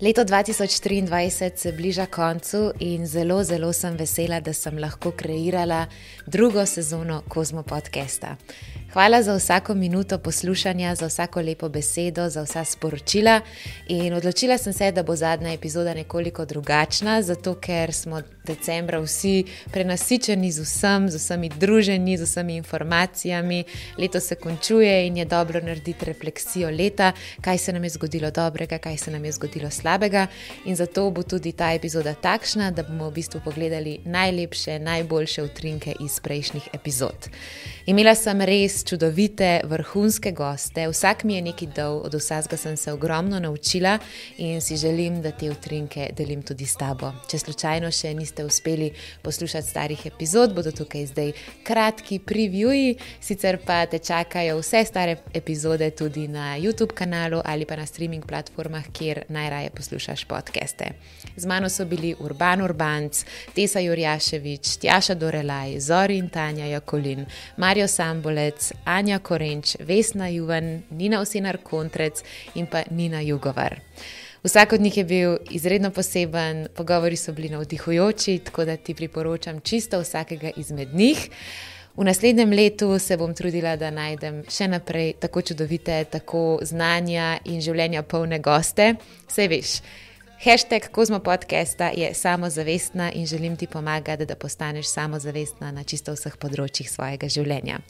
Leto 2023 se bliža koncu in zelo, zelo sem vesela, da sem lahko kreirala drugo sezono Kozmo podcasta. Hvala za vsako minuto poslušanja, za vsako lepo besedo, za vsa sporočila. In odločila sem se, da bo zadnja epizoda nekoliko drugačna, zato ker smo decembra vsi prenasičeni z vsem, z vsemi druženi, z vsemi informacijami. Leto se končuje in je dobro narediti refleksijo leta, kaj se nam je zgodilo dobrega, kaj se nam je zgodilo slabega. In zato bo tudi ta epizoda takšna, da bomo v bistvu pogledali najlepše, najboljše utrinke iz prejšnjih epizod. Imela sem res čudovite, vrhunske goste, vsak mi je nekaj dal, od vsega sem se ogromno naučila in si želim, da te utrinke delim tudi s tabo. Če slučajno še niste uspeli poslušati starih epizod, bodo tukaj zdaj kratki previewi, sicer pa te čakajo vse stare epizode tudi na YouTube kanalu ali pa na streaming platformah, kjer najraje poslušaš podcaste. Z mano so bili Urban Urbanc, Tesa Jurjaševič, Tjaša Dorelaj, Zori in Tanja Jakolin, Marija. Mario Sambolec, Anja Korenč, Vesna Juven, Nina Osinar Kontrec in pa Nina Jugovar. Vsak od njih je bil izredno poseben, pogovori so bili navdihujoči, tako da ti priporočam čisto vsakega izmed njih. V naslednjem letu se bom trudila, da najdem še naprej tako čudovite, tako znanja in življenja polne goste. Vse veš. Hashtag Kozmo podcasta je samozavestna in želim ti pomagati, da postaneš samozavestna na čisto vseh področjih svojega življenja.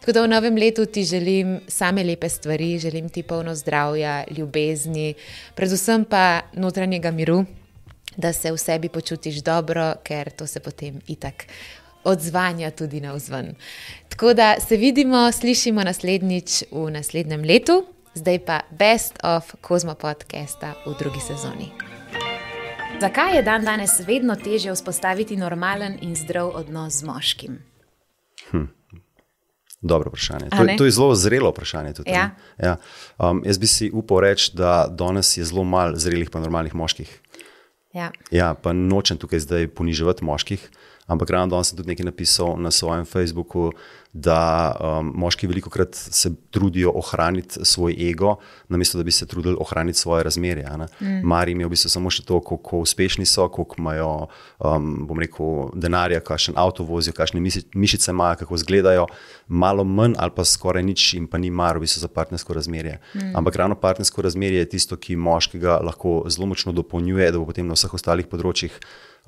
Tako da v novem letu ti želim same lepe stvari, želim ti polno zdravja, ljubezni, predvsem pa notranjega miru, da se v sebi počutiš dobro, ker to se potem itak. Odzvanja tudi na vzven. Tako da se vidimo, slišimo naslednjič v naslednjem letu, zdaj pa Best of Kozmo podcasta v drugi sezoni. Zakaj je dan danes vedno težje vzpostaviti normalen in zdrav odnos z moškim? Hm. Dobro vprašanje. To, to je zelo zrelo vprašanje. Tudi, ja. Ja. Um, jaz bi si upal reči, da danes je zelo malo zrelih, pa normalnih moških. Ja. ja, pa nočem tukaj zdaj poniževati moških, ampak ravno danes sem tudi nekaj napisal na svojem Facebooku da um, moški veliko krat se trudijo ohraniti svoj ego, namesto da bi se trudili ohraniti svoje razmerje. Mm. Mari imajo v bistvu samo še to, kako uspešni so, koliko imajo, um, bom rekel, denarja, kakšen avto vozijo, kakšne mišice imajo, kako izgledajo, malo manj ali pa skoraj nič in pa ni mar v bistvu za partnersko razmerje. Mm. Ampak ravno partnersko razmerje je tisto, ki moškega lahko zelo močno dopolnjuje, da bo potem na vseh ostalih področjih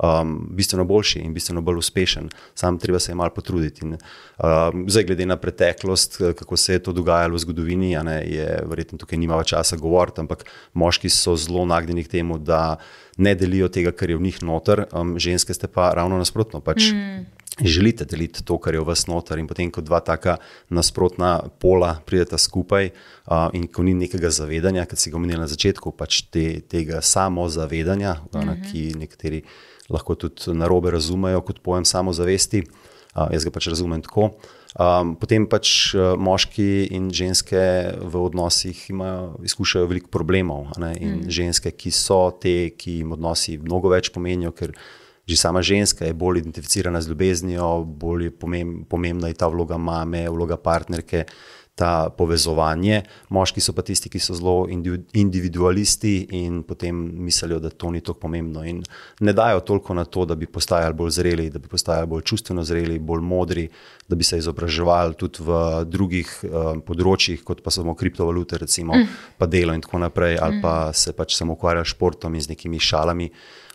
um, bistveno boljši in bistveno bolj uspešen, sam treba se je malo potruditi. In, um, zdaj, glede na preteklost, kako se je to dogajalo v zgodovini, ne, je verjetno tukaj nima več časa govoriti, ampak moški so zelo nagnjeni k temu, da ne delijo tega, kar je v njih noter, um, ženske ste pa ravno nasprotno. Pač, mm. Želite deliti to, kar je v vas noter, in potem, ko dva taka nasprotna pola prideta skupaj, uh, in ko ni nekega zavedanja, kot si ga omenil na začetku, pač te, tega samozavedanja, mm -hmm. ki nekateri lahko tudi na robe razumejo kot pojem samozavesti. Uh, jaz ga pač razumem tako. Um, potem pač uh, moški in ženske v odnosih imajo, izkušajo veliko problemov. In mm. ženske, ki so te, ki jim odnosi mnogo več pomenijo, ker že sama ženska je bolj identificirana z ljubeznijo, bolj je pomembna je ta vloga mame, vloga partnerke ta povezovanje. Moški so pa tisti, ki so zelo individualisti in potem mislijo, da to ni tako pomembno. In ne dajo toliko na to, da bi postajali bolj zreli, da bi postajali bolj čustveno zreli, bolj modri, da bi se izobraževali tudi v drugih uh, področjih, kot pa samo kriptovalute, recimo, mm. pa delo in tako naprej, ali mm. pa se pač samo ukvarjajo s športom in z nekimi šalami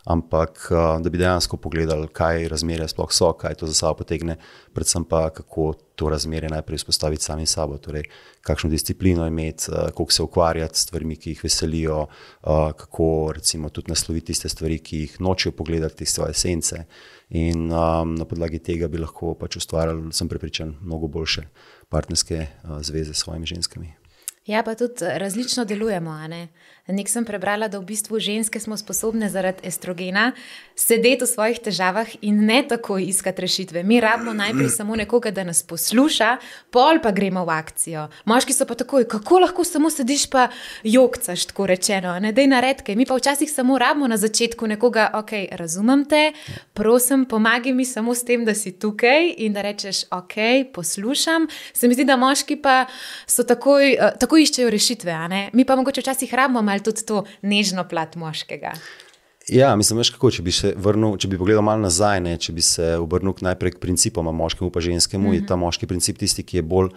ampak uh, da bi dejansko pogledali, kaj razmerje sploh so, kaj to za sabo potegne, predvsem pa kako to razmerje najprej vzpostaviti sami sabo, torej kakšno disciplino imeti, uh, kako se ukvarjati s stvarmi, ki jih veselijo, uh, kako recimo tudi nasloviti tiste stvari, ki jih nočijo pogledati, svoje sence. In um, na podlagi tega bi lahko pač ustvarjali, sem prepričan, mnogo boljše partnerske uh, zveze s svojimi ženskami. Ja, pa tudi različno delujemo. Nek sem prebrala, da v bistvu ženske smo sposobne zaradi estrogena sedeti v svojih težavah in ne tako iskati rešitve. Mi rabimo najprej samo nekoga, da nas posluša, pol pa gremo v akcijo. Moški so pa takoj, kako lahko samo sediš pa jokcaš, tako rečeno, ne dej naredke. Mi pa včasih samo rabimo na začetku nekoga, ok, razumem te, prosim, pomagaj mi samo s tem, da si tukaj in da rečeš, ok, poslušam. Se mi zdi, da moški pa so takoj, uh, takoj iščejo rešitve, mi pa mogoče včasih rabimo malo tudi to nežno plat moškega. Ja, mislim, veš, kako, če bi se vrnil, če bi pogledal malo nazaj, ne, če bi se obrnil najprej k principom, moškemu pa ženskemu, mm -hmm. je ta moški princip tisti, ki je bolj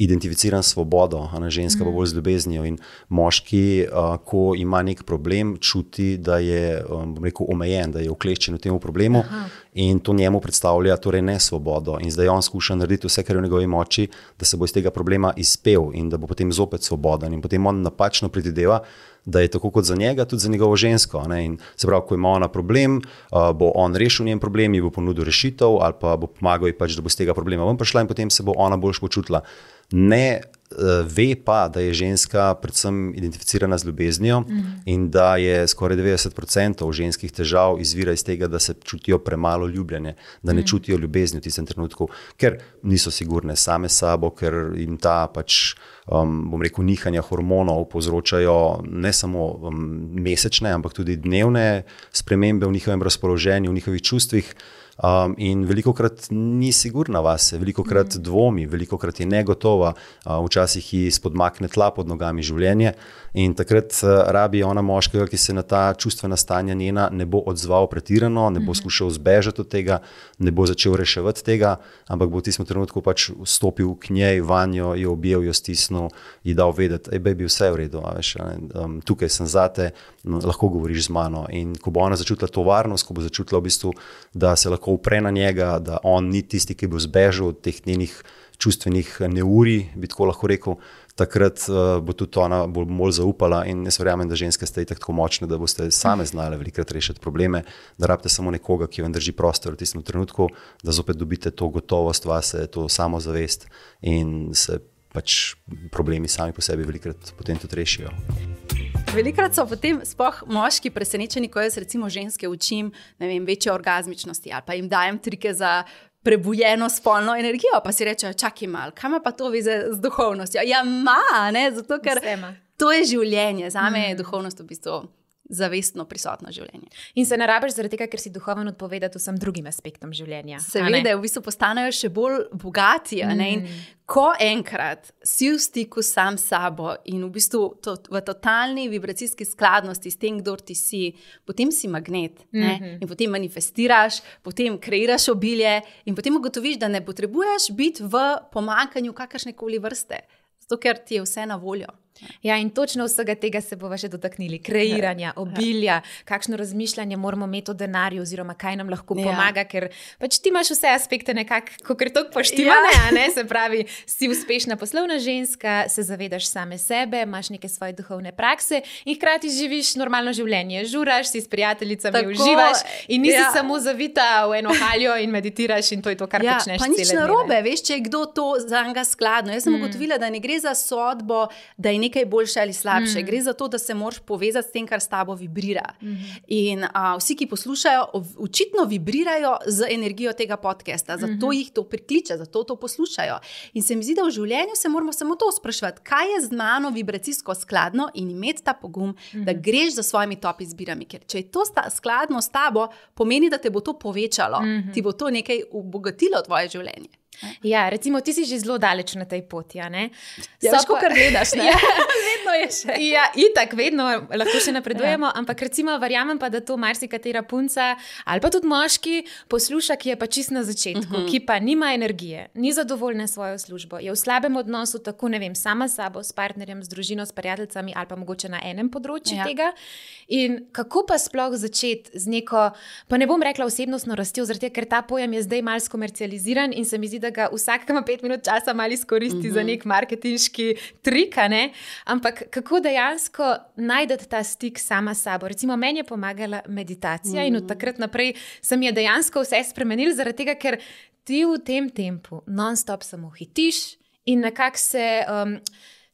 identificiran s svobodo, a ne ženska, pa mhm. bolj z ljubeznijo. In moški, ko ima nek problem, čuti, da je um, rekel, omejen, da je ukleščen v tem problemu Aha. in to njemu predstavlja torej ne svobodo. In zdaj on skuša narediti vse, kar je v njegovi moči, da se bo iz tega problema izpel in da bo potem zopet svoboden. In potem on napačno predvideva. Da je tako kot za njega, tudi za njegovo žensko. Se pravi, ko ima ona problem, bo on rešil njen problem, ji bo ponudil rešitev, ali pa bo pomagal, pač, da bo iz tega problema ven prišla, in potem se bo ona boljš počutila ne uh, ve pa, da je ženska predvsem identificirana z ljubeznijo mm -hmm. in da je skoraj 90% ženskih težav izvira iz tega, da se čutijo premalo ljubljene, da ne mm -hmm. čutijo ljubezni v tistem trenutku, ker niso sigurne same sabo, ker jim ta pač. Um, bom rekel, nihanja hormonov povzročajo ne samo um, mesečne, ampak tudi dnevne spremembe v njihovem razpoloženju, v njihovih čustvih. Um, in veliko krat ni sigurna vase, veliko krat mm. dvomi, veliko krat je negotova, uh, včasih ji spodmakne tla pod nogami življenje. In takrat uh, rabi ona moškega, ki se na ta čustvena stanja njena ne bo odzval pretirano, ne bo mm. skušal zbežati od tega, ne bo začel reševati tega, ampak bo v tistem trenutku pač stopil k njej, vanjo, jo objel, jo stisnil, ji dal vedeti, da je vse v redu, veš, um, tukaj sem zate, lahko govoriš z mano. In ko bo ona začutila to varnost, ko bo začutila v bistvu, da se lahko upre na njega, da on ni tisti, ki bo zbežal od teh njenih čustvenih neuri, bi tako lahko rekel. Takrat uh, bo tudi ona bolj, bolj zaupala, in jaz verjamem, da ženske ste tako močne, da boste same znale velikrat rešiti probleme, da rabite samo nekoga, ki vam drži prostor v tistem trenutku, da zopet dobite to gotovost vase, to samozavest in se pač problemi sami po sebi velikrat potem tudi rešijo. Velikrat so potem spoh moški presenečeni, ko jaz recimo ženske učim vem, večje orgasmičnosti ali pa jim dajem trike za prebujeno spolno energijo, pa si rečejo, čakaj malo, kam pa to vize z duhovnostjo? Ja, ima, ne, zato ker Vsema. to je življenje, za me je duhovnost v bistvu zavestno prisotno življenje. In se ne rabiš zaradi tega, ker si duhoven odpovedati vsem drugim aspektom življenja. Seveda, v bistvu postanejo še bolj bogati. Mm. Ko enkrat si v stiku sam s sabo in v bistvu to, v totalni vibracijski skladnosti s tem, kdo ti si, potem si magnet mm -hmm. in potem manifestiraš, potem kreiraš obilje in potem ugotoviš, da ne potrebuješ biti v pomankanju kakršne koli vrste, zato ker ti je vse na voljo. Ja, in točno vsega tega se bomo še dotaknili. Kreiranja, obilja, kakšno razmišljanje moramo imeti o denarju, oziroma kaj nam lahko ja. pomaga, ker pač ti imaš vse aspekte nekako, ker to poštivane, ja. ne? se pravi, si uspešna poslovna ženska, se zavedaš same sebe, imaš neke svoje duhovne prakse in hkrati živiš normalno življenje. Žuraš si s prijateljicami, Tako, uživaš in nisi ja. samo zavita v eno haljo in meditiraš in to je to, kar ja, počneš. Pa nič narobe, veš, če je kdo to za njega skladno. Jaz sem mm. ugotovila, da ne gre za sodbo, da je nekaj boljše ali slabše. Mm. Gre za to, da se moraš povezati s tem, kar s tabo vibrira. Mm. In a, vsi, ki poslušajo, očitno vibrirajo z energijo tega podcasta, zato mm -hmm. jih to prikliče, zato to poslušajo. In se mi zdi, da v življenju se moramo samo to sprašovati, kaj je z mano vibracijsko skladno in imeti ta pogum, mm -hmm. da greš za svojimi top izbirami. Ker če je to sta, skladno s tabo, pomeni, da te bo to povečalo, mm -hmm. ti bo to nekaj obogatilo tvoje življenje. Ja, recimo, ti si že zelo daleč na tej poti. Ja, ja, Samo, kar gledaš, ne? ja, vedno je še. Ja, itak, vedno lahko še napredujemo. Ja. Ampak, recimo, verjamem pa, da to marsikatera punca ali pa tudi moški posluša, ki je pa čist na začetku, uh mhm. -huh. ki pa nima energije, ni zadovoljna s svojo službo, je v slabem odnosu, tako ne vem, sama s sabo, s partnerjem, z družino, s prijateljicami ali pa mogoče na enem področju ja. tega. In kako pa sploh začeti z neko, pa ne bom rekla osebnostno rastjo, tega, ker ta pojem je zdaj malce komercializiran in se mi zdi, da ga vsak, ki ima pet minut časa, malo izkoristi mm -hmm. za mhm. nek marketinški trik. Ne? Ampak kako dejansko najdete ta stik sama s sabo? Recimo, meni je pomagala meditacija mm -hmm. in od mhm. takrat naprej se mi je dejansko vse spremenil, zaradi tega, ker ti v tem tempu non-stop samo hitiš in nekako se. Um,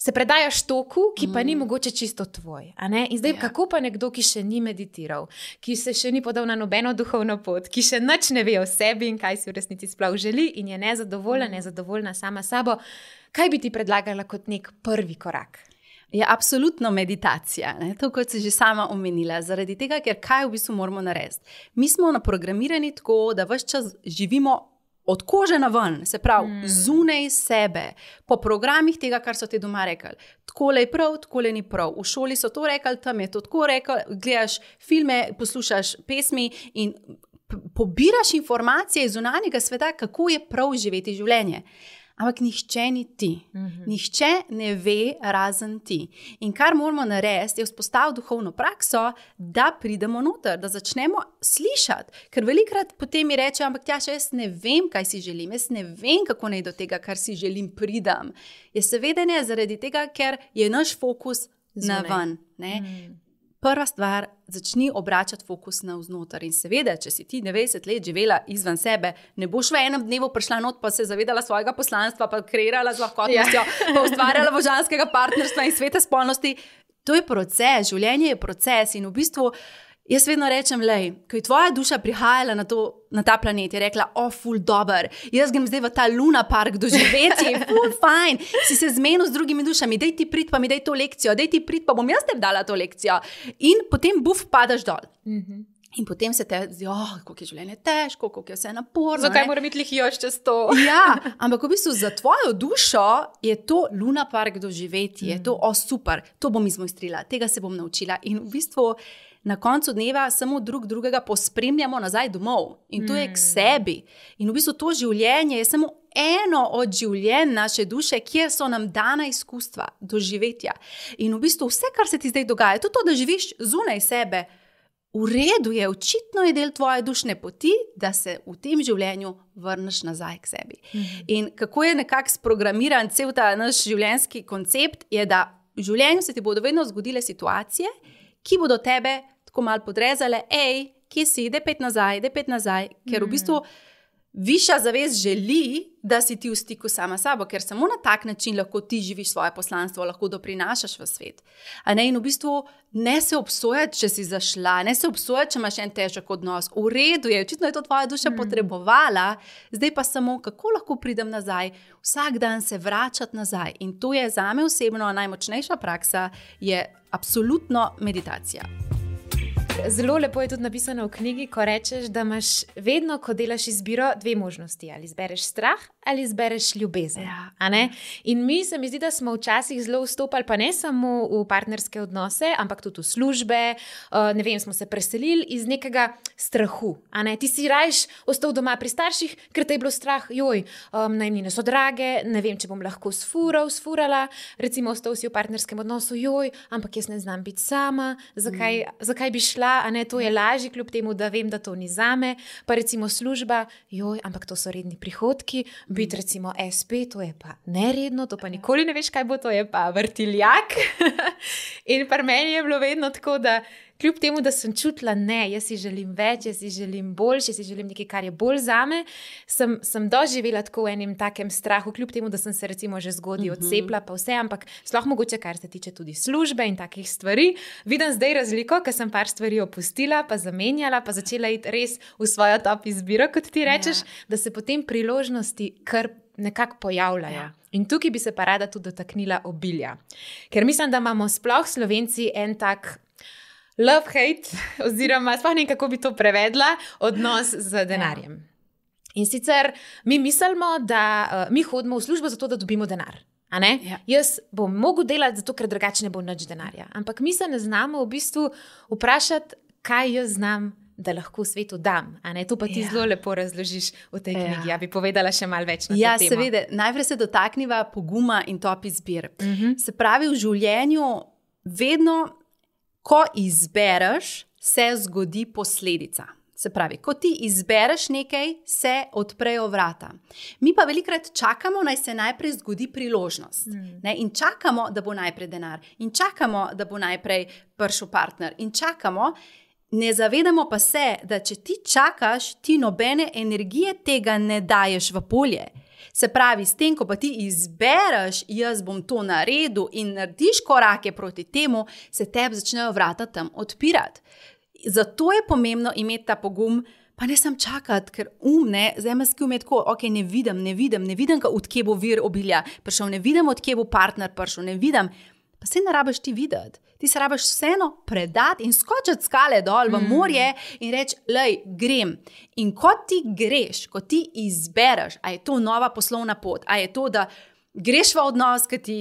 se predajaš toku, ki pa mm. ni mogoče čisto tvoj. In zdaj, ja. kako pa nekdo, ki še ni meditiral, ki se še ni podal na nobeno duhovno pot, ki še nič ne ve o sebi in kaj si v resnici sploh želi, in je nezadovoljna, mm. nezadovoljna sama sabo, kaj bi ti predlagala kot nek prvi korak? Je absolutno meditacija, ne? to, kot si že sama omenila. Zaradi tega, ker kaj v bistvu moramo narediti. Mi smo naprogramirani tako, da vse čas živimo od kože na ven, se pravi, mm. zunaj sebe, po programih tega, kar so ti doma rekli. Tako je prav, tako je ni prav. V šoli so to rekli, tam je to tako rekel. Gledaš filme, poslušaš pesmi in pobiraš informacije iz zunanjega sveta, kako je prav živeti življenje ampak nihče ni ti. Mm -hmm. Nihče ne ve, razen ti. In kar moramo narediti, je vzpostaviti duhovno prakso, da pridemo noter, da začnemo slišati. Ker velikrat potem mi reče, ampak ja, še jaz ne vem, kaj si želim, jaz ne vem, kako naj do tega, kar si želim, pridem. Je seveda ne zaradi tega, ker je naš fokus na ven. Mm prva stvar, začni obračati fokus na vznoter. In seveda, če si ti 90 let živela izven sebe, ne boš v enem dnevu prišla not, pa se zavedala svojega poslanstva, pa kreirala z lahkotnostjo, ja. pa ustvarjala božanskega partnerstva in svete spolnosti. To je proces, življenje je proces in v bistvu. Jaz vedno rečem, da je tvoja duša prihajala na, to, na ta planet in rekla: O, oh, ful, dober, jaz grem zdaj v ta Luna park doživeti, ful, fajn, si se zmenil z drugimi dušami, daj ti prid, pa mi daj to lekcijo, daj ti prid, pa bom jaz te dala to lekcijo. In potem buf, padaš dol. Mm -hmm. In potem se te zdi, oh, kako je življenje težko, kako je vse naporno. Zakaj mora biti lihijo še to? ja, ampak v bistvu za tvojo dušo je to Luna park doživeti, mm. je to o oh, super, to bom izmojstrila, tega se bom naučila. In v bistvu na koncu dneva samo drug drugega pospremljamo nazaj domov in to mm. je k mm. sebi. In v bistvu to življenje je samo eno od življenj naše duše, kjer so nam dana izkustva, doživetja. In v bistvu vse, kar se ti zdaj dogaja, tudi to, da živiš zunaj sebe. V redu je, očitno je del tvoje dušne poti, da se v tem življenju vrneš nazaj k sebi. Mm. In kako je nekako sprogramiran cel ta naš življenjski koncept, je, da v življenju se ti bodo vedno zgodile situacije, ki bodo tebe tako malo podrezale, hej, kje si, da pet nazaj, da pet nazaj, ker v bistvu višja zavest želi, da si ti v stiku sama s sabo, ker samo na tak način lahko ti živiš svoje poslanstvo, lahko doprinašaš v svet. Ne, in v bistvu ne se obsojati, če si zašla, ne se obsojati, če imaš en težek odnos. V redu je, očitno je to tvoja duša mm. potrebovala, zdaj pa samo, kako lahko pridem nazaj, vsak dan se vračati nazaj. In to je za me osebno najmočnejša praksa, je absolutno meditacija. Zelo lepo je tudi napisano v knjigi, ko rečeš, da imaš vedno, ko delaš izbiro, dve možnosti. Ali izbereš strah ali izbereš ljubezen. Ja. In mi se mi zdi, da smo včasih zelo vstopali, pa ne samo v partnerske odnose, ampak tudi v službe. Uh, ne vem, smo se preselili iz nekega strahu. Ne? Ti si rajš ostal doma pri starših, ker te je bilo strah, joj, um, najmnine so drage, ne vem, če bom lahko sfural, sfurala. Recimo, ostal si v partnerskem odnosu, joj, ampak jaz ne znam biti sama, zakaj, mm. zakaj bi šla šla, a ne to je lažje, kljub temu, da vem, da to ni za me. Pa recimo služba, joj, ampak to so redni prihodki, biti recimo SP, to je pa neredno, to pa nikoli ne veš, kaj bo, to je pa vrtiljak. In pri meni je bilo vedno tako, da kljub temu, da sem čutila, da jaz si želim več, jaz si želim boljše, jaz si želim nekaj, kar je bolj za me, sem, sem doživela tako v enem takem strahu, kljub temu, da sem se recimo že zgodaj mhm. odcepila, pa vse, ampak sploh mogoče, kar se tiče tudi službe in takih stvari. Vidim zdaj razliko, ker sem par stvari opustila, pa zamenjala, pa začela iti res v svojo top izbiro, kot ti rečeš, ja. da se potem priložnosti kar. Nekako pojavljajo. Ja. In tukaj bi se pa rada tudi dotaknila obilja. Ker mislim, da imamo sploh slovenci en tak love hate, oziroma sploh ne vem, kako bi to prevedla, odnos z denarjem. Ja. In sicer mi mislimo, da uh, mi hodimo v službo zato, da dobimo denar. Ja. Jaz bom mogel delati zato, ker drugače ne bo več denarja. Ampak mi se ne znamo v bistvu vprašati, kaj jaz znam. Da lahko svetu dam. To pa ti ja. zelo lepo razložiš v tej ja. knjigi. Ja, bi povedala še malo več. Ja, seveda. Najprej se dotakniva poguma in top izbir. Uh mhm. -huh. Se pravi, v življenju vedno ko izbereš, se zgodi posledica. Se pravi, ko ti izbereš nekaj, se odprejo vrata. Mi pa velikrat čakamo, naj se najprej zgodi priložnost. Mm. In čakamo, da bo najprej denar, in čakamo, da bo najprej prišel partner, in čakamo. Ne zavedamo pa se, da če ti čakaš, ti nobene energije tega ne daješ v polje. Se pravi, s tem, ko pa ti izbereš, jaz bom to naredil in narediš korake proti temu, se tebi začnejo vrata tam odpirati. Zato je pomembno imeti ta pogum. Pa ne sem čakati, ker um, ne, zemljski um je tako, ok, ne vidim, ne vidim, ne vidim, odkje bo vir obilja prišel, ne vidim, odkje bo partner prišel, ne vidim. Pa se ne rabiš ti videti. Ti se rabiš vseeno predati in skočiti skale dol v morje in reči, lej, grem. In ko ti greš, ko ti izbereš, a je to nova poslovna pot, a je to, da greš v odnos, ki ti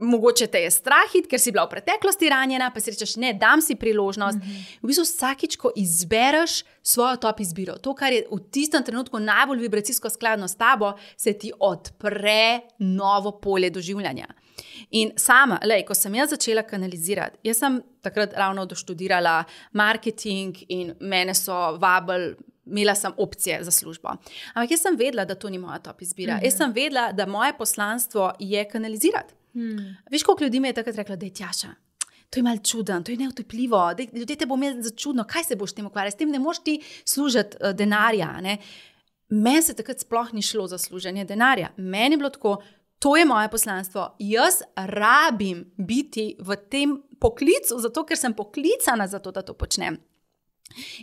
mogoče te je strah, ker si bila v preteklosti ranjena, pa si rečeš, ne, dam si priložnost. Mm -hmm. V bistvu vsakič, ko izbereš svojo top izbiro, to, kar je v tistem trenutku najbolj vibracijsko skladno s tabo, se ti odpre novo polje doživljanja. In sama, lej, ko sem jaz začela kanalizirati, jaz sem takrat ravno doštudirala marketing in mene so vabili. Imela sem opcije za službo. Ampak jaz sem vedela, da to ni moja top izbira. Mm -hmm. Jaz sem vedela, da moje poslanstvo je kanalizirati. Hmm. Veš, koliko ljudi mi je takrat reklo, da je tjaša. To je malce čudno, to je neutepljivo. Ljudje te bo imeli za čudno, kaj se boš tem ukvarjal, s tem ne moš ti služiti uh, denarja. Meni se takrat sploh ni šlo za služenje denarja. Meni je bilo tako, to je moje poslanstvo. Jaz rabim biti v tem poklicu, zato ker sem poklicana za to, da to počnem.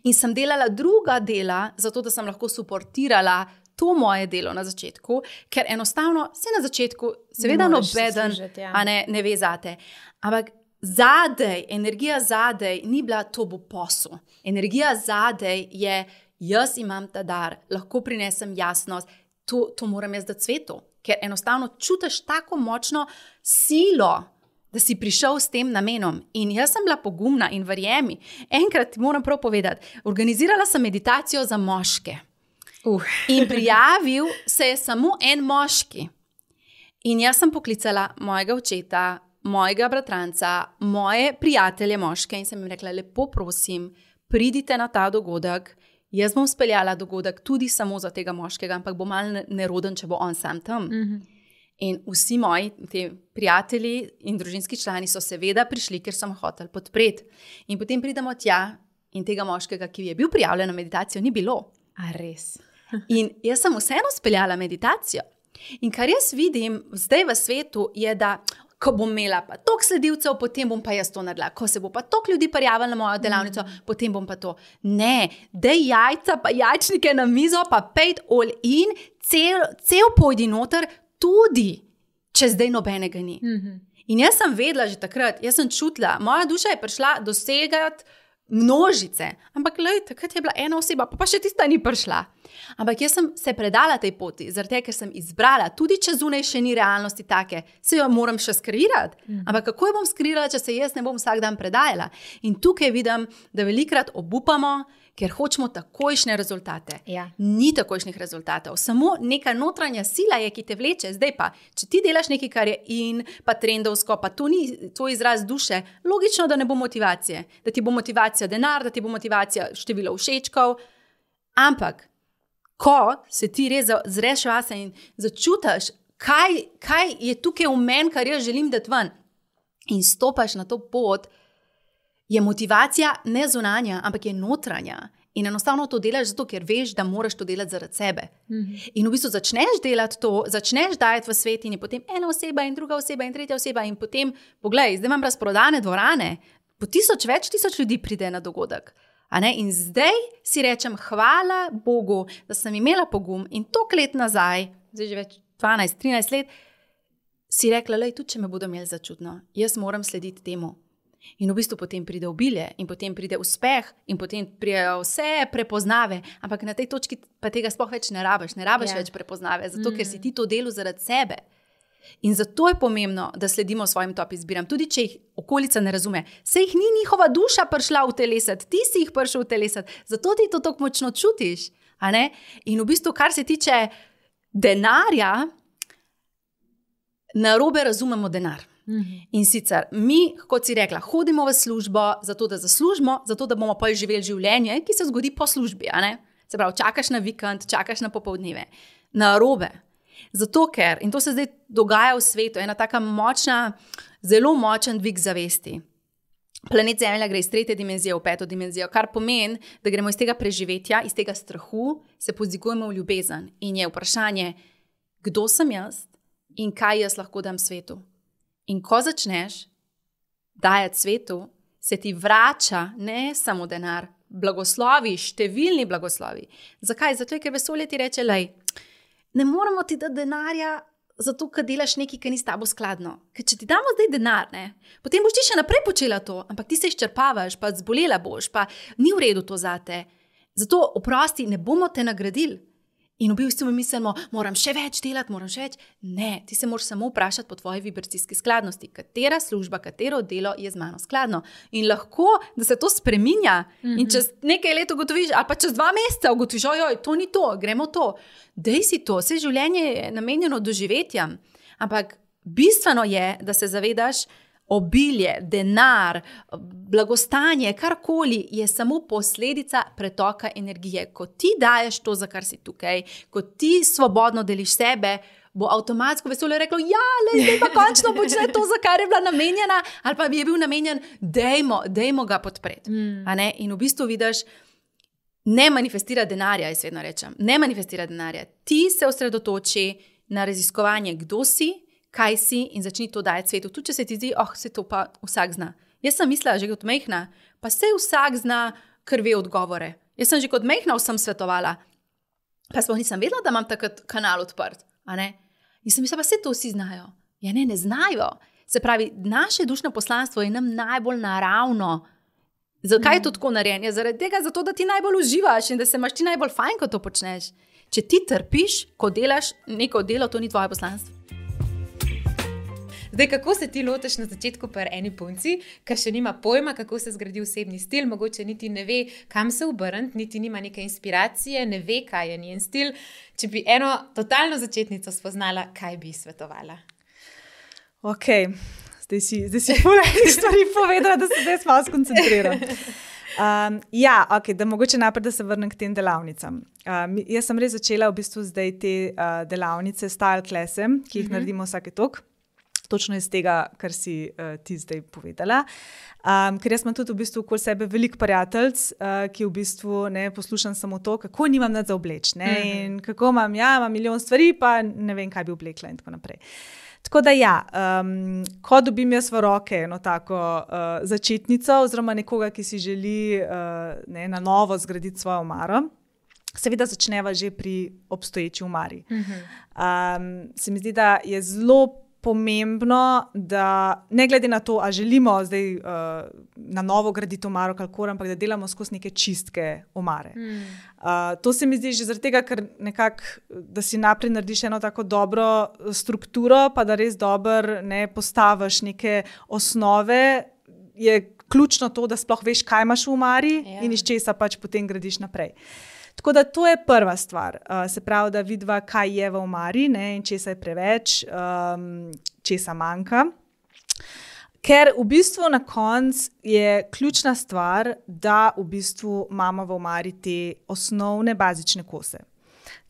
In sem delala druga dela, zato da sem lahko suportirala to moje delo na začetku, ker enostavno se na začetku, seveda, nobeden ja. ne, ne ve zate. Ampak zadej, energija zadej ni bila to bo posel. Energija zadej je, jaz imam ta dar, lahko prinesem jasnost, to, to moram jaz dati svetu. Ker enostavno čutiš tako močno silo, da si prišel s tem namenom. In jaz sem bila pogumna in verjemi. Enkrat moram prav povedati, organizirala sem meditacijo za moške. Uh. In prijavil se je samo en moški. In jaz sem poklicala mojega očeta, mojega bratranca, moje prijatelje moške in sem jim rekla: Lepo prosim, pridite na ta dogodek. Jaz bom speljala dogodek tudi samo za tega moškega, ampak bo mal neroden, če bo on sam tam. Mhm. -huh. In vsi moji prijatelji in družinski člani so seveda prišli, ker sem hotel podpreti. In potem pridemo tja, in tega moškega, ki je bil prijavljen na meditacijo, ni bilo. A res. In jaz sem vseeno speljala meditacijo. In kar jaz vidim zdaj v svetu, je, da ko bom imela pa toliko sledilcev, potem bom pa jaz to naredila. Ko se bo pa toliko ljudi prijavilo na mojo delavnico, mm. potem bom pa to. Ne, da jajca, pa jajčnike na mizo, pa pet all in, cel, cel pojdi noter, tudi če zdaj nobenega ni. Mm -hmm. In jaz sem vedela že takrat, jaz sem čutila, moja duša je prišla dosegati množice. Ampak, lej, takrat je bila ena oseba, pa, pa še tista ni prišla. Ampak jaz sem se predala tej poti, tega, ker sem izbrala, tudi če zunaj še ni realnosti take, se jo moram še skrirati. Mm. Ampak kako jo bom skrirala, če se jaz ne bom vsak dan predajala? In tukaj vidim, da velikrat obupamo, ker hočemo takojšnje rezultate. Ja. Ni takojšnjih rezultatov, samo neka notranja sila je, ki te vleče. Zdaj pa, če ti delaš nekaj, kar je in pa trendovsko, pa to ni tvoj izraz duše, logično, da ne bo motivacije, da ti bo motivacija denar, da ti bo motivacija število všečkov. Ampak, ko se ti res zreš vase in začutiš, kaj, kaj je tukaj v meni, kar jaz želim dati ven, in stopaš na to pot je motivacija ne zunanja, ampak je notranja. In enostavno to delaš zato, ker veš, da moraš to delati zaradi sebe. Mm -hmm. In v bistvu začneš delati to, začneš dajati v svet, in je potem ena oseba, in druga oseba, in tretja oseba. In potem, poglej, zdaj imam razprodane dvorane, po tisoč več tisoč ljudi pride na dogodek. In zdaj si rečem, hvala Bogu, da sem imela pogum in to let nazaj, zdaj že več 12-13 let, si rekla, da tudi če me bodo imeli začutno, jaz moram slediti temu. In v bistvu potem pride obilje, in potem pride uspeh, in potem pridejo vse prepoznave. Ampak na tej točki pa tega sploh več ne rabiš, ne rabiš yeah. Ja. več prepoznave, zato mm. ker si mm. ti to delo zaradi sebe. In zato je pomembno, da sledimo svojim top izbiram, tudi če jih okolica ne razume. Se jih ni njihova duša prišla v telesat, ti si jih prišel v telesat, zato ti to tako močno čutiš. In v bistvu, kar se tiče denarja, na robe razumemo denar. Mhm. In sicer mi, kot si rekla, hodimo v službo, zato da zaslužimo, zato da bomo pa živeli življenje, ki se zgodi po službi. Se pravi, čakaš na vikend, čakaš na popoldneve, na robe. Zato ker, in to se zdaj dogaja v svetu, ena tako močna, zelo močen dvig zavesti. Planet Zemlja gre iz tretje dimenzije v peto dimenzijo, kar pomeni, da gremo iz tega preživetja, iz tega strahu, se pozigujemo v ljubezen. In je vprašanje, kdo sem jaz in kaj jaz lahko dam svetu. In ko začneš dajati svetu, se ti vrača ne samo denar, blagoslovi, številni blagoslovi. Zakaj? Zato, ker vesolje ti reče, da ne moramo ti dati denarja zato, ker delaš nekaj, kar ni s tabo skladno. Ker če ti damo zdaj denar, ne, potem boš ti še naprej počela to, ampak ti se izčrpavaš, pa zbolela boš, pa ni v redu to zate. Zato oprosti, ne bomo te nagradili. In v bistvu mi mislimo, moram še več delati, moram še več. Ne, ti se moraš samo vprašati po tvoji vibracijski skladnosti, katera služba, katero delo je z mano skladno. In lahko, da se to spremenja. Mm -hmm. In čez nekaj let ugotoviš, ali pa čez dva meseca ugotoviš, ojoj, to ni to, gremo to. Dej si to, vse življenje je namenjeno doživetjem. Ampak bistveno je, da se zavedaš, da obilje, denar, blagostanje, karkoli je samo posledica pretoka energije. Ko ti daješ to, za kar si tukaj, ko ti svobodno deliš sebe. Bo avtomatsko veselje reklo, ja, je pa končno počne to, za kar je bila namenjena, ali pa bi je bil namenjen, dajmo ga podpreti. Mm. In v bistvu vidiš, ne manifestira denarja, jaz vedno rečem, ne manifestira denarja. Ti se osredotoči na raziskovanje, kdo si, kaj si in začni to dajati svetu. Tudi če se ti zdi, oh, se to pa vsak zna. Jaz sem mislila, že kot mehna, pa se vsak zna, ker ve odgovore. Jaz sem že kot mehna vsem svetovala, pa sploh nisem vedela, da imam takrat kanal odprt. In sem mislila, pa se to vsi znajo. Ja, ne, ne znajo. Se pravi, naše dušno poslanstvo je nam najbolj naravno. Zakaj je to tako narejeno? Ja, zaradi tega, zato, da ti najbolj uživaš in da se imaš ti najbolj fajn, ko to počneš. Če ti trpiš, ko delaš neko delo, to ni tvoje poslanstvo. Zdaj, kako se ti lotiš na začetku, pa eni punci, ki še nima pojma, kako se zgodi osebni stil, mogoče niti ne ve, kam se obrniti, niti nima neke inspiracije, ne ve, kaj je njen stil. Če bi eno totalno začetnico spoznala, kaj bi svetovala? Ok, zdaj si, zdaj si nekaj stvari povedala, da se zdaj malo skoncentriram. Um, ja, okay, da mogoče najprej, da se vrnem k tem delavnicam. Um, jaz sem res začela v bistvu zdaj te uh, delavnice, style klase, ki jih uh mhm. -huh. naredimo vsake tok točno iz tega, kar si uh, ti zdaj povedala. Um, ker jaz imam tudi v bistvu okoli sebe veliko prijateljev, uh, ki v bistvu ne poslušam samo to, kako nimam nad za obleč. Mm -hmm. In kako imam, ja, imam milijon stvari, pa ne vem, kaj bi oblekla in tako naprej. Tako da, ja, um, ko dobim jaz v roke eno tako uh, začetnico, oziroma nekoga, ki si želi uh, ne, na novo zgraditi svojo omaro, seveda začneva že pri obstoječi omari. Mm -hmm. um, se mi zdi, da je zelo pomembno, da ne glede na to, ali želimo zdaj uh, na novo graditi omaro, kako ampak da delamo skozi neke čistke omare. Mm. Uh, to se mi zdi že zaradi tega, ker nekako, da si naprej narediš eno tako dobro strukturo, pa da res dobro ne postaviš neke osnove. Je ključno to, da sploh veš, kaj imaš v omari ja. in iz česa pač potem gradiš naprej. Uh, Tako da to je prva stvar, uh, se pravi, da vidiva, kaj je v omari ne, in če se je preveč, um, če se manjka. Ker v bistvu na koncu je ključna stvar, da v bistvu imamo v omari te osnovne, bazične kose.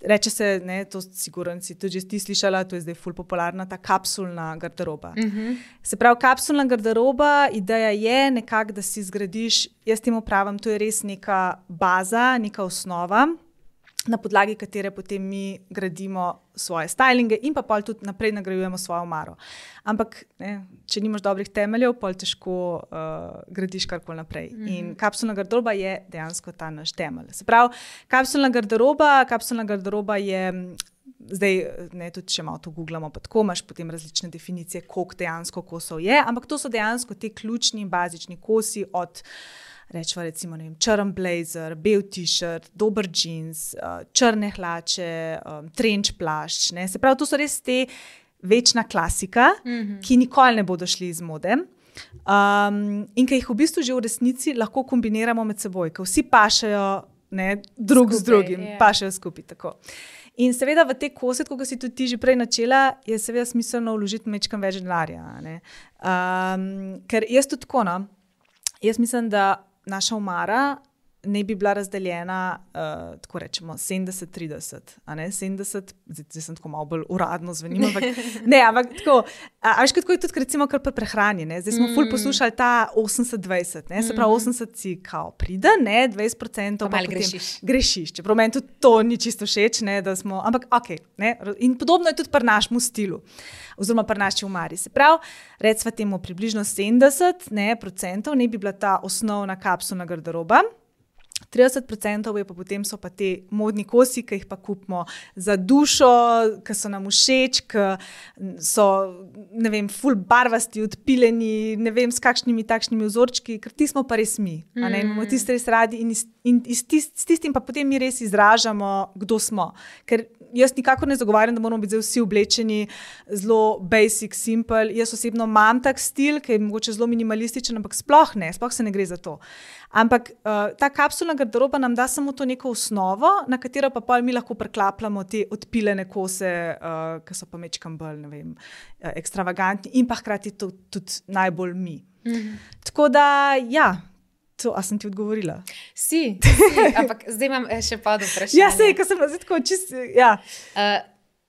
Reče se, ne, to sigurno si tudi ti slišala, to je zdaj ful popularna ta kapsulna garderoba. Uh mhm. -huh. Se pravi, kapsulna garderoba, ideja je nekako, da si zgradiš, jaz temu pravim, to je res neka baza, neka osnova na podlagi katere potem mi gradimo svoje stylinge in pa pol tudi naprej nagrajujemo svojo maro. Ampak, ne, če nimaš dobrih temeljev, pol težko uh, gradiš karkoli naprej. Mm -hmm. In kapsulna garderoba je dejansko ta naš temelj. Se pravi, kapsulna garderoba, kapsulna garderoba je. Zdaj, ne, tudi če malo to googlamo, pa tako imaš potem različne definicije, koliko dejansko kosov je, ampak to so dejansko ti ključni in bazični kosi od uh, rečemo, recimo, vem, črn blazer, bel t-shirt, dober jeans, uh, črne hlače, um, trenč plašč. Ne? Se pravi, to so res te večna klasika, mm -hmm. ki nikoli ne bodo šli iz mode. Um, in ki jih v bistvu že v resnici lahko kombiniramo med seboj, ker vsi pašajo ne, drug skupaj, z drugim, yeah. Ja. pašajo skupaj. Tako. In seveda v te kose, kot si tudi ti že prej načela, je seveda smiselno vložiti mečkam več denarja. Um, ker jaz tudi tako, no, jaz mislim, da naša umara ne bi bila razdeljena, uh, tako rečemo, 70-30. 70, zdaj sem tako malo bolj uradno zvenim, ampak ne, ampak tako. Až kot je tudi, recimo, kar pri prehrani. Ne? Zdaj smo mm. ful poslušali ta 80-20, se pravi, 80 mm. si kao pride, ne 20% pa, pa grešiš. Grešiš, čeprav meni tudi to ni čisto všeč, ne, smo, ampak ok. Ne? In podobno je tudi pri našem stilu, oziroma pri naši umari. Se pravi, recimo temu približno 70 ne, procentov ne bi bila ta osnovna kapsulna garderoba. 30% je pa potem so pa te modni kosi, ki jih pa kupimo za dušo, ki so nam všeč, ki so, ne vem, full barvasti, odpiljeni, ne vem, s kakšnimi takšnimi vzorčki, ker ti smo pa res mi. Mm. Imamo tiste res radi in, in, in tist, s tistim pa potem mi res izražamo, kdo smo. Ker jaz nikakor ne zagovarjam, da moramo biti vsi oblečeni zelo basic, simple. Jaz osebno imam tak stil, ki je mogoče zelo minimalističen, ampak sploh ne, sploh se ne gre za to. Ampak uh, ta kapsulna garderoba nam da samo to neko osnovo, na katero pa mi lahko preklapljamo te odpiljene kose, uh, ki so pa mečkam bolj vem, uh, ekstravagantni in pa hkrati to, tudi najbolj mi. -hmm. Tako da, ja. To, a sem ti odgovorila? Si, si ampak zdaj imam še pa vprašanje. Ja, sej, ko sem zdaj tako čist. Ja. Uh,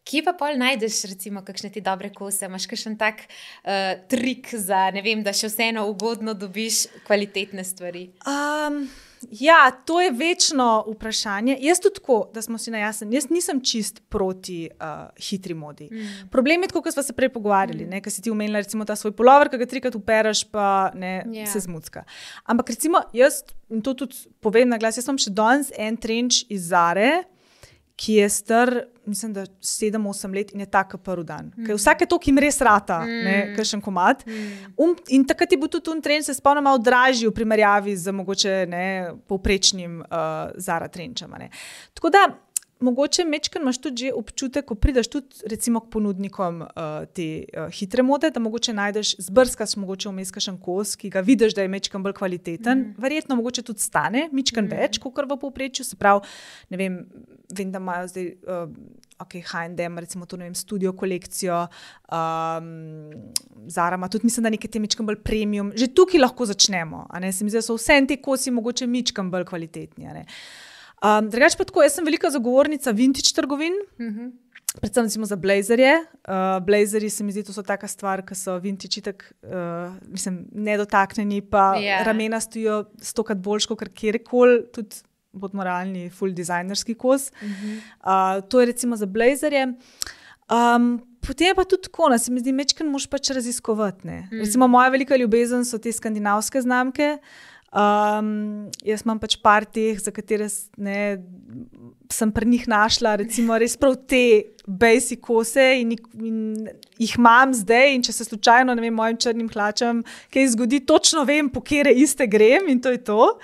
Kje pa pol najdeš, recimo, kakšne ti dobre kose? Imáš kakšen tak uh, trik za, ne vem, da še vseeno ugodno dobiš kvalitetne stvari? Um, ja, to je večno vprašanje. Jaz tudi tako, da smo si na jasen. Jaz nisem čist proti uh, hitri modi. Mm. Problem je, kot smo se prej pogovarjali, mm. ker si ti umenila ta svoj polover, ki ga trikrat upereš, pa ne, yeah. Ja. se zmucka. Ampak recimo, jaz to tudi povem na glas, jaz sem še danes en trenč iz Zare ki je star, mislim, da 7-8 let in je tako prvi dan. Mm. Vsake to, ki jim res rata, mm. kaj še komat. Mm. Um, in takrat je bil tudi un trend, se spomnim, malo dražji v primerjavi z mogoče ne, povprečnim uh, zara trenčem. Tako da mogoče mečkaj imaš tudi občutek, ko prideš tudi recimo, k ponudnikom uh, te uh, hitre mode, da mogoče najdeš, zbrskaš mogoče vmes kakšen kos, ki ga vidiš, da je mečkaj bolj kvaliteten. Mm. Verjetno mogoče tudi stane, mečkaj mm. več, kot v povprečju. Se pravi, ne vem, vem da imajo zdaj. Uh, Ok, HND, recimo, to vem, studio kolekcijo, um, Zara ima tudi, mislim, da nekaj temičkam bolj premium. Že tukaj lahko začnemo. Se mi zdi, da so vse te kosi mogoče mičkam bolj kvalitetni. Um, Drugač pa tako, jaz sem velika zagovornica vintage trgovin. Uh mhm. -huh. Predvsem recimo, za blazerje. Uh, blazerji se mi zdi, da so taka stvar, ki so vintage, tako uh, nedotaknjeni, pa yeah. Ja. ramena stojijo stokrat boljš kot kjerkoli, tudi bod moralni, full designerski kos. Uh -huh. uh, to je recimo za blazerje. Um, potem pa tudi tako, da se mi zdi, da moš pač raziskovati. Mm. Recimo moja velika ljubezen so te skandinavske znamke. Um, jaz imam pač par teh, za katere ne, sem pri njih našla, recimo, res prav te basic kose in, in jih imam zdaj. In če se slučajno, ne vem, mojim črnim hlačem, kaj zgodi, točno vem, po kere iste grem in to je to.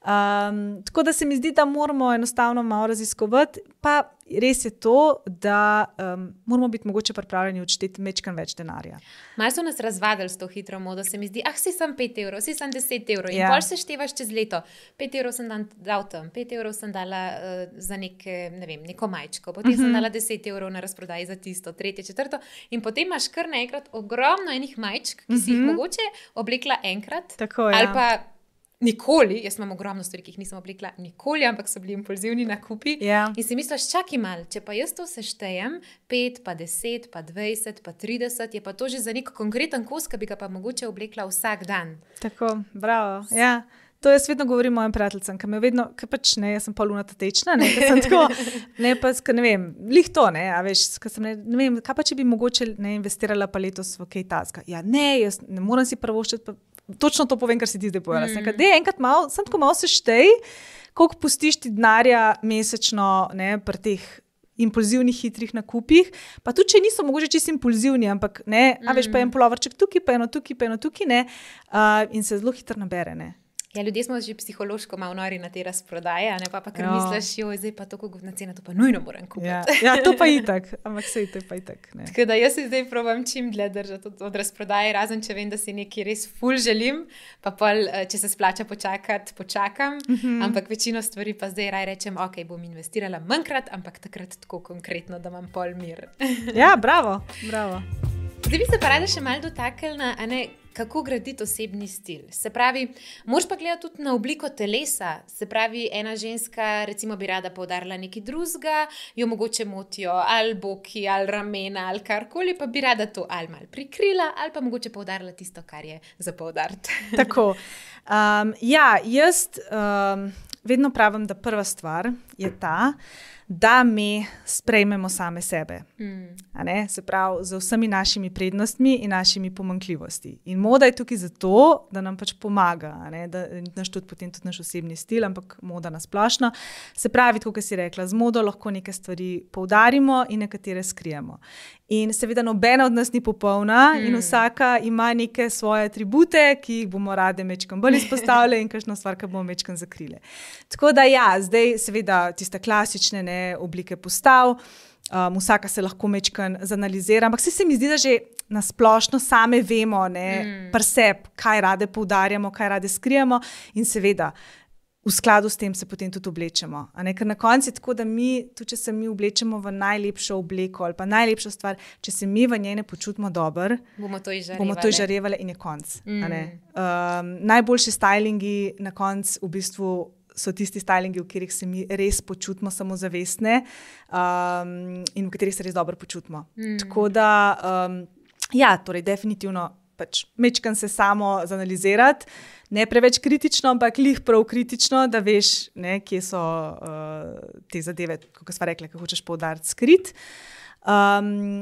Um, tako da se mi zdi, da moramo enostavno malo raziskovati. Pa res je to, da um, moramo biti mogoče pripravljeni odšteti mečkam več denarja. Malo so nas razvadili s to hitro modo, se mi zdi, ah, si sem 5 evrov, si sem 10 evrov. Ja. In bolj se števaš čez leto. 5 evrov sem dal tam, 5 evrov sem dala uh, za neke, ne vem, neko majčko, potem uh -huh. sem mhm. dala 10 evrov na razprodaji za tisto, tretje, četrto. In potem imaš kar naenkrat ogromno enih majčk, ki uh -huh. si jih mhm. mogoče oblekla enkrat. Tako, ja. Ali pa nikoli, jaz imam ogromno stvari, ki jih nisem oblikla, nikoli, ampak so bili impulzivni nakupi. Yeah. Ja. In si misliš, čakaj malo, če pa jaz to seštejem, 5, pa 10, pa 20, pa 30, je pa to že za nek konkreten kos, ki bi ga pa mogoče oblekla vsak dan. Tako, bravo. Ja. To jaz vedno govorim mojim prijateljem, ki me vedno, ki pač ne, jaz sem pa lunata tečna, ne, tako, ne, pa, sk, ne vem, lih to, ne, a veš, sem, ne, ne vem, kaj pa če bi mogoče ne investirala pa letos v kaj taska. Ja, ne, jaz ne morem si prvoščiti, točno to povem, kar si ti zdaj povedal. Mm. Da, enkrat malo, sem tako malo seštej, koliko pustiš ti denarja mesečno ne, pri teh impulzivnih, hitrih nakupih. Pa tudi, če niso mogoče čisto impulzivni, ampak ne, mm. a veš, pa en polovrček tukaj, pa eno tukaj, pa eno tukaj, ne, uh, in se zelo hitro nabere. Ne. Ja, ljudje smo že psihološko malo nori na te razprodaje, ne pa, pa kar ja. misliš, jo, zdaj pa tako na cena, to pa nujno moram kupiti. Ja, ja to pa je itak, ampak vse je pa itak. Tako da jaz se zdaj probujem čim dlje držati od, od razprodaje, razen če vem, da si nekaj res ful želim, pa pol, eh, če se splača počakati, počakam. Mm -hmm. Ampak večino stvari pa zdaj raj rečem, ok, bom investirala manjkrat, ampak takrat tako konkretno, da imam pol mir. ja, bravo, bravo. Zdaj bi se pa rada še malo dotaknila, kako graditi osebni stil. Se pravi, moš pa gledati tudi na obliko telesa. Se pravi, ena ženska, recimo, bi rada poudarila nekaj drugega, jo mogoče motijo ali boki, ali ramena, ali karkoli, pa bi rada to ali mal prikrila, ali pa mogoče poudarila tisto, kar je za poudariti. Tako. Um, ja, jaz. Um... Vedno pravim, da prva stvar je ta, da mi sprejmemo same sebe. Mm. Se pravi, z vsemi našimi prednostmi in našimi pomankljivostmi. In moda je tukaj zato, da nam pač pomaga, da naš tudi potem tudi naš osebni stil, ampak moda nasplošno. Se pravi, kot si rekla, z modo lahko neke stvari poudarimo in nekatere skrijemo. In seveda, nobena od nas ni popolna, mm. in vsaka ima neke svoje atribute, ki jih bomo radi mečkam bolj izpostavili, in kakšno stvar, ki bomo mečkam zakrili. Tako da, ja, zdaj, seveda, tiste klasične ne, oblike postav, um, vsaka se lahko mečkam zanalizira, ampak se mi zdi, da že na splošno same vemo, ne, mm. preseb, kaj rade poudarjamo, kaj rade skrijemo, in seveda v skladu s tem se potem tudi oblečemo. Ker na koncu je tako, da mi, tudi če se mi oblečemo v najlepšo obleko ali pa najlepšo stvar, če se mi v njej ne počutimo dobro, bomo to izžarevali in je konc. Mm. Um, najboljši stylingi na koncu v bistvu. So tisti stylingi, v katerih se mi res počutimo samozavestne um, in v katerih se res dobro počutimo. Mm. Tako da, um, ja, torej, definitivno pač mečkam se samo zanalizirati, ne preveč kritično, ampak lih prav kritično, da veš, ne, kje so uh, te zadeve, kot smo rekli, ki hočeš poudariti skrit. Um,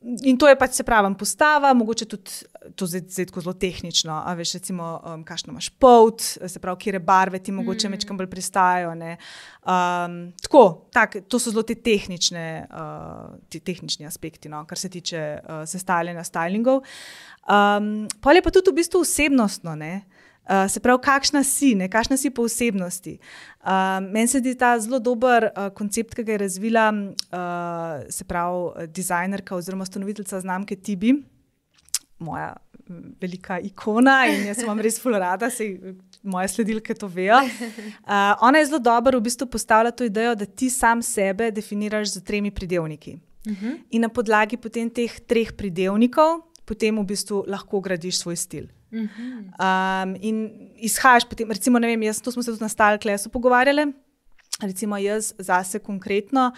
In to je pač se pravi, postava, mogoče tudi to zdaj, tako zelo tehnično. A veš, recimo, um, kakšno imaš pot, se pravi, kje barve ti mogoče mm. mečkam bolj pristajajo. Um, tako, tak, to so zelo ti tehnične, uh, ti tehnični aspekti, no, kar se tiče uh, sestavljanja stylingov. Um, pa je pa tudi v bistvu osebnostno. Ne? Uh, se pravi, kakšna si, ne, kakšna si po osebnosti. Uh, meni se zdi ta zelo dober uh, koncept, ki ga je razvila, uh, se pravi, dizajnerka oziroma ustanoviteljica znamke Tibi, moja velika ikona in jaz sem res full rada, se moje sledilke to vejo. Uh, ona je zelo dobro v bistvu postavila to idejo, da ti sam sebe definiraš z tremi pridevniki. Uh mhm. -huh. In na podlagi potem teh treh pridevnikov, potem v bistvu lahko gradiš svoj stil. Um, in izhajaš potem, recimo, ne vem, jaz, to smo se tudi na Stalklesu pogovarjali. Recimo, jaz zase konkretno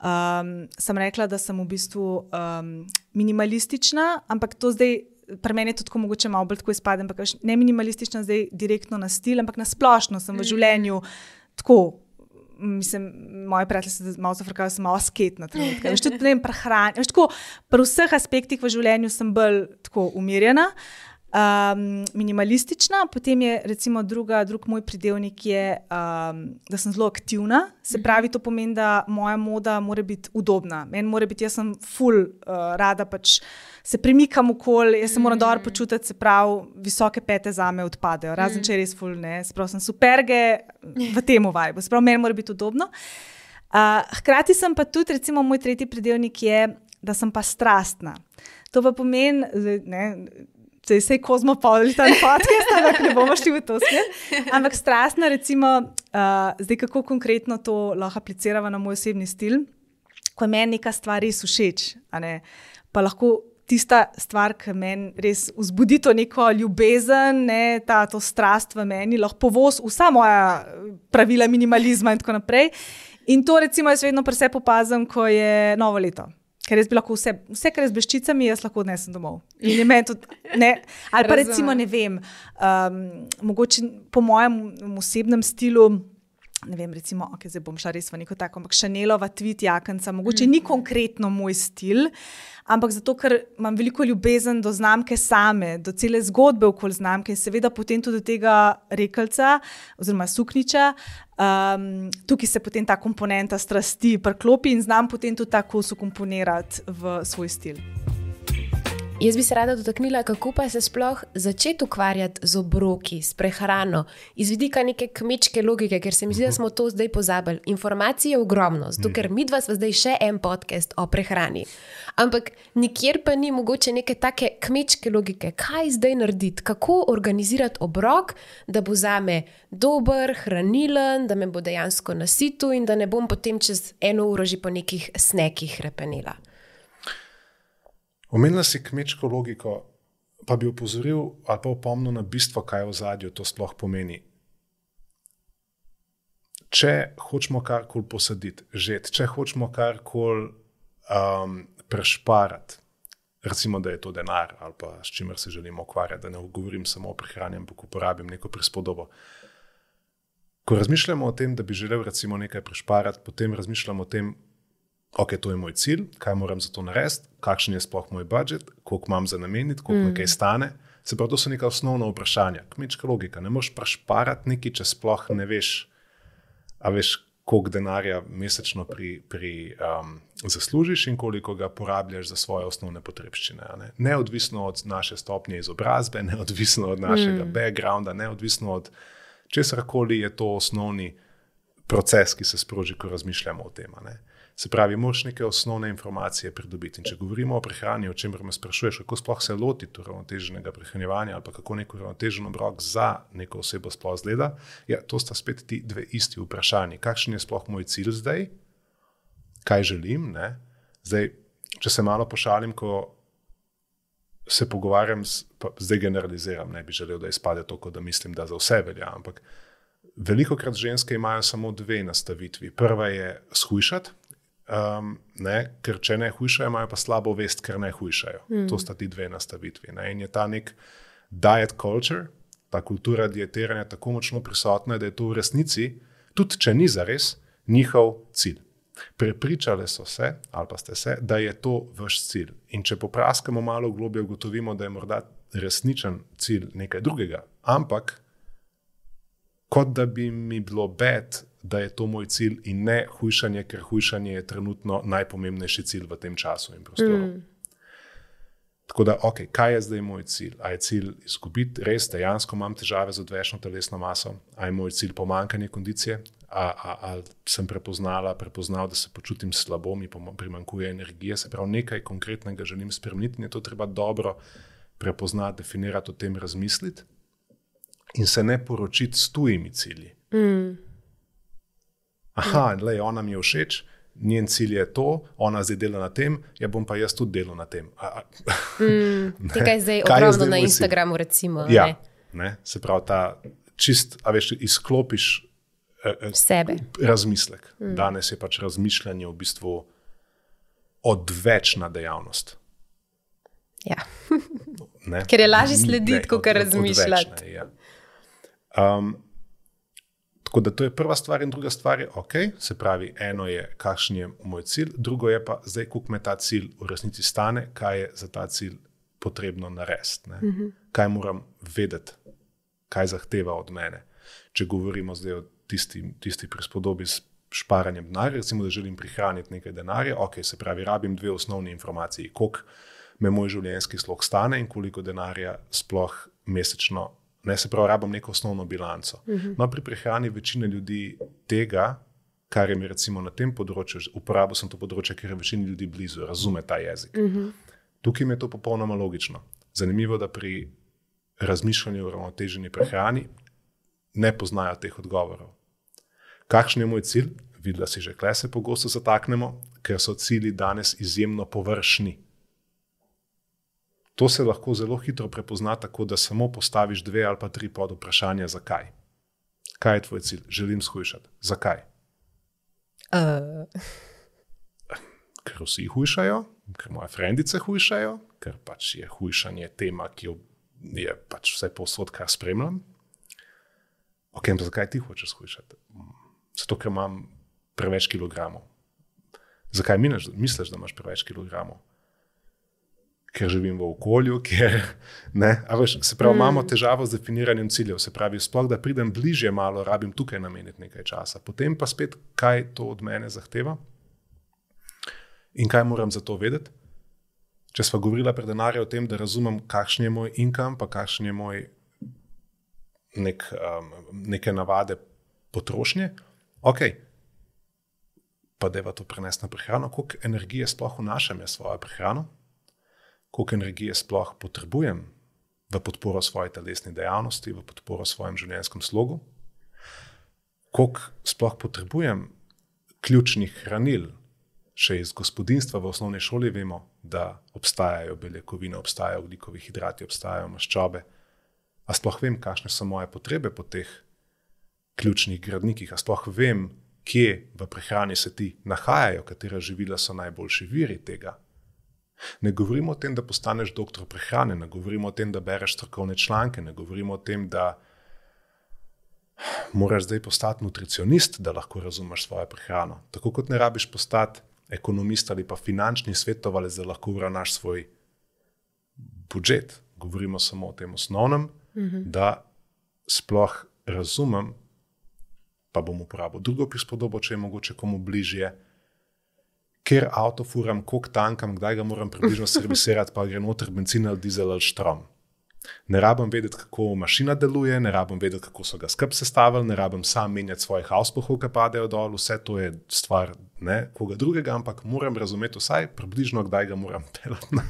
um, sem rekla, da sem v bistvu um, minimalistična, ampak to zdaj. Pri meni je to tako mogoče malo bolj tako izpadem, ampak ne minimalistična, zdaj direktno na stil, ampak na splošno sem v življenju tako. Mislim, moje prijatelje so malo zafrkali, sem malo sketna. Veš, tudi, vem, prehran, veš, tako, pri vseh aspektih v življenju sem bolj umirjena. Uh, um, minimalistična, potem je recimo druga, drug moj pridevnik, je, um, da sem zelo aktivna. Se mhm. pravi, to pomeni, da moja moda mora biti udobna. Meni mora biti, jaz sem full uh, rada, pač se premikam okoli, jaz se moram mm. dobro počutiti, se pravi, visoke pete za me odpadejo, razen mm. če je res full, ne, se pravi, sem superge v tem uvajbu, se pravi, meni mora biti udobno. Uh, hkrati sem pa tudi, recimo, moj tretji pridevnik je, da sem pa strastna. To pa pomeni, ne, se je kozmopolitan podcast, ampak ne bomo šli v to smer. Ampak strastna, recimo, uh, zdaj kako konkretno to lahko apliciramo na moj osebni stil, ko je meni neka stvar res všeč. Pa lahko tista stvar, ki meni res vzbudi to neko ljubezen, ne, ta to strast v meni, lahko povoz vsa moja pravila minimalizma in tako naprej. In to, recimo, jaz vedno presep opazim, ko je novo leto ker jaz bi lahko vse, vse kar je z bleščicami, jaz lahko odnesem domov. Tudi, ne, ali pa recimo, ne vem, um, mogoče po mojem osebnem stilu. Ne vem, recimo, okay, zdaj bom šla res v neko tako, ampak šanelova, tvit, jakenca, mogoče mm. ni konkretno moj stil, ampak zato, ker imam veliko ljubezen do znamke same, do cele zgodbe okoli znamke in seveda potem tudi do tega rekalca oziroma sukniča, Um, tukaj se potem ta komponenta strasti priklopi in znam potem tudi tako sukomponirati v svoj stil. Jaz bi se rada dotaknila, kako pa se sploh začeti ukvarjati z obroki, s prehrano, iz vidika neke kmečke logike, ker se mi zdi, da smo to zdaj pozabili. Informacije je ogromno, zato ker mi dva smo zdaj še en podcast o prehrani. Ampak nikjer pa ni mogoče neke take kmečke logike, kaj zdaj narediti, kako organizirati obrok, da bo za me dober, hranilen, da me bo dejansko nasitil in da ne bom potem čez eno uro že po nekih snekih repenila. Omenila si kmečko logiko, pa bi opozoril ali pa opomnil na bistvo, kaj v zadju to sploh pomeni. Če hočemo karkoli posaditi, žet, če hočemo karkoli um, prešparati, recimo, da je to denar ali pa s čimer se želimo ukvarjati, da ne govorim samo o prehrani, ampak uporabim neko prispodobo. ko razmišljamo o tem, da bi želel recimo nekaj prešparati, potem razmišljamo o tem, ok, to je moj cilj, kaj moram za to narediti, kakšen je sploh moj budžet, koliko imam za nameniti, koliko mm. nekaj stane. Se pravi, to so neka osnovna vprašanja, kmečka logika. Ne moreš prešparati nekaj, če sploh ne veš, a veš, koliko denarja mesečno pri, pri, um, zaslužiš in koliko ga porabljaš za svoje osnovne potrebščine. Ne? Neodvisno od naše stopnje izobrazbe, neodvisno od našega mm. backgrounda, neodvisno od česar koli je to osnovni proces, ki se sproži, ko razmišljamo o tem. Se pravi, moš neke osnovne informacije pridobiti. In če govorimo o prehrani, o čemer me sprašuješ, kako sploh se lotiti uravnoteženega prehranjevanja ali kako nek uravnotežen obrok za neko osebo sploh zgleda, ja, to sta spet ti dve isti vprašanji. Kakšen je sploh moj cilj zdaj, kaj želim? Zdaj, če se malo pošalim, ko se pogovarjam, z, zdaj generaliziram, ne bi želel, da izpade to, da mislim, da za vse velja. Ampak veliko krat ženske imajo samo dve nastavitvi. Prva je shujšati. Um, ne, ker če ne hujšajo, imajo pa slabo vest, ker ne hujšajo. Mm. To sta ti dve nastavitvi. Ne. In je ta nek diet culture, ta kultura dietiranja tako močno prisotna, da je to v resnici, tudi če ni za res, njihov cilj. Prepričali so se, ali pa ste se, da je to vaš cilj. In če popraskamo malo globje, ugotovimo, da je morda resničen cilj nekaj drugega. Ampak, kot da bi mi bilo bed, da je to moj cilj in ne hujšanje, ker hujšanje je trenutno najpomembnejši cilj v tem času in prostoru. Mm. Tako da, ok, kaj je zdaj moj cilj? A je cilj izgubiti, res dejansko imam težave z odvečno telesno maso, a je moj cilj pomankanje kondicije, ali sem prepoznala, prepoznal, da se počutim slabo, mi primankuje energije, se pravi, nekaj konkretnega želim spremeniti in je to treba dobro prepoznati, definirati, o tem razmisliti in se ne poročiti s tujimi cilji. Mm. Aha, le ona mi je všeč. Njen cilj je to, ona zdaj dela na tem, ja bom pa jaz tudi delal na tem. A, mm, kaj zdaj ogromno na Instagramu, recimo. Ja, ne? Ne, se pravi, ta čist, a veš, izklopiš Eh, sebe. Razmislek. Mm. Danes je pač razmišljanje v bistvu odvečna dejavnost. Ja. Ker je lažje slediti, kot razmišljati. Ja. Um, tako da to je prva stvar, in druga stvar je, ok, se pravi, eno je, kakšen je moj cilj, drugo je pa, zdaj, koliko me ta cilj v resnici stane, kaj je za ta cilj potrebno narediti, mm -hmm. kaj moram vedeti, kaj zahteva od mene. Če govorimo zdaj o tisti, tisti prispodobi s šparanjem denarja, recimo, da želim prihraniti nekaj denarja, ok, se pravi, rabim dve osnovni informaciji, koliko me moj življenjski slog stane in koliko denarja sploh mesečno. Ne se pravi, rabim neko osnovno bilanco. Uh mhm. -huh. No, pri prehrani večina ljudi tega, kar je mi recimo na tem področju, uporabil sem to področje, ker je večina ljudi blizu, razume ta jezik. Uh mhm. -huh. Tukaj mi je to popolnoma logično. Zanimivo je, da pri razmišljanju o ravnoteženi prehrani ne poznajo teh odgovorov. Kakšen je moj cilj? Videla si že, kle se pogosto zataknemo, ker so cilji danes izjemno površni. To se lahko zelo hitro prepozna, tako da samo postaviš dve ali pa tri pod vprašanja, zakaj. Kaj je tvoj cilj? Želim shujšati. Zakaj? Uh. Ker vsi hujšajo, ker moje frendice hujšajo, ker pač je hujšanje tema, ki jo je pač vse posod, kar spremljam. Ok, pa zakaj ti hočeš hujšati? zato ker imam preveč kilogramov. Zakaj misliš, da imaš preveč kilogramov? Ker živim v okolju, kjer veš, se pravi, mm. imamo težavo z definiranjem ciljev. Se pravi, sploh da pridem bližje, malo rabim tukaj nameniti nekaj časa. Potem pa spet, kaj to od mene zahteva in kaj moram za to vedeti. Če smo govorili pred denarjem o tem, da razumem, kakšen je moj income, pa kakšen je moj nek, um, neke navade potrošnje, ok, pa da je to preneseno na prehrano, koliko energije sploh vnašam jaz svojo prehrano, koliko energije sploh potrebujem v podporo svoje telesne dejavnosti, v podporo svojem življenjskem slogu, koliko sploh potrebujem ključnih hranil. Še iz gospodinstva v osnovni šoli vemo, da obstajajo beljakovine, obstajajo ugljikovi hidrati, obstajajo maščobe. A sploh vem, kakšne so moje potrebe po teh ključnih gradnikih. A sploh vem, kje v prehrani se ti nahajajo, katera živila so najboljši viri tega. Ne govorimo o tem, da postaneš doktor prehrane, ne govorimo o tem, da bereš strokovne članke, ne govorimo o tem, da moraš zdaj postati nutricionist, da lahko razumeš svojo prehrano. Tako kot ne rabiš postati ekonomist ali pa finančni svetovalec, da lahko uravnaš svoj budžet. Govorimo samo o tem osnovnem, mm -hmm. da sploh razumem, pa bom uporabil drugo prispodobo, če je mogoče komu bližje. Ker avto furam, koliko tankam, kdaj ga moram približno servisirati, pa gre noter benzin ali dizel ali štrom. Ne rabim vedeti, kako mašina deluje, ne rabim vedeti, kako so ga skrb sestavili, ne rabim sam menjati svojih avsplohov, ki padejo dol, vse to je stvar ne, koga drugega, ampak moram razumeti vsaj približno, kdaj ga moram pelati.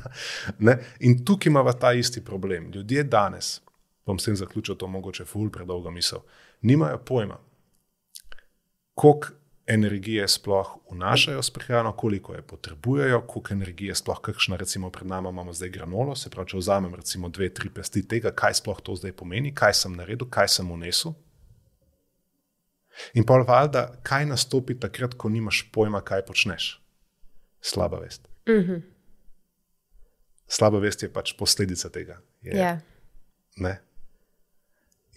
In tukaj imamo ta isti problem. Ljudje danes, bom s tem zaključil to mogoče ful predolgo misel, nimajo pojma, koliko energije sploh vnašajo s prehrano, koliko je potrebujejo, koliko energije sploh, kakšna, recimo, pred nami imamo zdaj granolo. Se pravi, če vzamem recimo dve, tri pesti tega, kaj sploh to zdaj pomeni, kaj sem naredil, kaj sem unesel. In pa valjda, kaj nastopi takrat, ko nimaš pojma, kaj počneš. Slaba vest. Mm -hmm. Slaba vest je pač posledica tega. Je, yeah. Ja.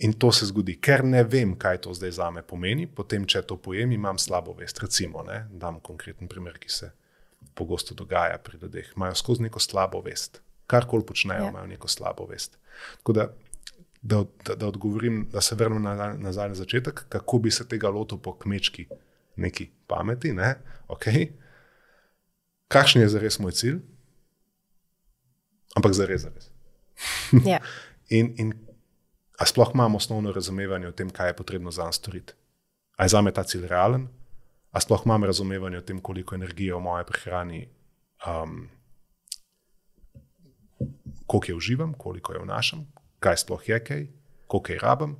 In to se zgodi, ker ne vem, kaj to zdaj za me pomeni. Potem, če to pojem, imam slabo vest. Recimo, ne, dam konkreten primer, ki se pogosto dogaja pri ljudeh. Imajo skozi neko slabo vest. Karkoli počnejo, ja. imajo neko slabo vest. Tako da, da, da, da odgovorim, da se vrnem nazaj, nazaj na začetek, kako bi se tega lotil po kmečki, neki pameti. Ne? Okay. Kakšen je zares moj cilj? Ampak zares, zares. Ja. in, in Ali sploh imamo osnovno razumevanje o tem, kaj je potrebno za nas storiti? Ali je za me ta cilj realen? Ali sploh imam razumevanje o tem, koliko energije v moje prehrani, um, koliko je uživam, koliko je vnašam, kaj sploh je kaj, koliko je rabim?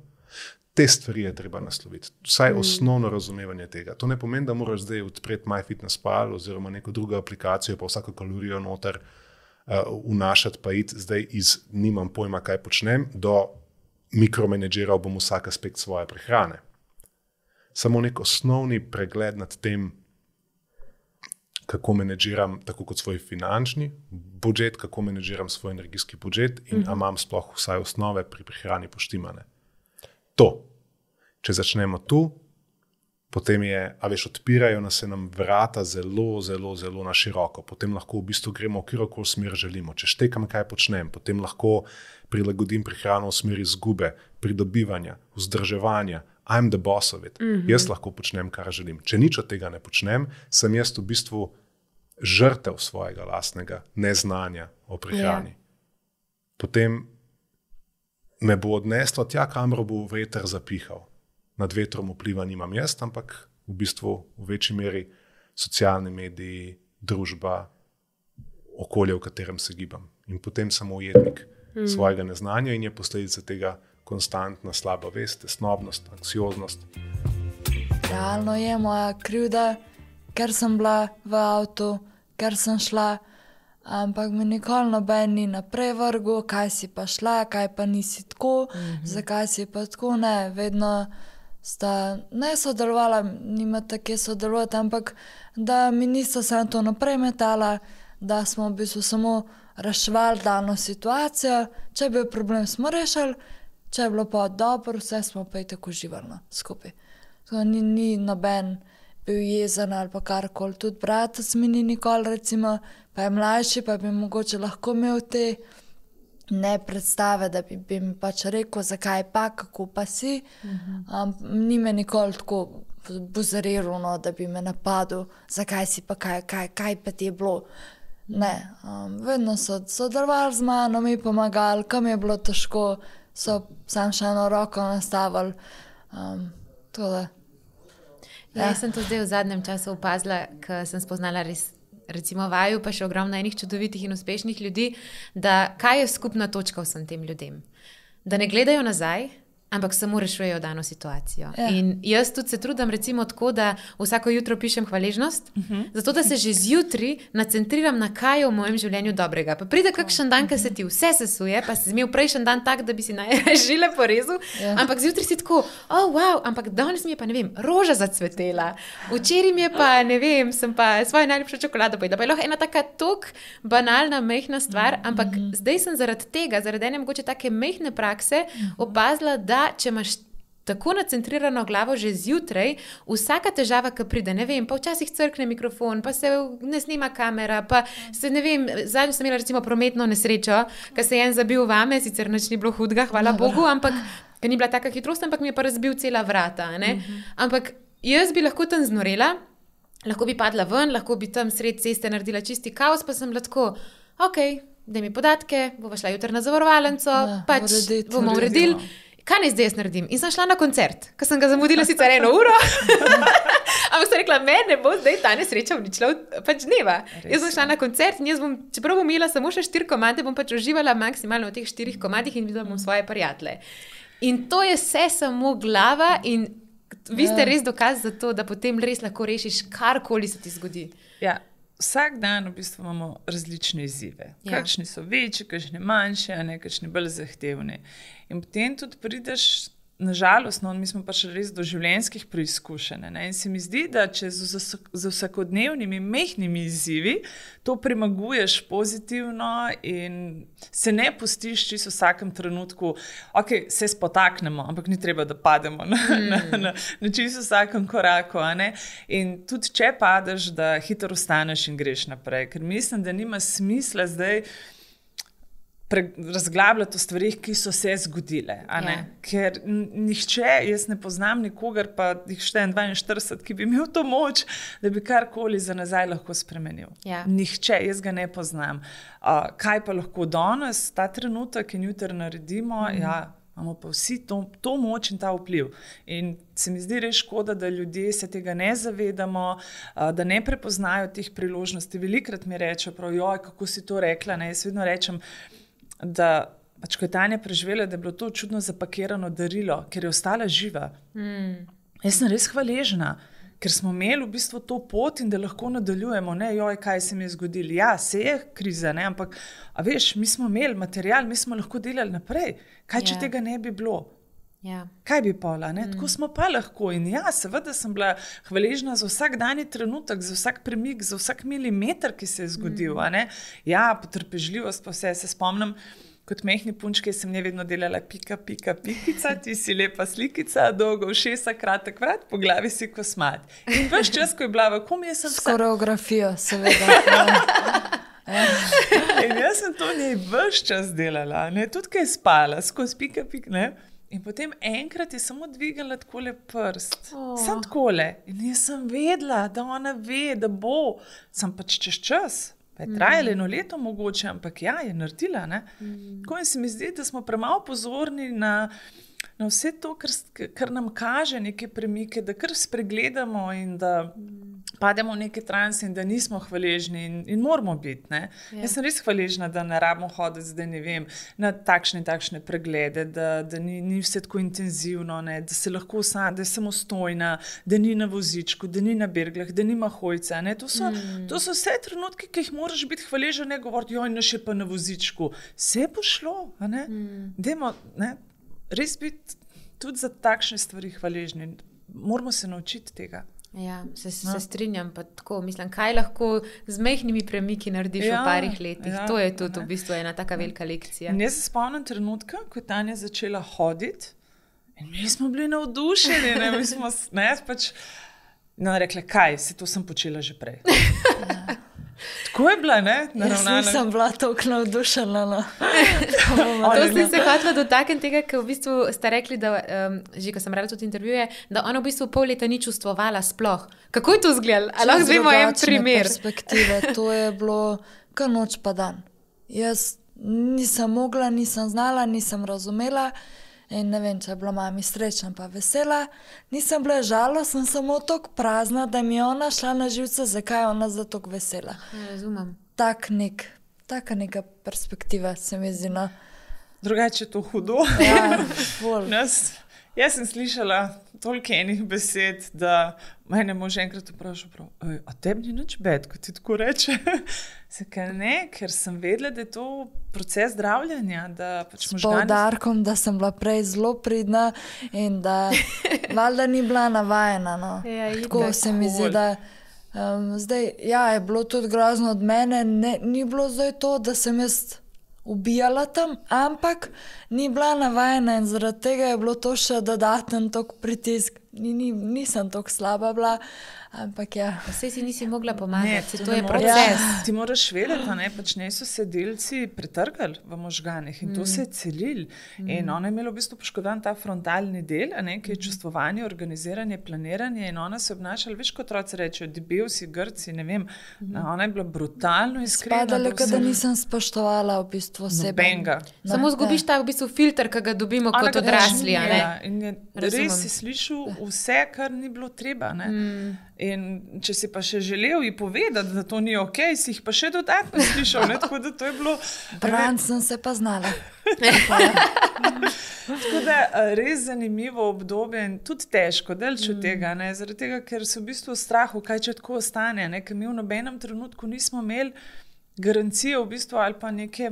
Te stvari je treba nasloviti. Vsaj mm. osnovno razumevanje tega. To ne pomeni, da moraš zdaj odpreti MyFitnessPal oziroma neko drugo aplikacijo, pa vsako kalorijo noter uh, vnašati, pa iti zdaj iz nimam pojma, kaj počnem, do mikromanageral bom vsak aspekt svoje prehrane. Samo nek osnovni pregled nad tem, kako menedžiram, tako kot svoj finančni budžet, kako menedžiram svoj energijski budžet in mhm. ali imam sploh vsaj osnove pri prehrani poštimane. To, če začnemo tu, potem je, a veš, odpirajo nas nam vrata zelo, zelo, zelo na široko. Potem lahko v bistvu gremo v kjerkoli smer želimo. Če štekam, kaj počnem, potem lahko prilagodim prehrano v smeri izgube, pridobivanja, vzdrževanja. I'm the boss of it. Mm -hmm. Jaz lahko počnem, kar želim. Če nič od tega ne počnem, sem jaz v bistvu žrtev svojega lastnega neznanja o prehrani. Yeah. Ja. Potem me bo odneslo tja, kamor bo veter zapihal nad vetrom vpliva nimam jaz, ampak v bistvu v večji meri socialni mediji, družba, okolje, v katerem se gibam. In potem sem ujetnik mm. svojega neznanja in je posledica tega konstantna slaba vest, tesnobnost, anksioznost. Realno je moja krivda, ker sem bila v avtu, ker sem šla. Ampak mi nikoli noben ni naprej vrgel, kaj si pa šla, kaj pa nisi tako, mm -hmm. zakaj si pa tako ne. Vedno sta ne sodelovala, nima tako sodelovati, ampak da mi niso samo to naprej metala, da smo v bistvu samo reševali dano situacijo, če bi bil problem, smo rešili, če je bilo pa dobro, vse smo pa i tako živeli no, skupaj. To ni, ni noben bil jezen ali pa karkoli, tudi brat mi ni nikoli, recimo, pa je mlajši, pa bi mogoče lahko imel te ne predstave, da bi, bi mi pač rekel, zakaj pa, kako pa si. Um, ni me nikoli tako buzariral, no, da bi me napadel, zakaj si pa, kaj, kaj, kaj pa ti je bilo. Ne, um, vedno so sodelovali z mano, mi pomagali, kam je bilo težko, so sam še eno roko nastavili. Um, ja. Ja, jaz sem to zdaj v zadnjem času opazila, ker sem spoznala res recimo vaju, pa še ogromno enih čudovitih in uspešnih ljudi, da kaj je skupna točka vsem tem ljudem? Da ne gledajo nazaj, ampak samo rešujejo dano situacijo. Ja. In jaz tudi se trudim, recimo, tako, da vsako jutro pišem hvaležnost, uh mhm. -huh. zato da se že zjutraj nacentriram na kaj je v mojem življenju dobrega. Pa pride kakšen dan, ki se ti vse sesuje, pa si imel prejšnji dan tak, da bi si najražile porezal, ja. ampak zjutraj si tako, oh, wow, ampak danes mi je pa, ne vem, roža zacvetela, včeraj mi je pa, ne vem, sem pa svojo najljubšo čokolado pojedla. Pa je lahko ena taka tok banalna, mehna stvar, ampak uh -huh. zdaj sem zaradi tega, zaradi ene mogoče take mehne prakse, opazila, da če imaš tako nacentrirano glavo že zjutraj, vsaka težava, ki pride, ne vem, pa včasih crkne mikrofon, pa se ne snima kamera, pa se ne vem, zadnjič sem imela recimo prometno nesrečo, ker se je en zabil vame, sicer nič ni bilo hudega, hvala Bogu, ampak ker ni bila taka hitrost, ampak mi je pa razbil cela vrata. Mhm. Ampak jaz bi lahko tam znorela, lahko bi padla ven, lahko bi tam sred ceste naredila čisti kaos, pa sem lahko, ok. Da mi podatke, bomo šla jutri na zavarovalnico, ja, pač uredit, bomo uredili kaj naj zdaj jaz naredim? In sem šla na koncert, ker sem ga zamudila sicer eno uro. Ampak sem rekla, meni bo zdaj ta nesreča uničila, pač dneva. Res, jaz sem šla na koncert in bom, čeprav bom imela samo še štiri komade, bom pač uživala maksimalno v teh štirih komadih in videla bom svoje prijatelje. In to je vse samo glava in vi ste ja. res dokaz za to, da potem res lahko rešiš karkoli se ti zgodi. Ja. Vsak dan v bistvu imamo različne izzive. Ja. Kakšni so večji, kakšni manjši, a ne kakšni bolj zahtevni. In potem tudi prideš, nažalost, no, mi smo pač res do življenjskih preizkušenj. In se mi zdi, da če z, z vsakodnevnimi mehkimi izzivi to premaguješ pozitivno in se ne pustiš čisto v vsakem trenutku, ok, se spotaknemo, ampak ni treba, da pademo na, mm. na, na, na čisto vsakem koraku. In tudi če padeš, da hitro ostaneš in greš naprej, ker mislim, da nima smisla zdaj razglabljati o stvarih, ki so se zgodile. Ja. Ker nihče, jaz ne poznam nikogar, pa jih štejem 42, ki bi imel to moč, da bi karkoli za nazaj lahko spremenil. Ja. Nihče, jaz ga ne poznam. Uh, kaj pa lahko danes, ta trenutek in jutri naredimo? Mhm. Ja, Imamo pa vsi to, to moč in ta vpliv. In se mi zdi res škoda, da ljudje se tega ne zavedamo, da ne prepoznajo teh priložnosti. Velikrat mi rečejo, kako si to rekla. Ne? Jaz vedno rečem, da pač, ko je Tanja preživela, da je bilo to čudno zapakirano darilo, ker je ostala živa. Mm. Jaz sem res hvaležna. Ker smo imeli v bistvu to pot in da lahko nadaljujemo, ne, joj, kaj se mi je zgodilo. Ja, se je kriza, ne, ampak, veš, mi smo imeli material, mi smo lahko delali naprej. Kaj, če ja. tega ne bi bilo? Ja. Kaj bi pola? Mm. Tako smo pa lahko. In ja, seveda sem bila hvaležna za vsak dan trenutek, za vsak premik, za vsak milimeter, ki se je zgodil. Mm. Ja, potrpežljivost, pa vse se spomnim. Kot mehni punčki sem ne vedno delala, pika, pika, pikica, ti si lepa slikica, dolgo všesa, kratek vrat, po glavi si kosmat. In veš čas, ko je bila v kom, jaz sem se. Koreografijo, seveda. In jaz sem to ne veš čas delala, ne? tudi kaj spala, skozi pika, pika. Ne? In potem enkrat je samo dvignila tako le prst, oh. sem tako le. In jaz sem vedela, da ona ve, da bo, sem pač čez čas. Pa je trajalo eno leto, mogoče, ampak ja, je naredila. Mm. Tako in se mi zdi, da smo premalo pozorni na, na vse to, kar, kar nam kaže neke premike, da kar spregledamo in da. Mm pademo v neki trans in da nismo hvaležni in, in moramo biti. Ja. Jaz sem res hvaležna, da ne rabimo hoditi zdaj, vem, na takšne in takšne preglede, da, da ni, ni vse tako intenzivno, ne, da se lahko sama, da je samostojna, da ni na vozičku, da ni na berglah, da nima hojca. To so, mm. to so vse trenutke, ki jih moraš biti hvaležen, ne govoriti, joj, ne še pa na vozičku. Vse bo šlo. Mm. Demo, ne, res biti tudi za takšne stvari hvaležni. Moramo se naučiti tega. Ja, se, se no. strinjam. Tako, mislim, kaj lahko z mehkimi premiki narediš ja, v parih letih? Ja, to je tudi v bistvu ena tako velika lekcija. Jaz se spomnim trenutka, ko je Tanja začela hoditi in mi smo bili navdušeni. Ne, mi smo ne, pač, no, rekli, kaj se to sem počela že prej. Ja. Tako je bila, ne? Naravnana. Jaz nisem bila tako navdušena. No. to sem se hotela dotakniti tega, ker v bistvu ste rekli, da, um, že ko sem rekla tudi intervjuje, da ona v bistvu pol leta ni čustvovala sploh. Kako je to izgledalo? Ali lahko zvemo en primer? Perspektive, to je bilo kar noč pa dan. Jaz nisem mogla, nisem znala, nisem razumela. In ne vem, če je bila mama srečna, pa vesela. Nisem bila žalostna, sem samo tako prazna, da mi je ona šla na živce, zakaj je ona zato tako vesela. Ja, razumem. Tak nek, taka neka perspektiva se mi zdi. No. Drugače je to hudo. Ja, Nas, jaz sem slišala toliko enih besed, da me je že enkrat vprašal, a tebi ni nič bed, kot ti tako reče. Zakaj ne? Ker sem vedela, da je to proces zdravljenja. Pač S poudarkom, da sem bila prej zelo pridna in da valjda ni bila navajena. No. Ja, tako se mi zdi. Um, zdaj, ja, je bilo tudi grozno od mene, ne, ni bilo zdaj to, da sem jaz ubijala tam, ampak ni bila navajena in zaradi tega je bilo to še dodaten tok pritisk. Ni, ni, nisem tako slaba bila. Ampak ja. Vse si nisi mogla pomagati, to je proces. Ja. Ti moraš vedeti, da pač so se delci pretrgali v možganih in mm. to se je celil. Mm. In ona je imela v bistvu poškodovan ta frontalni del, ne, ki je čustvovanje, organiziranje, planiranje. In ona se je obnašala, veš, kot otroci rečejo, debel si, grci. Mm. Ona je bila brutalno iskrena. Spadala, da vse... nisem spoštovala v bistvu sebe. Samo zgubiš ta v bistvu filter, ki ga dobimo ona kot odrasli. Ja, res si slišal vse, kar ni bilo treba. In če si pa še želel ji povedati, da to ni ok, si jih pa še dodatno slišal. Ne? Tako da to je bilo. Bran sem se pa znala. Tako da res zanimivo obdobje in tudi težko, da če mm. tega ne. Zaradi tega, ker so v bistvu v strahu, kaj če tako ostane. Ne? Ker mi v nobenem trenutku nismo imeli garancije v bistvu ali pa neke.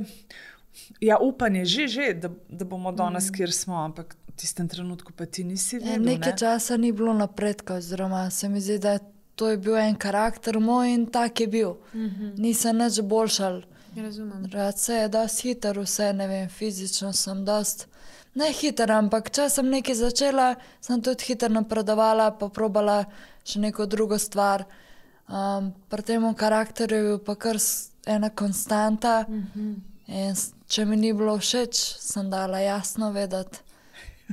Ja, upanje že, že da, da bomo danes, mm. kjer smo, ampak v tistem trenutku pa ti nisi videl. Nekaj ne? časa ni bilo napredka, oziroma se mi zdi, da to je bil en karakter moj in tak je bil. Mm -hmm. Nisem več boljšal. Rad se je, da si hiter, vse ne vem, fizično sem dost. Ne hiter, ampak če sem nekaj začela, sem tudi hiter napredovala, pa probala še neko drugo stvar. Um, pri tem karakterju je bil pa kar ena konstanta. Mm -hmm. Če mi ni bilo všeč, sem dala jasno vedeti.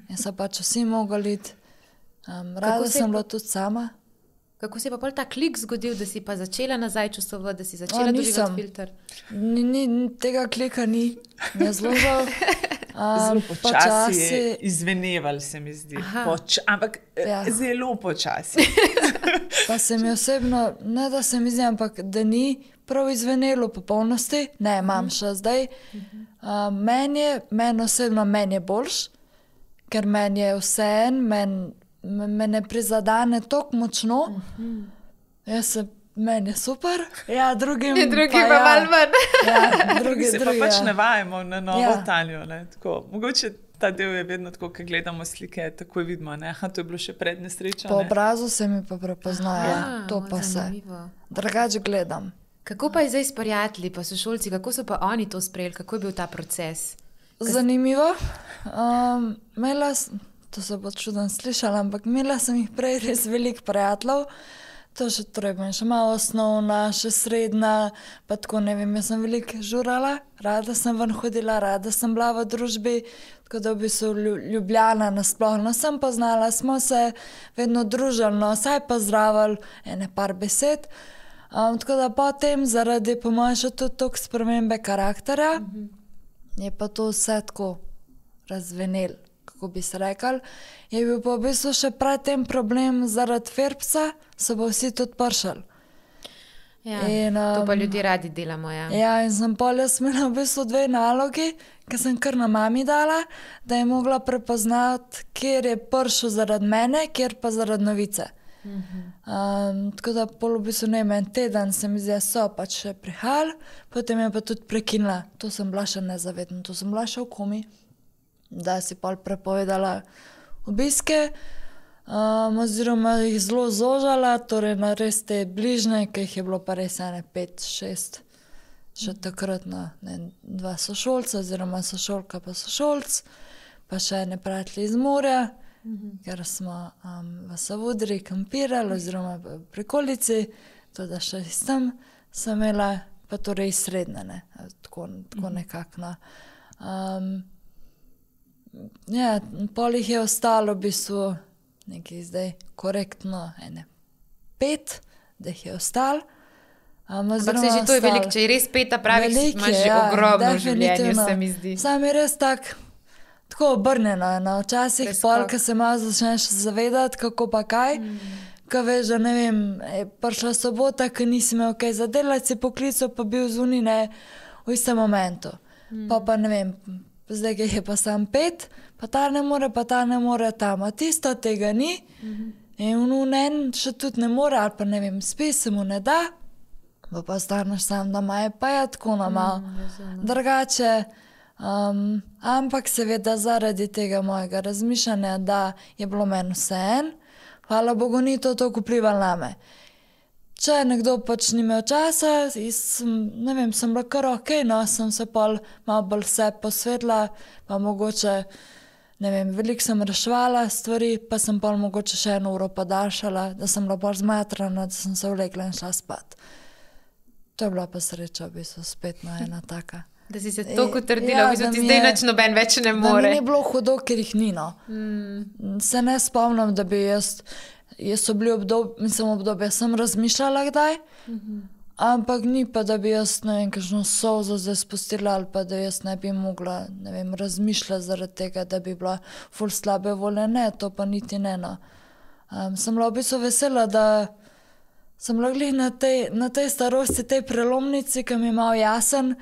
In so pač vsi mogli iti. Um, rada sem bila tudi sama. Kako se je pa ta klik zgodil, da si pa začela nazaj čustvovati, da si začela doživljati filter? Ni, ni, tega klika ni, ne zelo žal. Um, zelo počasi, počasi. je izveneval, se mi zdi. Poč ampak eh, ja. zelo počasi. pa se mi osebno, ne da se mi zdi, ampak da ni prav izvenelo popolnosti, ne imam uh -huh. še zdaj. Uh -huh. um, meni je, meni osebno, meni je boljš ker meni je vse en, meni me ne prizadene tako močno. Uh -huh. Jaz sem. Meni je super, ja, drugim drugi pa, pa ja. malo manj. Ja, drugi se drugi, pa pač ja. ne vajamo na novo ja. Italijo. Mogoče ta del je vedno tako, ko gledamo slike, tako vidimo. Aha, to je bilo še pred nesrečo. Po obrazu se mi pa prepoznajo, ja, to pa zanimivo. se. Drugače gledam. Kako pa je zdaj s prijatelji, pa so šolci, kako so pa oni to sprejeli, kako je bil ta proces? Zanimivo. Um, imela, to se bo čudno slišala, ampak imela sem jih prej res veliko prijateljev. To še treba, še malo osnovna, še srednja. Pa tako ne vem, jaz sem veliko žurala, rada sem ven hodila, rada sem bila v družbi. Tako da bi se ljubljena nasplošno sem poznala, smo se vedno družili, no, saj pa zdravili, ene par besed. Um, tako da potem, zaradi po mojem, še tudi toliko spremembe karakterja. Mm -hmm je pa to vse tako razvenel, kako bi se rekel. Je bil pa v bistvu še predtem problem zaradi Ferbsa, so pa vsi tudi pršali. Ja, in, um, to pa um, ljudje radi delamo. Ja, ja in sem pa jaz imela v bistvu dve nalogi, ki sem kar na mami dala, da je mogla prepoznati, kjer je pršel zaradi mene, kjer pa zaradi novice. Um, tako da pol v bistvu ne en teden se mi zdi, da so pač še prihajali, potem je pa tudi prekinila. To sem bila še nezavedna, to sem bila še v komi, da si pa prepovedala obiske, um, oziroma jih zelo zožala, torej na res te bližnje, ki jih je bilo pa res ene pet, šest. Še takrat na ne, dva sošolca, oziroma sošolka pa sošolc, pa še ne prijatelji iz morja. -hmm. ker smo um, v Savudri kampirali, oziroma pri okolici, tudi še tam sem imela, pa torej srednje, ne? tako, tako mhm. nekako. No. Um, ja, polih je ostalo, v bistvu, nekaj zdaj korektno, ene pet, da jih je ostalo. Um, Ampak se že to je veliko, če je res pet, pravi, da imaš ja, ogromno življenja, se mi zdi. Sam je res tako tako obrnjeno. No. Včasih pol, ki se malo začneš zavedati, kako pa kaj. Mm. Kaj veš, da ne vem, je prišla sobota, ki nisi imel kaj za delati, si poklical, pa bil zunine v istem momentu. Mm. Pa pa ne vem, zdaj je pa sam pet, pa ta ne more, pa ta ne more tam, a tisto tega ni. Mm -hmm. In v en še tudi ne more, ali pa ne vem, spi se mu ne da, pa pa staneš sam doma, je pa je tako na malo. Mm, Drugače. Um, ampak seveda zaradi tega mojega razmišljanja, da je bilo meni vse en, hvala Bogu, ni to tako vplivalo na me. če nekdo pač ni imel časa, sem, ne vem, sem bila kar ok, no, sem se pa malo bolj vse posvetila, pa mogoče, ne vem, veliko sem reševala stvari, pa sem pa mogoče še eno uro podaljšala, da sem bila bolj zmatrana, da sem se vlekla in šla spat. To je bila pa sreča, v bistvu spet na ena taka. Da si se tako utrdila, ja, da ti zdaj noč noben več ne more. Ni bilo hudo, ker jih ni. No. Mm. Se ne spomnim, da bi jaz jaz sem bil obdob, mislim, obdobje, sem razmišljala kdaj, mm -hmm. ampak ni pa, da bi jaz ne vem, kakšno sozo zdaj spustila ali pa da jaz ne bi mogla ne vem, razmišljati zaradi tega, da bi bila ful slabe volje. Ne, to pa niti ne. No. Um, sem bila v bistvu vesela, da sem lahko na, na tej starosti, tej prelomnici, ki mi je malo jasen,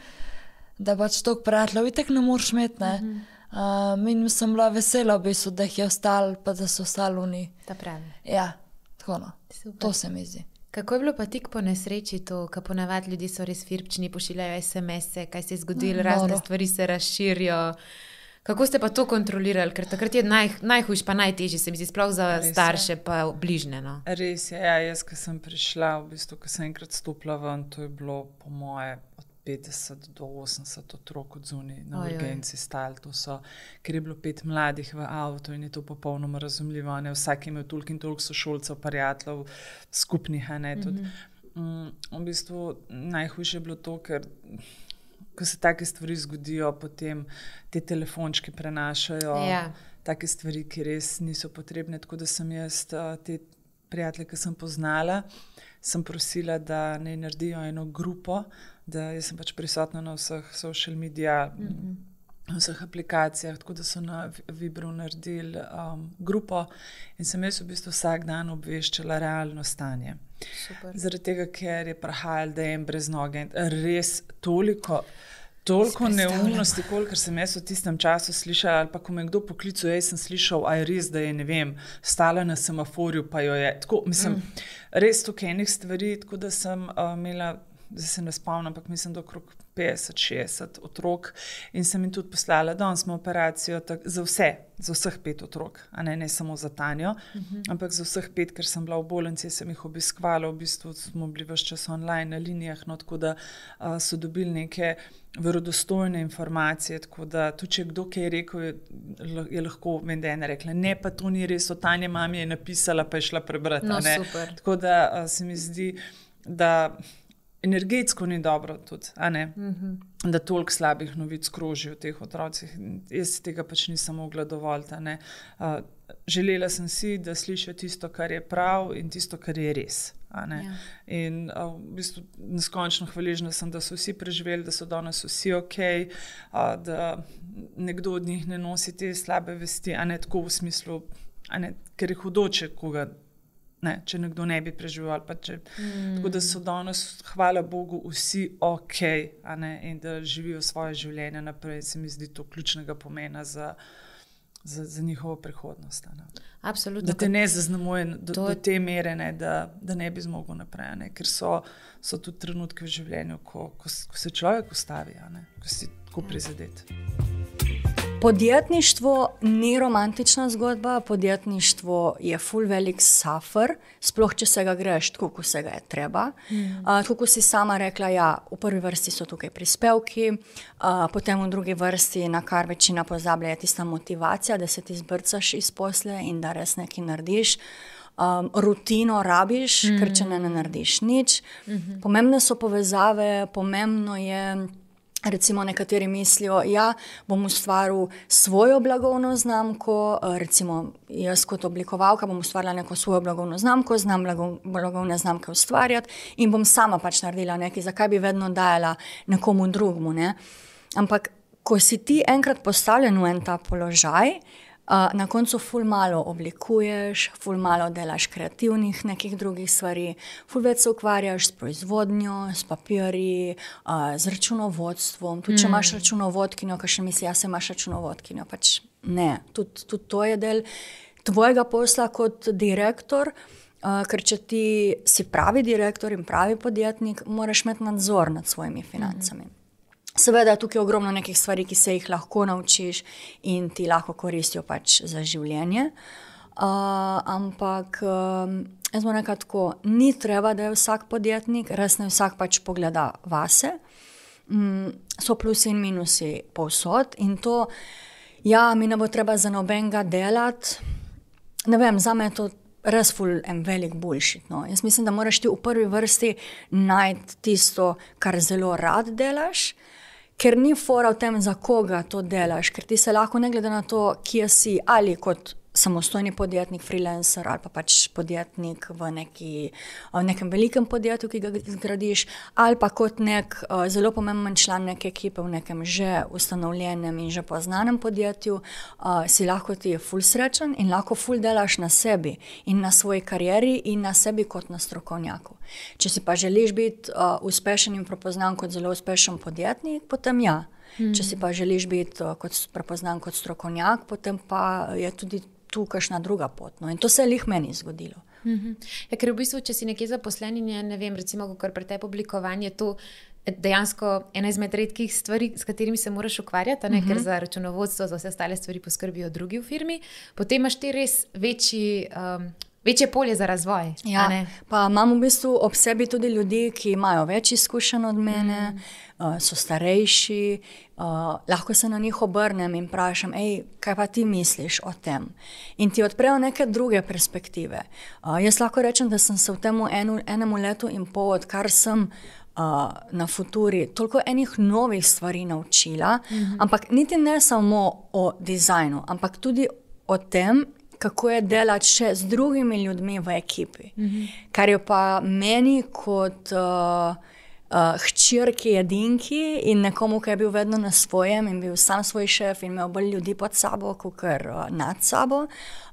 da pač to prijateljev itek ne moreš imeti. Mm -hmm. Um, in sem bila vesela, v bistvu, da jih je ostalo, pa da so ostali oni. Ta pravi. Ja, tako no. To se mi zdi. Kako je bilo pa tik po nesreči to, ko ponavadi ljudje so res firpčni, pošiljajo SMS-e, kaj se je zgodilo, no, razne stvari se razširijo. Kako ste pa to kontrolirali, ker takrat je naj, najhujš, pa najtežji, se mi zdi, sploh za res starše, je. pa bližnje. No? Res je, ja, jaz, ki sem prišla, v bistvu, ko sem enkrat stopila ven, to je bilo po moje 50 do 80 otrok od zunaj na urgenci stali. Ker je bilo pet mladih v avtu in je to popolnoma razumljivo. Ne? Vsak je imel toliko in toliko sošolcev, prijateljev, skupnih. Mm -hmm. mm, v bistvu najhujše je bilo to, ker. Ko se take stvari zgodijo, potem te telefončke prenašajo, ja. take stvari, ki res niso potrebne. Tako da sem jaz te prijatelje, ki sem poznala, sem prosila, da ne naredijo eno grupo, da sem pač prisotna na vseh social medijih, mm -hmm. vseh aplikacijah, tako da so na Vibru naredili um, grupo in sem jaz v bistvu vsak dan obveščala realno stanje. Super. Zaradi tega, ker je prahajal, da je en brez noge in res toliko. Toliko neumnosti, kolikor sem jaz v tistem času slišal, ali pa ko me kdo poklical, jaz sem slišal, a je res, da je ne vem, stala na semaforju, pa jo je. Tako, mislim, mm. res tukaj enih stvari, tako da sem uh, imela zdaj se ne spomnim, ampak mislim, da okrog 50-60 otrok. In sem jim tudi poslala, da smo operacijo tak, za vse, za vseh pet otrok, a ne, ne samo za Tanjo, uh mhm. -huh. ampak za vseh pet, ker sem bila v bolnici, sem jih obiskvala, v bistvu smo bili vse čas online na linijah, no, tako da uh, so dobili neke. Verodostojne informacije, tako da tudi če kdo kaj je rekel, je, je lahko vem, da je ena rekla: Ne, pa to ni res, o Tanja mami je napisala, pa je šla prebrati. No, tako da uh, se mi zdi, da energetsko ni dobro, tudi, mm -hmm. da toliko slabih novic kroži v teh otrocih. Jaz tega pač nisem mogla dovolj. Uh, želela sem si, da slišijo tisto, kar je prav in tisto, kar je res. Ja. In uh, v bistvu neskončno hvaležna sem, da so vsi preživeli, da so danes vsi ok, uh, da nekdo od njih ne nosi te slabe vesti, a ne tako v smislu, ne, ker je hudoče koga ne, če nekdo ne bi preživel. Če, mm. Tako da so danes, hvala Bogu, vsi ok ne, in da živijo svoje življenje naprej. Se mi zdi to ključnega pomena za, za, za njihovo prihodnost. Absolutno. Da te ne zaznamuje do, to... do te mere, ne, da, da ne bi zmogel naprej. Ne, ker so, so tudi trenutki v življenju, ko, ko, ko se človek ustavi, ne, ko si tako prizadet. Podjetništvo ni romantična zgodba, podjetništvo je full velik suffer, sploh če se ga greš tako, kot se ga je treba. Mm. Uh, tako kot si sama rekla, ja, v prvi vrsti so tukaj prispevki, uh, potem v drugi vrsti, na kar večina pozablja, je tista motivacija, da se ti zbrcaš iz posle in da res nekaj narediš. Um, rutino rabiš, mm. ker če ne, ne narediš nič. Mm -hmm. Pomembne so povezave, pomembno je. Recimo, nekateri mislijo, da ja, bom ustvaril svojo blagovno znamko. Eh, recimo, jaz kot oblikovalka bom ustvarila neko svojo blagovno znamko, znam blagovne znamke ustvarjati in bom sama pač naredila nekaj, zakaj bi vedno dajala nekomu drugemu. Ne? Ampak, ko si ti enkrat postavljen v en ta položaj, uh, na koncu ful malo oblikuješ, ful malo delaš kreativnih nekih drugih stvari, ful več se ukvarjaš s proizvodnjo, s papirji, uh, z računovodstvom. Tudi, če mm. imaš računovodkinjo, kaj še misliš, jaz imaš računovodkinjo. Pač ne, tudi tud to je del tvojega posla kot direktor. Uh, ker če ti si pravi direktor in pravi podjetnik, moraš imeti nadzor nad svojimi financami. Mm -hmm. Seveda je tukaj ogromno nekih stvari, ki se jih lahko naučiš in ti lahko koristijo pač za življenje. Uh, ampak um, jaz bom rekel tako, ni treba, da je vsak podjetnik, res ne vsak pač pogleda vase. Mm, so plusi in minusi povsod in to, ja, mi ne bo treba za nobenega delati. Ne vem, za me je to res ful en velik boljši. No. Jaz mislim, da moraš ti v prvi vrsti najti tisto, kar zelo rad delaš. Ker ni fora v tem, za koga to delaš, ker ti se lahko, ne glede na to, kje si ali kot samostojni podjetnik, freelancer ali pa pač podjetnik v, neki, v nekem velikem podjetju, ki ga zgradiš, ali pa kot nek uh, zelo pomemben član neke ekipe v nekem že ustanovljenem in že poznanem podjetju, uh, si lahko ti je ful srečen in lahko ful delaš na sebi in na svoji karieri in na sebi kot na strokovnjaku. Če si pa želiš biti uh, uspešen in prepoznan kot zelo uspešen podjetnik, potem ja. Hmm. Če si pa želiš biti uh, kot prepoznan kot strokovnjak, potem pa je tudi tu kakšna druga pot. No? In to se je lih meni zgodilo. Mhm. Ja, ker v bistvu, če si nekje zaposlen in je, ne vem, recimo, kar pri tebi oblikovanje, to dejansko ena izmed redkih stvari, s katerimi se moraš ukvarjati, ne, uh -huh. ker mhm. za računovodstvo, za vse ostale stvari poskrbijo drugi v firmi, potem imaš ti res večji. Um, Večje polje za razvoj. Ja, pa imamo v bistvu ob sebi tudi ljudi, ki imajo več izkušenj od mene, mm. uh, so starejši. Uh, lahko se na njih obrnem in vprašam, kaj pa ti misliš o tem. In ti odprejo neke druge perspektive. Uh, jaz lahko rečem, da sem se v tem enu, enemu letu in pol, odkar sem. Uh, na futuri toliko enih novih stvari naučila, mm -hmm. ampak niti ne samo o dizajnu, ampak tudi o tem, kako je delati še z drugimi ljudmi v ekipi. Mm -hmm. Kar je pa meni kot uh, uh, hčerki jedinki in nekomu, ki je bil vedno na svojem in bil sam svoj šef in imel bolj ljudi pod sabo, kot kar uh, nad sabo.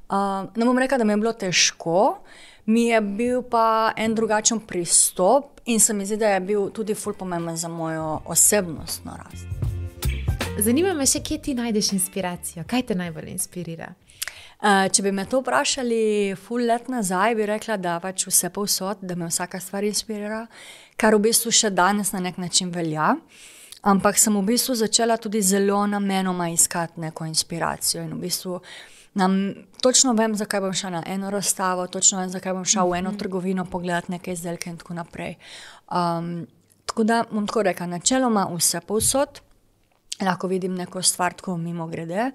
Uh, ne bom rekel, da mi je bilo težko. Mi je bil pa en drugačen pristop, in se mi zdi, da je bil tudi fulp pomemben za mojo osebnostno rast. Zanima me še, kje ti najdeš inspiracijo, kaj te najbolj inspirira? Uh, če bi me to vprašali, full let nazaj, bi rekla, da pač vse povsod, da me vsaka stvar inspirira, kar v bistvu še danes na nek način velja. Ampak sem v bistvu začela tudi zelo namenoma iskati neko inspiracijo. In v bistvu nam, točno vem, zakaj bom šla na eno razstavo, točno vem, zakaj bom šla v eno mhm. trgovino pogledati nekaj izdelke in tako naprej. Um, tako da bom tako rekla, načeloma vse povsod, lahko vidim neko stvar, tako mimo grede.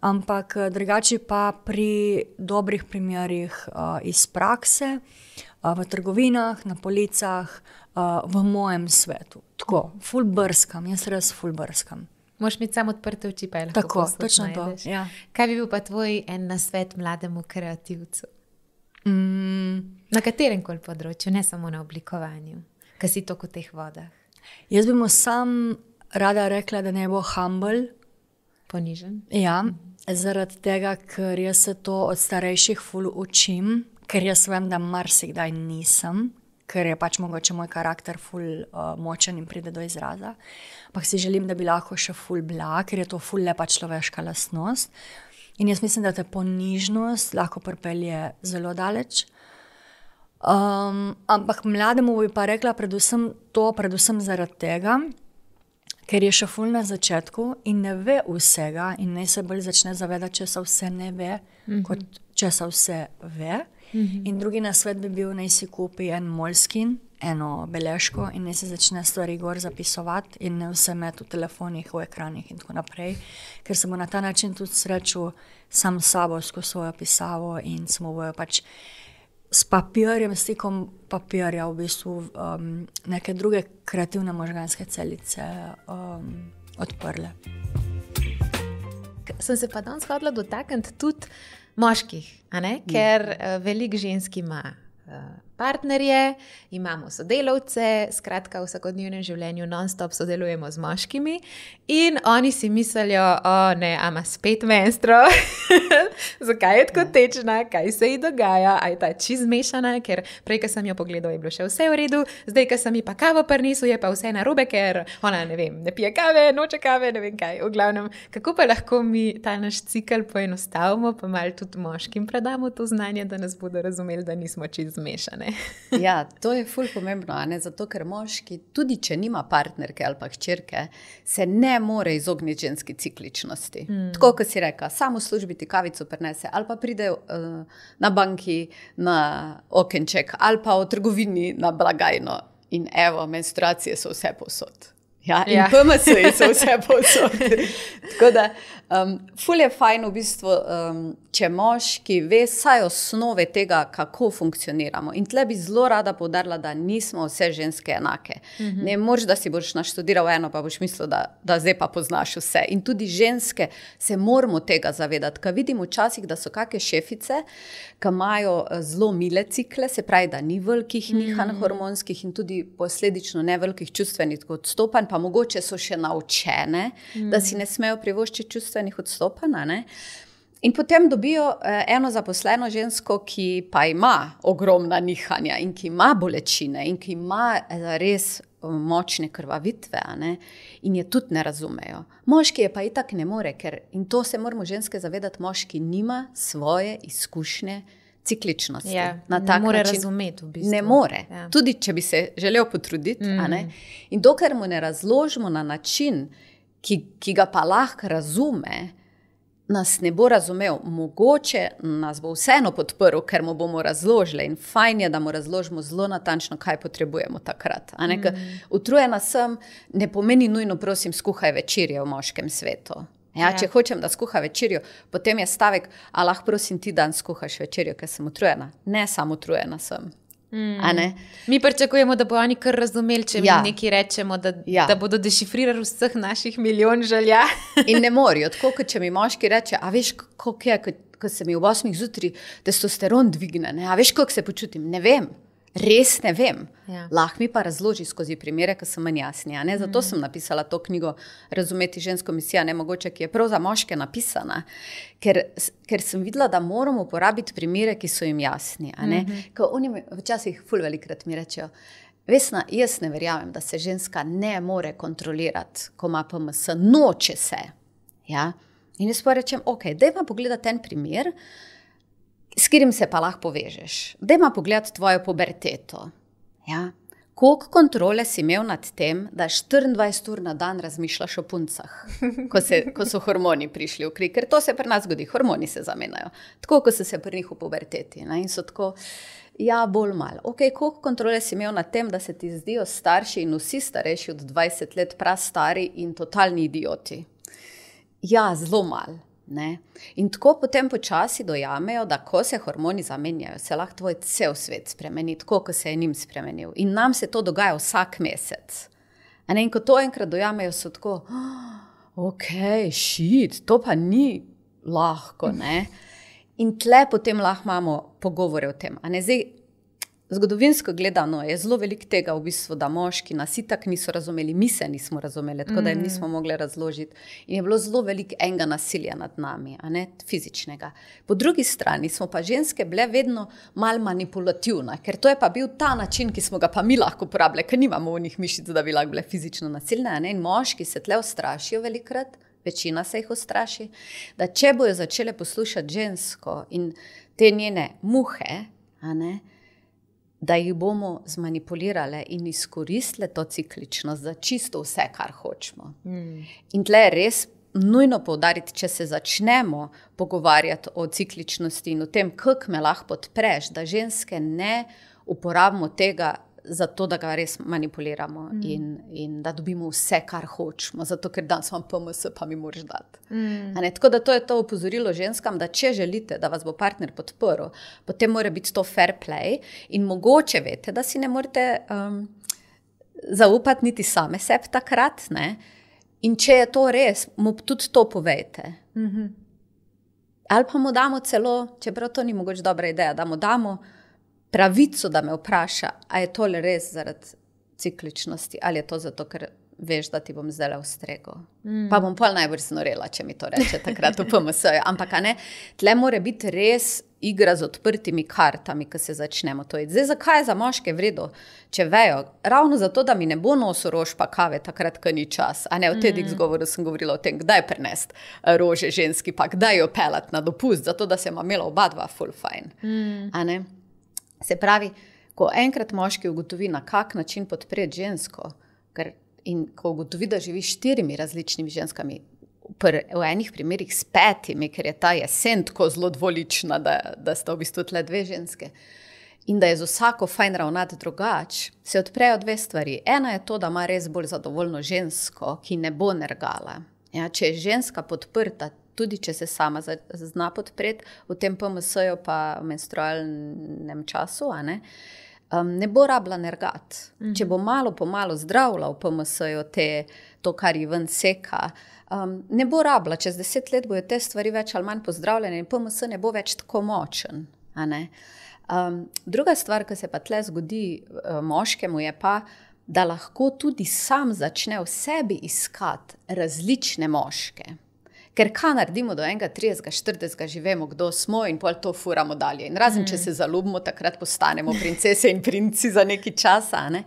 Ampak eh, drugače pa pri dobrih primerih uh, iz prakse, uh, v trgovinah, na policah, uh, v mojem svetu. Tako, full brskam, jaz res full brskam. Moš imeti samo odprte oči, pa je lahko. Tako, točno to. Ja. Kaj bi bil pa tvoj en nasvet mlademu kreativcu? Mm. Na katerem koli področju, ne samo na oblikovanju, kaj si to v teh vodah? Jaz bi mu sam rada rekla, da ne bo humble. Ponižen. Ja. Zaradi tega, ker jaz se to od starejših ful učim, ker jaz vem, da marsikdaj nisem, ker je pač mogoče moj karakter ful uh, močen in pride do izraza. Ampak si želim, da bi lahko še ful bila, ker je to ful lepa človeška lastnost. In jaz mislim, da te ponižnost lahko pripelje zelo daleč. Um, ampak mlademu bi pa rekla predvsem to, predvsem zaradi tega ker je še ful na začetku in ne ve vsega, in ne se bolj začne zavedati, če se vse ne ve, mm -hmm. kot če se vse ve. Mm -hmm. In drugi na svet bi bil, naj si kupi en molskin, eno beležko in naj se začne stvari gor zapisovati, in ne vse med v telefonih, v ekranih in tako naprej, ker se bo na ta način tudi srečal sam s sabo, skozi svojo pisavo in samo bojo pač s papirjem, stikom papirja, v bistvu um, neke druge kreativne možganske celice um, odprle. Sem se pa danes hodila dotakniti tudi moških, ker uh, veliko žensk ima uh, partnerje, imamo sodelavce, skratka, v vsakodnevnem življenju non-stop sodelujemo z moškimi in oni si mislijo, da ne, ima spet menstro, zakaj je tako ja. tečna, kaj se ji dogaja, aj ta čez mešana, ker prej, ko sem jo pogledal, je bilo še vse v redu, zdaj, ko sem ji pa kavo prnisu, je pa vse na robe, ker ona ne vem, ne pije kave, noče kave, ne vem kaj. V glavnem, kako pa lahko mi ta naš cikl poenostavimo, pa malo tudi moškim predamo to znanje, da nas bodo razumeli, da nismo čez mešane. ja, to je fulj pomembno, zato ker moški, tudi če nima partnerke ali pa hčerke, se ne more izogniti ženski cikličnosti. Mm. Tako kot si reka, samo službi ti kavico prenese, ali pa pride uh, na banki na okenček, ali pa v trgovini na blagajno. In evo, menstruacije so vse posod. Ja, in ja. PMS-ji so vse posod. Tako da, um, ful je fajn v bistvu, um, če moški ve vsaj osnove tega, kako funkcioniramo. In tle bi zelo rada povdarila, da nismo vse ženske enake. Mm -hmm. Ne moreš, da si boš naštudiral eno, pa boš mislil, da, da zdaj pa poznaš vse. In tudi ženske se moramo tega zavedati. Kaj vidimo včasih, da so kakšne šefice, ki imajo eh, zelo mile cikle, se pravi, da ni velikih nihanj mm -hmm. hormonskih in tudi posledično ne velikih čustvenih odstopanj mogoče so še naučene, mm. da si ne smejo privoščiti čustvenih odstopanj. In potem dobijo eh, eno zaposleno žensko, ki pa ima ogromna nihanja in ki ima bolečine in ki ima eh, res eh, močne krvavitve, in je tudi ne razumejo. Moški je pa itak ne more, ker in to se moramo ženske zavedati, moški nima svoje izkušnje cikličnosti. Ja, ne more način. razumeti. V bistvu. Ne more. Ja. Tudi če bi se želel potruditi. Mm. In dokler mu ne razložimo na način, ki, ki ga pa lahko razume. Nas ne bo razumel, mogoče nas bo vseeno podprl, ker mu bomo razložili. In fajn je, da mu razložimo zelo natančno, kaj potrebujemo takrat. Mm. Utrujena sem, ne pomeni nujno, prosim, skuhaj večerje v moškem svetu. Ja, ja. Če hočem, da skuha večerjo, potem je stavek, a lahko prosim ti dan skuhaš večerjo, ker sem utrujena. Ne samo utrujena sem. Mm. Mi pričakujemo, da bodo oni kar razumeli, če ja. mi nekaj rečemo, da, ja. da bodo dešifrirali vseh naših milijon želja. In ne morajo, tako kot če mi moški reče, a veš, kako je, ko se mi v 8 zjutraj testosteron dvigne, ne? a veš, kako se počutim, ne vem. Res ne vem. Ja. Lahko mi pa razloži skozi primere, ki so manj jasni. Zato mm. sem napisala to knjigo Razumeti žensko misijo, ne mogoče, ki je prav za moške napisana, ker, ker sem videla, da moramo uporabiti primere, ki so jim jasni. Mm -hmm. Oni včasih ful velikrat mi rečejo. Vesna, jaz ne verjamem, da se ženska ne more kontrolirati, ko ima PMS, noče se. Ja? In jaz pa rečem, ok, da ima pogledati en primer s katerim se pa lahko povežeš. Da ima pogled tvojo puberteto. Ja? Koliko kontrole si imel nad tem, da 24 ur na dan razmišljaš o puncah, ko, se, ko so hormoni prišli v krik, ker to se pri nas zgodi, hormoni se zamenjajo, tako kot so se pri njih v puberteti. Ne? In so tako, ja, bolj malo. Okay, koliko kontrole si imel nad tem, da se ti zdijo starši in vsi starejši od 20 let, prav stari in totalni idioti? Ja, zelo malo. Ne? In tako potem počasi dojamejo, da ko se hormoni zamenjajo, se lahko tvoj cel svet spremeni, tako kot se je njim spremenil. In nam se to dogaja vsak mesec. Ne? In ko to enkrat dojamejo, so tako, oh, ok, šit, to pa ni lahko. Ne? In tle potem lahko imamo pogovore o tem. Zdaj, Zgodovinsko gledano je zelo veliko tega, v bistvu, da moški nas itak niso razumeli, mi se nismo razumeli, tako da jim nismo mm. mogli razložiti. In je bilo zelo veliko enega nasilja nad nami, a ne fizičnega. Po drugi strani smo pa ženske bile vedno mal manipulativne, ker to je pa bil ta način, ki smo ga pa mi lahko uporabljali, ker nimamo v njih mišic, da bi lahko bile fizično nasilne. In moški se tle ustrašijo velikrat, večina se jih ustraši, da če bojo začele poslušati žensko in te njene muhe, a ne da jih bomo zmanipulirali in izkoristili to cikličnost za čisto vse, kar hočemo. Mm. In tle je res nujno povdariti, če se začnemo pogovarjati o cikličnosti in o tem, kako me lahko podpreš, da ženske ne uporabimo tega zato da ga res manipuliramo mm. in, in da dobimo vse, kar hočemo, zato ker danes imamo PMS, pa mi moraš dati. Mm. Tako da to je to opozorilo ženskam, da če želite, da vas bo partner podporil, potem mora biti to fair play in mogoče veste, da si ne morete um, zaupati niti same sebi takrat. Ne? In če je to res, mu tudi to povejte. Mm -hmm. Ali pa mu damo celo, čeprav to ni mogoče dobra ideja, da mu damo pravico, da me vpraša, ali je to res zaradi cikličnosti ali je to zato, ker veš, da ti bom zdaj le ustregel. Mm. Pa bom pa najbolj znorela, če mi to reče takrat v PMS. -ju. Ampak ne, tle mora biti res igra z odprtimi kartami, ki se začnemo to jedeti. Zdaj, zakaj je za moške vredno, če vejo? Ravno zato, da mi ne bo nosil rož pa kave, takrat, ko ni čas. A ne v tednih mm. zgovoru sem govorila o tem, kdaj prenesti eh, rože ženski, pa kdaj jo pelati na dopust, zato da se ima imela oba dva full fine. Mm. Se pravi, ko enkrat moški ugotovi, na kak način podpreti žensko, ker, in ko ugotovi, da živi s štirimi različnimi ženskami, pr, v enih primerih s petimi, ker je ta jesen tako zelo dvolična, da, da sta v bistvu tle dve ženske. In da je z vsako fajn ravnati drugače, se odprejo dve stvari. Ena je to, da ima res bolj zadovoljno žensko, ki ne bo nergala. Ja, če je ženska podprta, tudi če se sama zna podpreti v tem PMS-ju, pa v menstrualnem času, ne, um, ne bo rabila nergati. Mhm. Če bo malo po malo zdravila v PMS-ju to, kar ji ven seka um, ne bo rabila, čez deset let bodo te stvari več ali manj pozdravljene in PMS ne bo več tako močen. Um, druga stvar, ki se pa tle zgodi uh, moškemu, je pa, da lahko tudi sam začne v sebi iskati različne moške. Ker kaj naredimo do 31, 40, že vemo, kdo smo in pol to furamo dalje. In razen, mm. če se zaljubimo, takrat postanemo princese in princi za nekaj časa. Ne?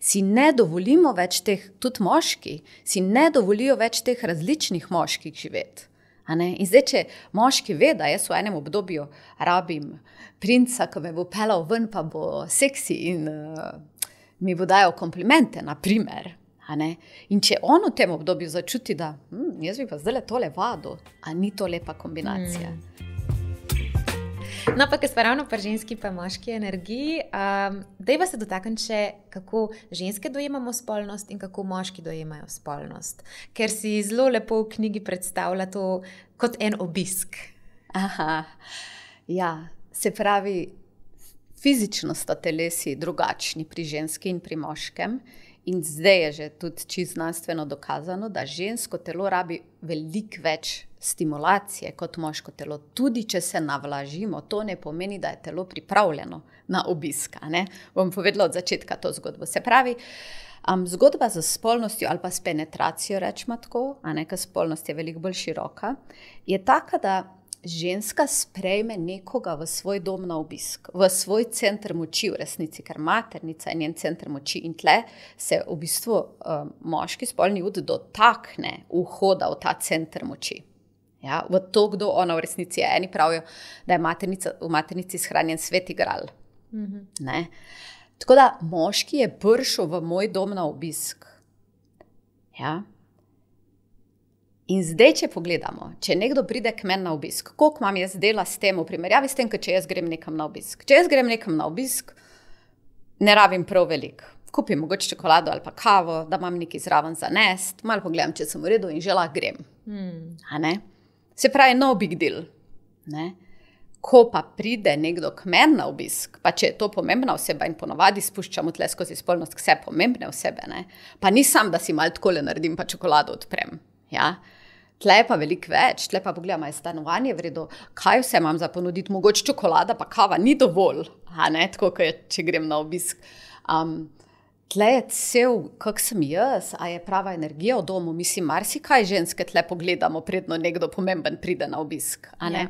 Si ne dovolimo več teh, tudi moški, si ne dovolijo več teh različnih moških živeti. In zdaj, če moški ve, da jaz v enem obdobju rabim princa, ki me bo pelal ven, pa bo seksi in uh, mi bo dajal komplimente, naprimer. In če on v tem obdobju začuti, da hm, jaz bi pa zdaj le tole vado, a ni to lepa kombinacija. Mm. No, pa ker smo ravno pri ženski in moški energiji, um, da pa se dotaknem še, kako ženske dojemamo spolnost in kako moški dojemajo spolnost. Ker si zelo lepo v knjigi predstavlja to kot en obisk. Aha. Ja, se pravi, fizično sta telesi drugačni pri ženski in pri moškem. In zdaj je že tudi čisto znanstveno dokazano, da žensko telo rabi veliko več stimulacije kot moško telo. Tudi če se navlažimo, to ne pomeni, da je telo pripravljeno na obisk. Bom povedala od začetka to zgodbo. Se pravi, um, zgodba z spolnostjo ali pa s penetracijo, rečemo tako, a ne, ker spolnost je veliko bolj široka, je taka, da ženska sprejme nekoga v svoj dom na obisk, v svoj center moči, v resnici, ker maternica je njen center moči in tle se v bistvu um, moški spolni ud dotakne vhoda v ta center moči. Ja, v to, kdo ona v resnici je. Eni pravijo, da je maternica, v maternici shranjen svet igral. Mm -hmm. Tako da moški je prišel v moj dom na obisk. Ja. In zdaj, če pogledamo, če nekdo pride k meni na obisk, koliko imam jaz dela s tem, v primerjavi s tem, če jaz grem nekam na obisk. Če jaz grem nekam na obisk, ne rabim prav veliko. Kupim mogoče čokolado ali pa kavo, da imam nekaj zraven za nest, malo pogledam, če sem v redu in že lahko grem. Mm. Se pravi, no big deal. Ne? Ko pa pride nekdo k meni na obisk, pa če je to pomembna oseba in ponovadi spuščamo tle skozi spolnost vse pomembne osebe, ne? pa nisem, da si malo tako le naredim, pa čokolado odprem. Ja? Tle je pa veliko več, tle pa pogledam, je stanovanje vredno, kaj vse imam za ponuditi, mogoče čokolada, pa kava ni dovolj, tako kot je, če grem na obisk. Um, tle je cel, kak sem jaz, a je prava energija v domu. Mislim, marsikaj ženske tle pogledamo, predno nekdo pomemben pride na obisk. Ja.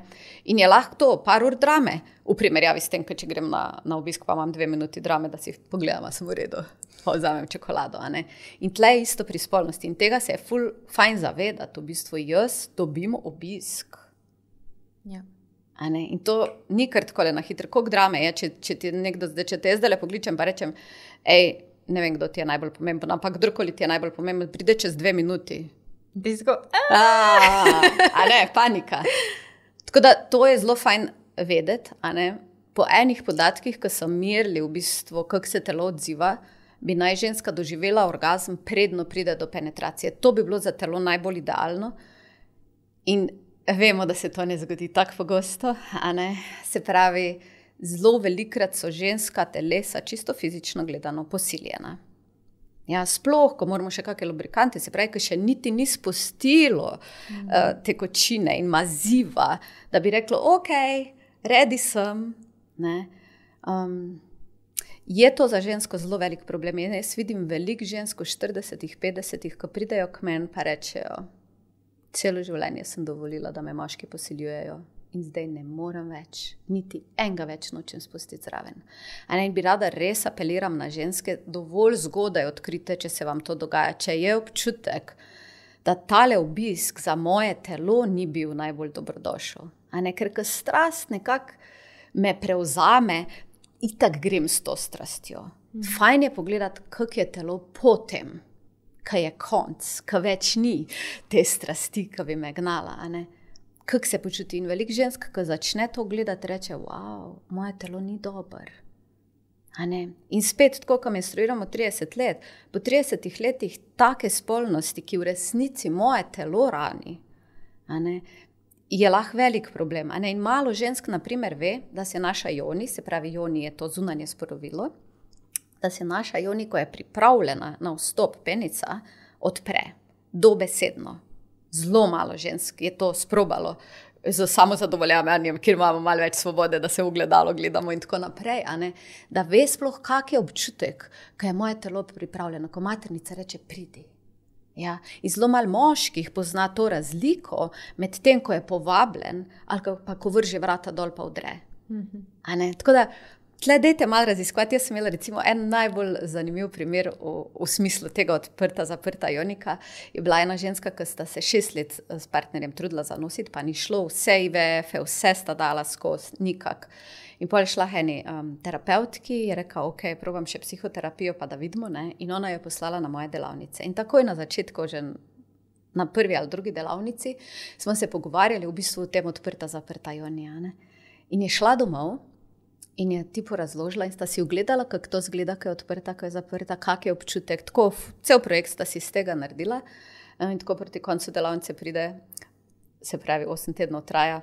In je lahko to par ur drame, v primerjavi s tem, če grem na, na obisk, pa imam dve minuti drame, da si pogledam, sem v redu. Vzamem čokolado. In tle je isto pri spolnosti. In tega se je ful, fajn zavedati, v bistvu jaz dobim obisk. Ja. In to ni kar tako na hitro, kot drame je, če, če ti nekdo zdaj, če te zdaj le pogledam, pa rečem, hej, ne vem, kdo ti je najbolj pomemben, ampak kdorkoli ti je najbolj pomemben, pride čez dve minuti. Disko. A ne, panika. Tako da to je zelo fajn vedeti. Po enih podatkih, ki so merili, v bistvu, kako se telo odziva, bi naj ženska doživela orgasm, predno pride do penetracije. To bi bilo za telo najbolj idealno. In vemo, da se to ne zgodi tako pogosto. Se pravi, zelo velikrat so ženska telesa, čisto fizično gledano, posiljena. Ja, sploh, ko moramo še kakšne lubrikante, se pravi, ki še niti ni spustilo mm. uh, tekočine in maziva, da bi reklo, ok, redi sem. Um, je to za žensko zelo velik problem. Jaz vidim veliko žensk v 40-ih, 50-ih, ko pridejo k meni in rečejo, celo življenje sem dovolila, da me moški posiljujejo in zdaj ne morem več, niti enega več nočem spustiti zraven. In bi rada res apeliram na ženske, dovolj zgodaj odkrite, če se vam to dogaja. Če je občutek, da tale obisk za moje telo ni bil najbolj dobrodošel, ne, ker strast nekako me prevzame. Itak grem s to strastjo. Mm. Fajn je pogledati, kako je telo potem, kaj je konc, kaj več ni te strasti, ki bi me gnala. Kako se počuti in velik žensk, ki začne to gledati, reče: Wow, moje telo ni dobro. In spet, tako kot menstruiramo 30 let, po 30 letih take spolnosti, ki v resnici moje telo rani, je lahko velik problem. In malo žensk, naprimer, ve, da se naša joni, se pravi, joni je to zunanje sporovilo, da se naša joni, ko je pripravljena na vstop penica, odpre, dobesedno. Zelo malo žensk je to sprobalo. Z samozadovoljanjem, kjer imamo malo več svobode, da se v gledalo gledamo, in tako naprej. Da ve sploh, kak je občutek, ko je moje telo pripravljeno, ko maternica reče: Pridi. Ja, in zelo malo moških pozna to razliko med tem, ko je povabljen, ali pa ko vrže vrata dol, pa vdre. Mm -hmm. Tako da, tle, dajte malo raziskovati. Jaz sem imela recimo en najbolj zanimiv primer v, v smislu tega odprta, zaprta Jonika. Je bila ena ženska, ki sta se šest let s partnerjem trudila za nositi, pa ni šlo, vse IVF, vse sta dala skozi, nikak. In pa je šla eni um, terapeutki in je rekla, ok, probujem še psihoterapijo, pa da vidimo. Ne? In ona je poslala na moje delavnice. In takoj na začetku, že na prvi ali drugi delavnici, smo se pogovarjali v bistvu o tem odprta, zaprta Jonija. In je šla domov. In je ti porazložila, in sta si ogledala, kako to zgleda, ko je odprta, ko je zaprta, kak je občutek. Tako, cel projekt sta si iz tega naredila. In tako proti koncu delavnice pride, se pravi, 8 tednov traja,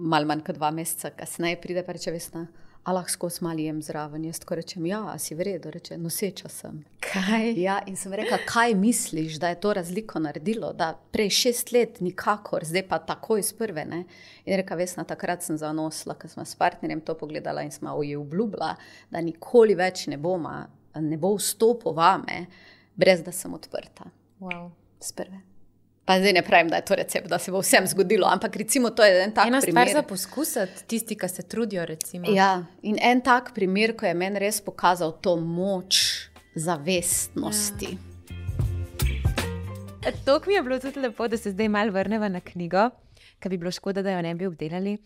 malo manj kot dva meseca kasneje pride pa reče: Vesna, a lahko skozi mali jem zraven. Jaz tako rečem: Ja, si v redu, reče: Noseča sem. Kaj? Ja, in sem rekla: Kaj misliš, da je to razliko naredilo? Da prej šest let nikakor, zdaj pa takoj iz prve. Ne? In reka: Vesna, takrat sem zanosla, ker smo s partnerjem to pogledala in smo ji obljubila, da nikoli več ne bomo, ne bo vstopil vame, brez da sem odprta. Wow. Z prve. Pa zdaj ne pravim, da je to recept, da se bo vsem zgodilo, ampak recimo to je en tak Ena primer. stvar za poskusiti, tisti, ki se trudijo. Recimo. Ja, in en tak primer, ko je meni res pokazal to moč zavestnosti. Ja. To mi je bilo tudi lepo, da se zdaj malo vrnemo na knjigo, ki bi bilo škoda, da jo ne bi obdelali.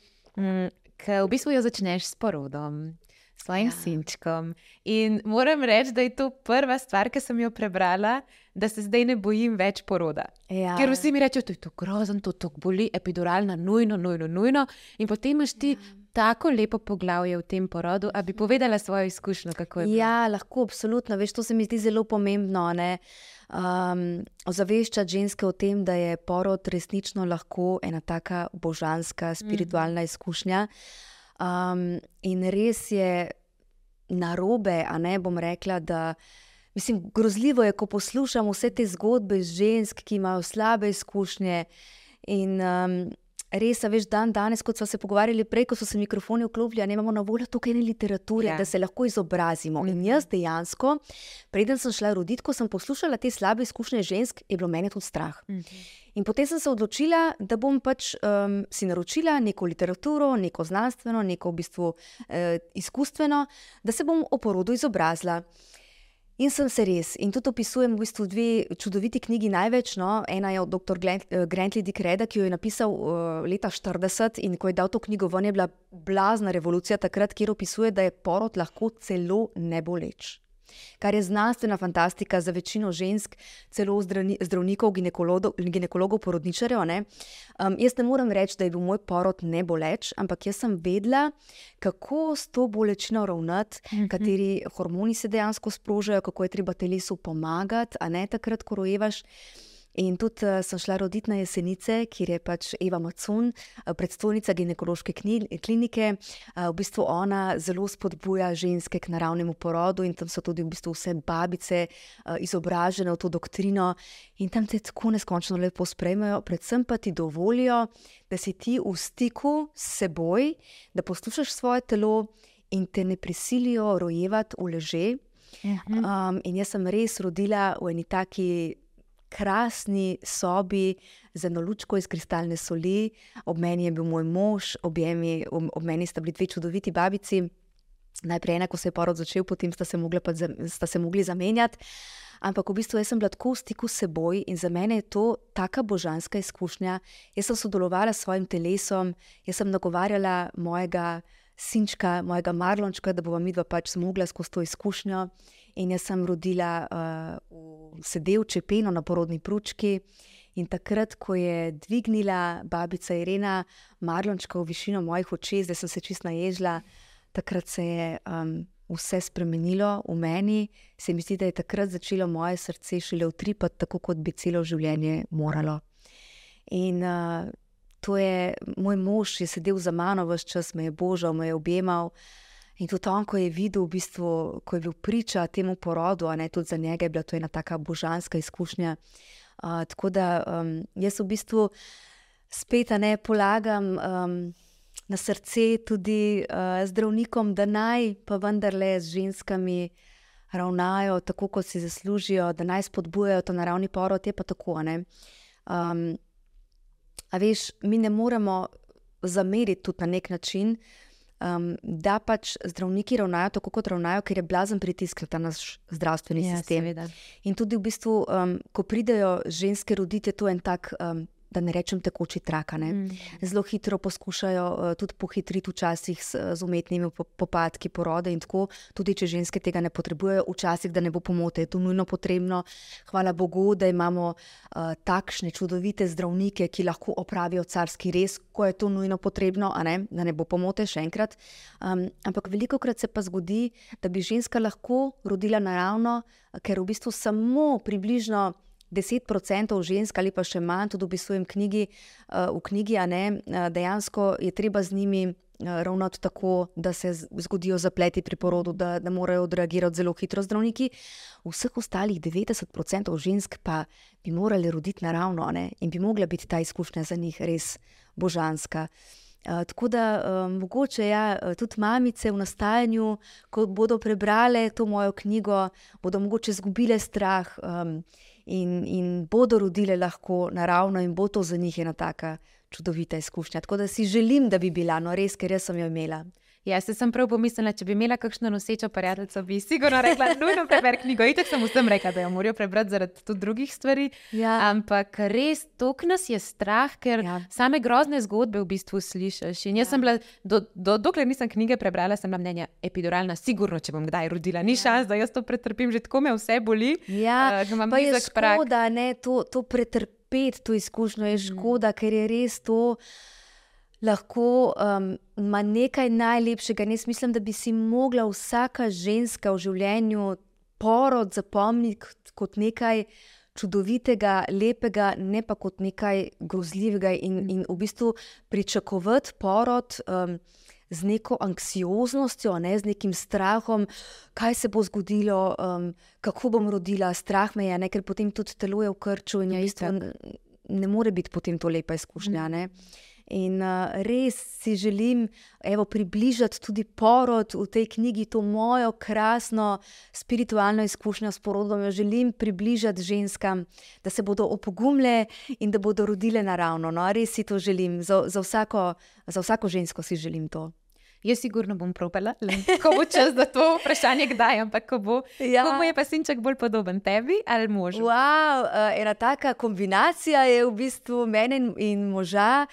Mm, Ker v bistvu jo začneš s porodom, s svojim ja. sinčkom. In moram reči, da je to prva stvar, ki sem jo prebrala, da se zdaj ne bojim več poroda. Ja. Ker vsi mi rečejo, da je to grozno, to tako boli, epiduralna, nujno, nujno, nujno. In potem imaš ti. Ja. Tako lepo poglavje v tem porodu, da bi povedala svojo izkušnjo, kako je. Ja, lahko, absolutno. Veš, to se mi zdi zelo pomembno. Um, ozaveščati ženske o tem, da je porod resnično lahko ena taka božanska, spiritualna mm. izkušnja. Um, in res je narobe, a ne bom rekla, da. Mislim, grozljivo je, ko poslušamo vse te zgodbe žensk, ki imajo slabe izkušnje. In um, res, veš, dan danes, kot smo se pogovarjali prej, ko so se mikrofoni vklopili, ne imamo na voljo tukaj ne literature, ja. da se lahko izobrazimo. In mhm. jaz dejansko, preden sem šla roditi, ko sem poslušala te slabe izkušnje žensk, je bilo meni tudi strah. Mhm. In potem sem se odločila, da bom pač um, si naročila neko literaturo, neko znanstveno, neko v bistvu uh, izkustveno, da se bom o porodu izobrazila. In sem se res. In tudi opisujem v bistvu dve čudoviti knjigi največ. No. Ena je od dr. Eh, Grantley Dickreda, ki jo je napisal uh, leta 40 in ko je dal to knjigo ven, je bila blazna revolucija takrat, kjer opisuje, da je porod lahko celo neboleč kar je znanstvena fantastika za večino žensk, celo zdravnikov, ginekologov, porodničarjev. Um, jaz ne morem reči, da je bil moj porod ne boleč, ampak jaz sem vedela, kako s to bolečino ravnati, mm -hmm. kateri hormoni se dejansko sprožajo, kako je treba telesu pomagati, a ne takrat, ko rojevaš. In tudi uh, sem šla roditi na jesenice, kjer je pač Eva Macun, uh, predstavnica ginekološke klinike. Uh, v bistvu ona zelo spodbuja ženske k naravnemu porodu, in tam so tudi v bistvu vse babice uh, izobražene v to doktrino. In tam te tako neskončno lepo sprejmejo, predvsem pa ti dovolijo, da si ti v stiku s seboj, da poslušaš svoje telo in te ne prisilijo rojevati v leže. Um, in jaz sem res rodila v eni taki krasni sobi z eno lučko iz kristalne soli, ob meni je bil moj mož, ob, jemi, ob, ob meni sta bili dve čudoviti babici. Najprej ena, ko se je porod začel, potem sta se, pa, sta se mogli zamenjati. Ampak v bistvu sem bila tako v stiku s seboj in za mene je to tako božanska izkušnja. Jaz sem sodelovala s svojim telesom, jaz sem nagovarjala mojega sinčka, mojega Marlončka, da bova midva pač zmogla skozi to izkušnjo. In jaz sem rodila uh, v sedelče peno na porodni pručki. In takrat, ko je dvignila babica Irena Marlončka v višino mojih oči, zdaj sem se čist naježila, takrat se je um, vse spremenilo v meni. Se mi zdi, da je takrat začelo moje srce šele utripati, tako kot bi celo življenje moralo. In uh, to je moj mož, je sedel za mano vse čas, me je božal, me je objemal. In tudi on, ko je videl, v bistvu, ko je bil priča temu porodu, ne, tudi za njega je bila to ena tako božanska izkušnja. Uh, tako da um, jaz v bistvu spet ne polagam um, na srce tudi uh, zdravnikom, da naj pa vendarle z ženskami ravnajo tako, kot si zaslužijo, da naj spodbujajo to naravni porod, je pa tako. Um, a veš, mi ne moremo zameriti tudi na nek način um, da pač zdravniki ravnajo tako, kot ravnajo, ker je blazen pritisk na ta naš zdravstveni ja, sistem. Seveda. In tudi v bistvu, um, ko pridejo ženske roditi, je to en tak. Um, da ne rečem tekoči trak. Mm. Zelo hitro poskušajo uh, tudi pohitriti, včasih s, z umetnimi popadki porode in tako, tudi če ženske tega ne potrebujejo, včasih da ne bo pomote, je to nujno potrebno. Hvala Bogu, da imamo uh, takšne čudovite zdravnike, ki lahko opravijo carski res, ko je to nujno potrebno, ne? da ne bo pomote še enkrat. Um, ampak veliko krat se pa zgodi, da bi ženska lahko rodila naravno, ker v bistvu samo približno. 10% žensk ali pa še manj, tudi opisujem knjigi, uh, v knjigi, a ne, uh, dejansko je treba z njimi uh, ravnati tako, da se zgodijo zapleti pri porodu, da, da morajo odreagirati zelo hitro zdravniki. Vseh ostalih 90% žensk pa bi morali roditi naravno ne, in bi mogla biti ta izkušnja za njih res božanska. Uh, tako da um, mogoče ja, tudi mamice v nastajanju, ko bodo prebrale to mojo knjigo, bodo mogoče izgubile strah. Um, in, in bodo rodile lahko naravno, in bo to za njih ena taka čudovita izkušnja. Tako da si želim, da bi bila, no res, ker jaz sem jo imela. Jaz sem prav pomislila, če bi imela kakšno nosečo prijateljico, bi sigurno rekla: nujno preberi knjigo. Itek sem vsem rekla, da jo morajo prebrati zaradi tudi drugih stvari. Ja. Ampak res, tok nas je strah, ker ja. same grozne zgodbe v bistvu slišiš. In jaz ja. sem bila, do, do, dokler nisem knjige prebrala, sem bila mnenja epiduralna, sigurno, če bom kdaj rodila. Ni ja. šans, da jaz to pretrpim, že tako me vse boli. Ja, uh, pa je škoda, da to, to pretrpeti, to izkušnjo je mm. škoda, mm. ker je res to lahko um, ima nekaj najlepšega. Jaz mislim, da bi si mogla vsaka ženska v življenju porod zapomniti kot nekaj čudovitega, lepega, ne pa kot nekaj grozljivega in, in v bistvu pričakovati porod. Um, Z neko anksioznostjo, ne, z nekim strahom, kaj se bo zgodilo, um, kako bom rodila, strah me je, ne, ker potem tudi telo je v krču in je isto, ne more biti potem to lepa izkušnja. Mm. In uh, res si želim evo, približati tudi porod v tej knjigi, to mojo krasno spiritualno izkušnjo s porodom. Jo želim približati ženskam, da se bodo opogumile in da bodo rodile naravno. No, res si to želim, za, za, vsako, za vsako žensko si želim to. Jaz sigurno bom propela, ko bo čas za to vprašanje, kdaj, ampak ko bo. Ja. Ko bo je pa sinček bolj podoben tebi ali možu? Wow, uh, ena taka kombinacija je v bistvu mene in, in moža.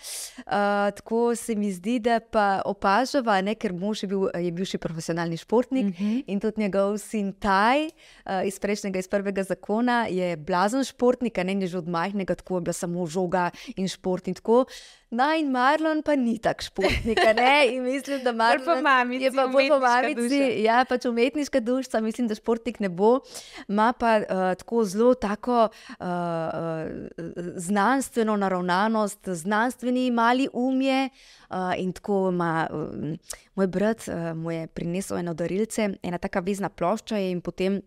Uh, tako se mi zdi, da pa opažava, ne, ker mož je bil, je bil še profesionalni športnik uh mhm. -huh. in tudi njegov sin Taj uh, iz prejšnjega, iz prvega zakona je blazen športnik, ne, ne že od majhnega, tako je bila samo žoga in šport in tako. No, in Marlon pa ni tak športnik, ne? In mislim, da Marlon po mamici, je pa bolj po mamici. Ja, pač umetniška duša, mislim, da športnik ne bo. Ma pa uh, tako zelo tako uh, znanstveno naravnanost, znanstveni mali umje. Uh, in tako ima uh, moj brat, uh, mu je prinesel eno darilce, ena taka vezna plošča in potem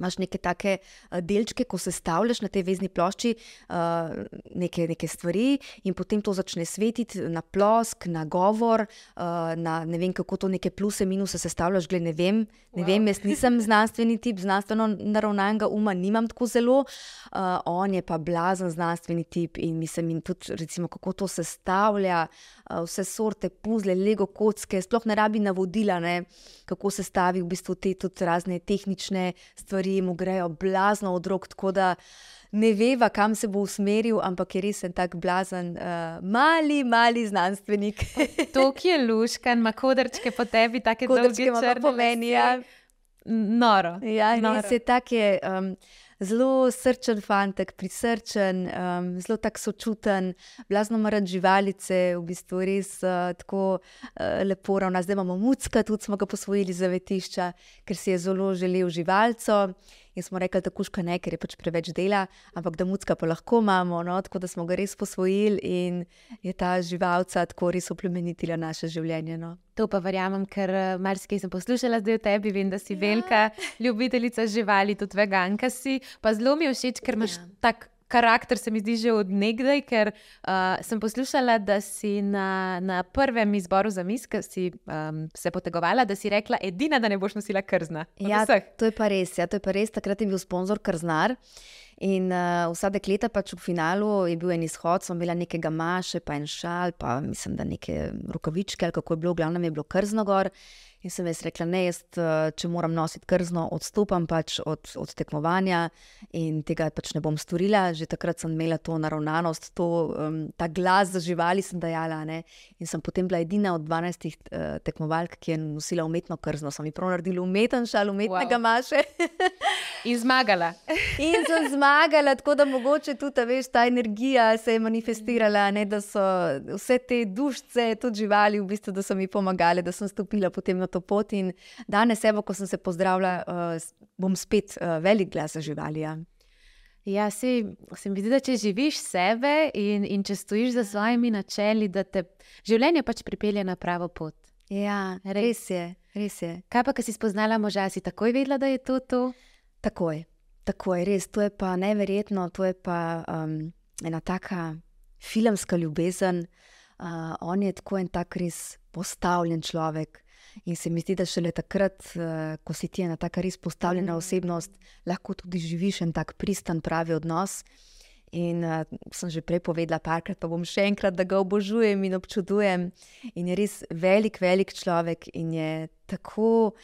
imaš neke take uh, delčke, ko sestavljaš na tej vezni plošči uh, neke, neke stvari, in potem to začne svetiti na plosk, na govor, uh, na ne vem, kako to neke pluse, minuse sestavljaš. Gled, ne vem, ne wow. vem, jaz nisem znanstveni tip, znanstveno naravnanega uma, nimam tako zelo. Uh, on je pa blazen znanstveni tip in mislim, in tudi, recimo, kako to sestavlja, uh, vse sorte puzle, lego kocke, sploh ne rabi navodila, ne, kako se stavi v bistvu te razne tehnične stvari mu grejo blazno od rok. Tako da ne veva, kam se bo usmeril, ampak je res en tak blazen, uh, mali, mali znanstvenik. to, ki je luškan, ima kodrčke po tebi, tako da lahko črne pomeni. Ja. Noro. Ja, Noro. res je tak. Je, um, Zelo srčen fantek, prisrčen, um, zelo tak sočuten, blazno mara živalice, v bistvu res uh, tako uh, lepo ravna. Zdaj imamo mucka, tudi smo ga posvojili za vetišča, ker si je zelo želel živalco. In smo rekli, da kuška ne, ker je pač preveč dela, ampak da mucka pa lahko imamo. No? Tako da smo ga res posvojili in je ta živalca tako res oplemenitila naše življenje. No? To pa verjamem, ker eh, marsikaj sem poslušala zdaj o tebi, vem, da si ja. velika ljubiteljica živali, tudi veganka si. Pa zelo mi je všeč, ker imaš ja. tak karakter se mi zdi že od nekdaj, ker uh, sem poslušala, da si na, na prvem izboru za mis, ki si um, se potegovala, da si rekla, edina, da ne boš nosila krzna. Ja, to je pa res. Ja, to je pa res. Takrat je bil sponzor krznar. In uh, vsa dekleta pač v finalu je bil en izhod, smo imeli nekega maše, pa en šal, pa mislim, da neke rokavičke, ali kako je bilo, glavno je bilo krzno gor. In sem jaz rekla, ne, jaz, eh, če moram nositi krzno, odstopam pač od, od tekmovanja in tega pač ne bom storila. Že takrat sem imela to naravnanost, to, um, ta glas za živali sem dajala. Ne? In sem potem bila edina od 12 uh, eh, tekmovalk, ki je nosila umetno krzno. Sem jih prav naredila umeten šal, umetnega wow. maše. in zmagala. in sem zmagala, tako da mogoče tudi veš, ta energija se je manifestirala, ne? da so vse te dušice, tudi živali, v bistvu, da so mi pomagale, da sem stopila potem na to pot. In danes, evo, ko sem se pozdravila, uh, bom spet uh, velik glas za živali. Ja. Ja, se, se mi zdi, da če živiš sebe in, in če stojiš za svojimi načeli, da te življenje pač pripelje na pravo pot. Ja, res je, res je. Kaj pa, ki si spoznala moža, si takoj vedela, da je to to? Takoj, takoj, res. To je pa neverjetno, to je pa um, ena taka filmska ljubezen. Uh, on je tako en tak res postavljen človek. In se mi zdi, da šele takrat, eh, ko si ti ena tako res postavljena osebnost, lahko tudi živiš en tak pristan, pravi odnos. In uh, sem že prej povedala, parkrat pa bom še enkrat, da ga obožujem in občudujem. In je res velik, velik človek in je tako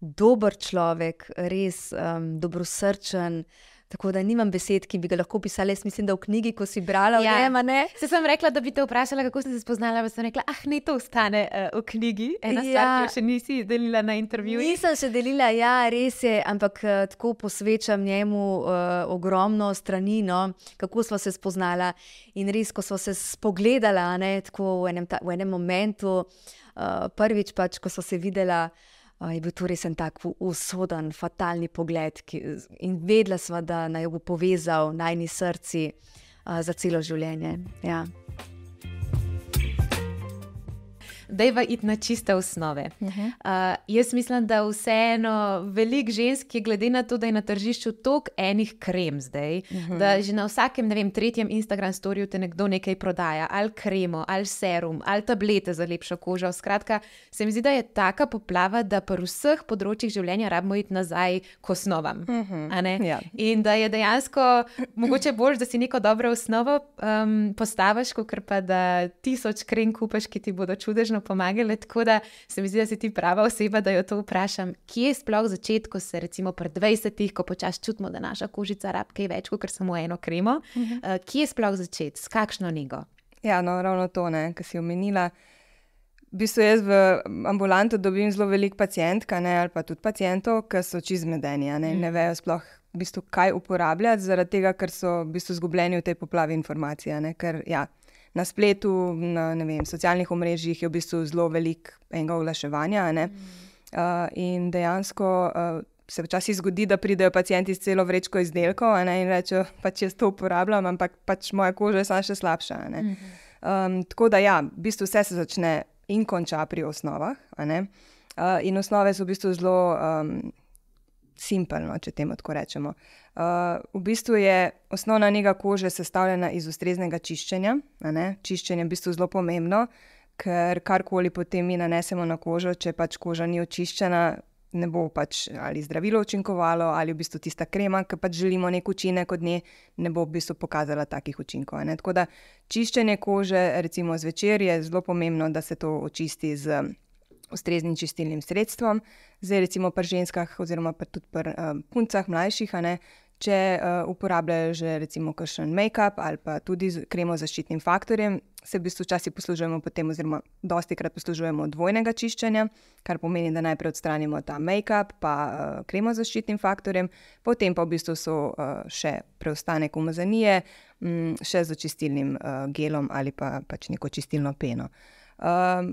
dober človek, res um, dobrosrčen. Tako da nimam besed, ki bi ga lahko pisala. Jaz mislim, da v knjigi, ko si brala, ja. nema, ne. Se sem rekla, da bi te vprašala, kako si se spoznala, pa sem rekla, ah, ne, to ostane uh, v knjigi. Ena ja. stvar, ki jo še nisi delila na intervjuju. Nisem še delila, ja, res je, ampak uh, tako posvečam njemu uh, ogromno stranino, kako smo se spoznala. In res, ko smo se spogledala, ne, tako v enem, ta, v enem momentu, uh, prvič pač, ko smo se videla je bil to res en tak usoden, fatalni pogled. Ki, in vedela sva, da naj bo povezal najni srci uh, za celo življenje. Ja da je iti na čiste osnove. Uh -huh. uh, jaz mislim, da vseeno veliko žensk je, glede na to, da je na tržišču toliko enih krem zdaj, uh -huh. da že na vsakem, ne vem, tretjem Instagram storju te nekdo nekaj prodaja, ali kremo, ali serum, ali tablete za lepšo kožo. Skratka, se mi zdi, da je taka poplava, da pri vseh področjih življenja rabimo iti nazaj k osnovam. Uh -huh. ja. In da je dejansko mogoče bolj, da si neko dobro osnovo um, postaviš, kot pa da tisoč krem kupaš, ki ti bodo čudežno pomagale. Tako da se mi zdi, da si ti prava oseba, da jo to vprašam. Kje je sploh začetek, se recimo pred 20-ih, ko počasi čutimo, da naša kožica rabi kaj več kot samo eno kremo? Uh -huh. uh, kje je sploh začetek, s kakšno nego? Ja, no, ravno to, kar si omenila. V bistvu jaz v ambulantu dobim zelo veliko pacijentk, ali pa tudi pacijentov, ki so čez medeni, ne, mm. ne vejo sploh, v bistvu, kaj uporabljati, zaradi tega, ker so v bistvu izgubljeni v tej poplavi informacij. Ker, ja, na spletu, na vem, socialnih omrežjih je v bistvu zelo veliko enega oglaševanja. Mm. Uh, in dejansko uh, se včasih zgodi, da pridejo pacijenti s celo vrečko izdelkov ne, in rečejo, pač jaz to uporabljam, ampak pač moja koža je samo še slabša. Mm. Um, tako da, ja, v bistvu vse se začne in konča pri osnovah. Uh, in osnove so v bistvu zelo um, simpelno, če temu tako rečemo. Uh, v bistvu je osnovna njega kože sestavljena iz ustreznega čiščenja. Čiščenje je v bistvu zelo pomembno, ker karkoli potem mi nanesemo na kožo, če pač koža ni očiščena, ne bo pač ali zdravilo učinkovalo, ali v bistvu tista krema, ki pač želimo nek učinek od nje, ne bo v bistvu pokazala takih učinkov. Tako da čiščenje kože, recimo zvečer, je zelo pomembno, da se to očisti z ustreznim čistilnim sredstvom. Zdaj, recimo pri ženskah, oziroma tudi pri uh, puncah, mlajših, ne, Če uh, uporabljajo že recimo kakšen make-up ali pa tudi kremo z zaščitnim faktorjem, se v bistvu včasih poslužujemo potem, oziroma dosti krat poslužujemo dvojnega čiščenja, kar pomeni, da najprej odstranimo ta make-up, pa uh, kremo z zaščitnim faktorjem, potem pa v bistvu so uh, še preostanek umazanije, um, še z očistilnim uh, gelom ali pa pač neko čistilno peno.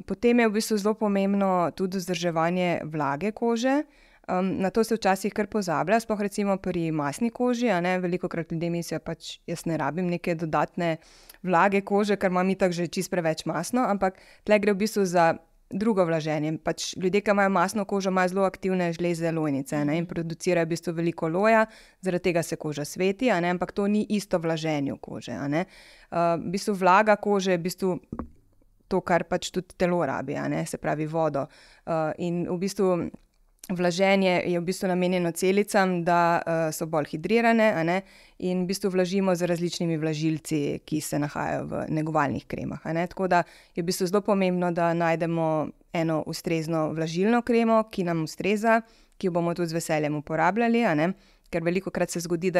Potem je v bistvu zelo pomembno tudi vzdrževanje vlage kože. Um, na to se včasih kar pozablja, sploh recimo pri masni koži. Veliko krat ljudje mislijo, da pač jaz ne rabim neke dodatne vlage kože, ker imam itak že čist preveč masno, ampak tle gre v bistvu za drugo vlaženje. Pač ljudje, ki imajo masno kožo, imajo zelo aktivne žleze lojnice ne? in producirajo v bistvu veliko loja, zaradi tega se koža sveti, ampak to ni isto vlaženju kože. Uh, v bistvu vlaga kože je v bistvu. To, kar pač tudi telo rabi, se pravi vodo. Uh, in v bistvu Vlaženje je v bistvu namenjeno celicam, da uh, so bolj hidrirane in v bistvu vlažimo z različnimi vlažilci, ki se nahajajo v negovalnih kremah. Tako da je v bistvu zelo pomembno, da najdemo eno ustrezno vlažilno kremo, ki nam ustreza, ki jo bomo tudi z veseljem uporabljali. Ker veliko krat se zgodi, da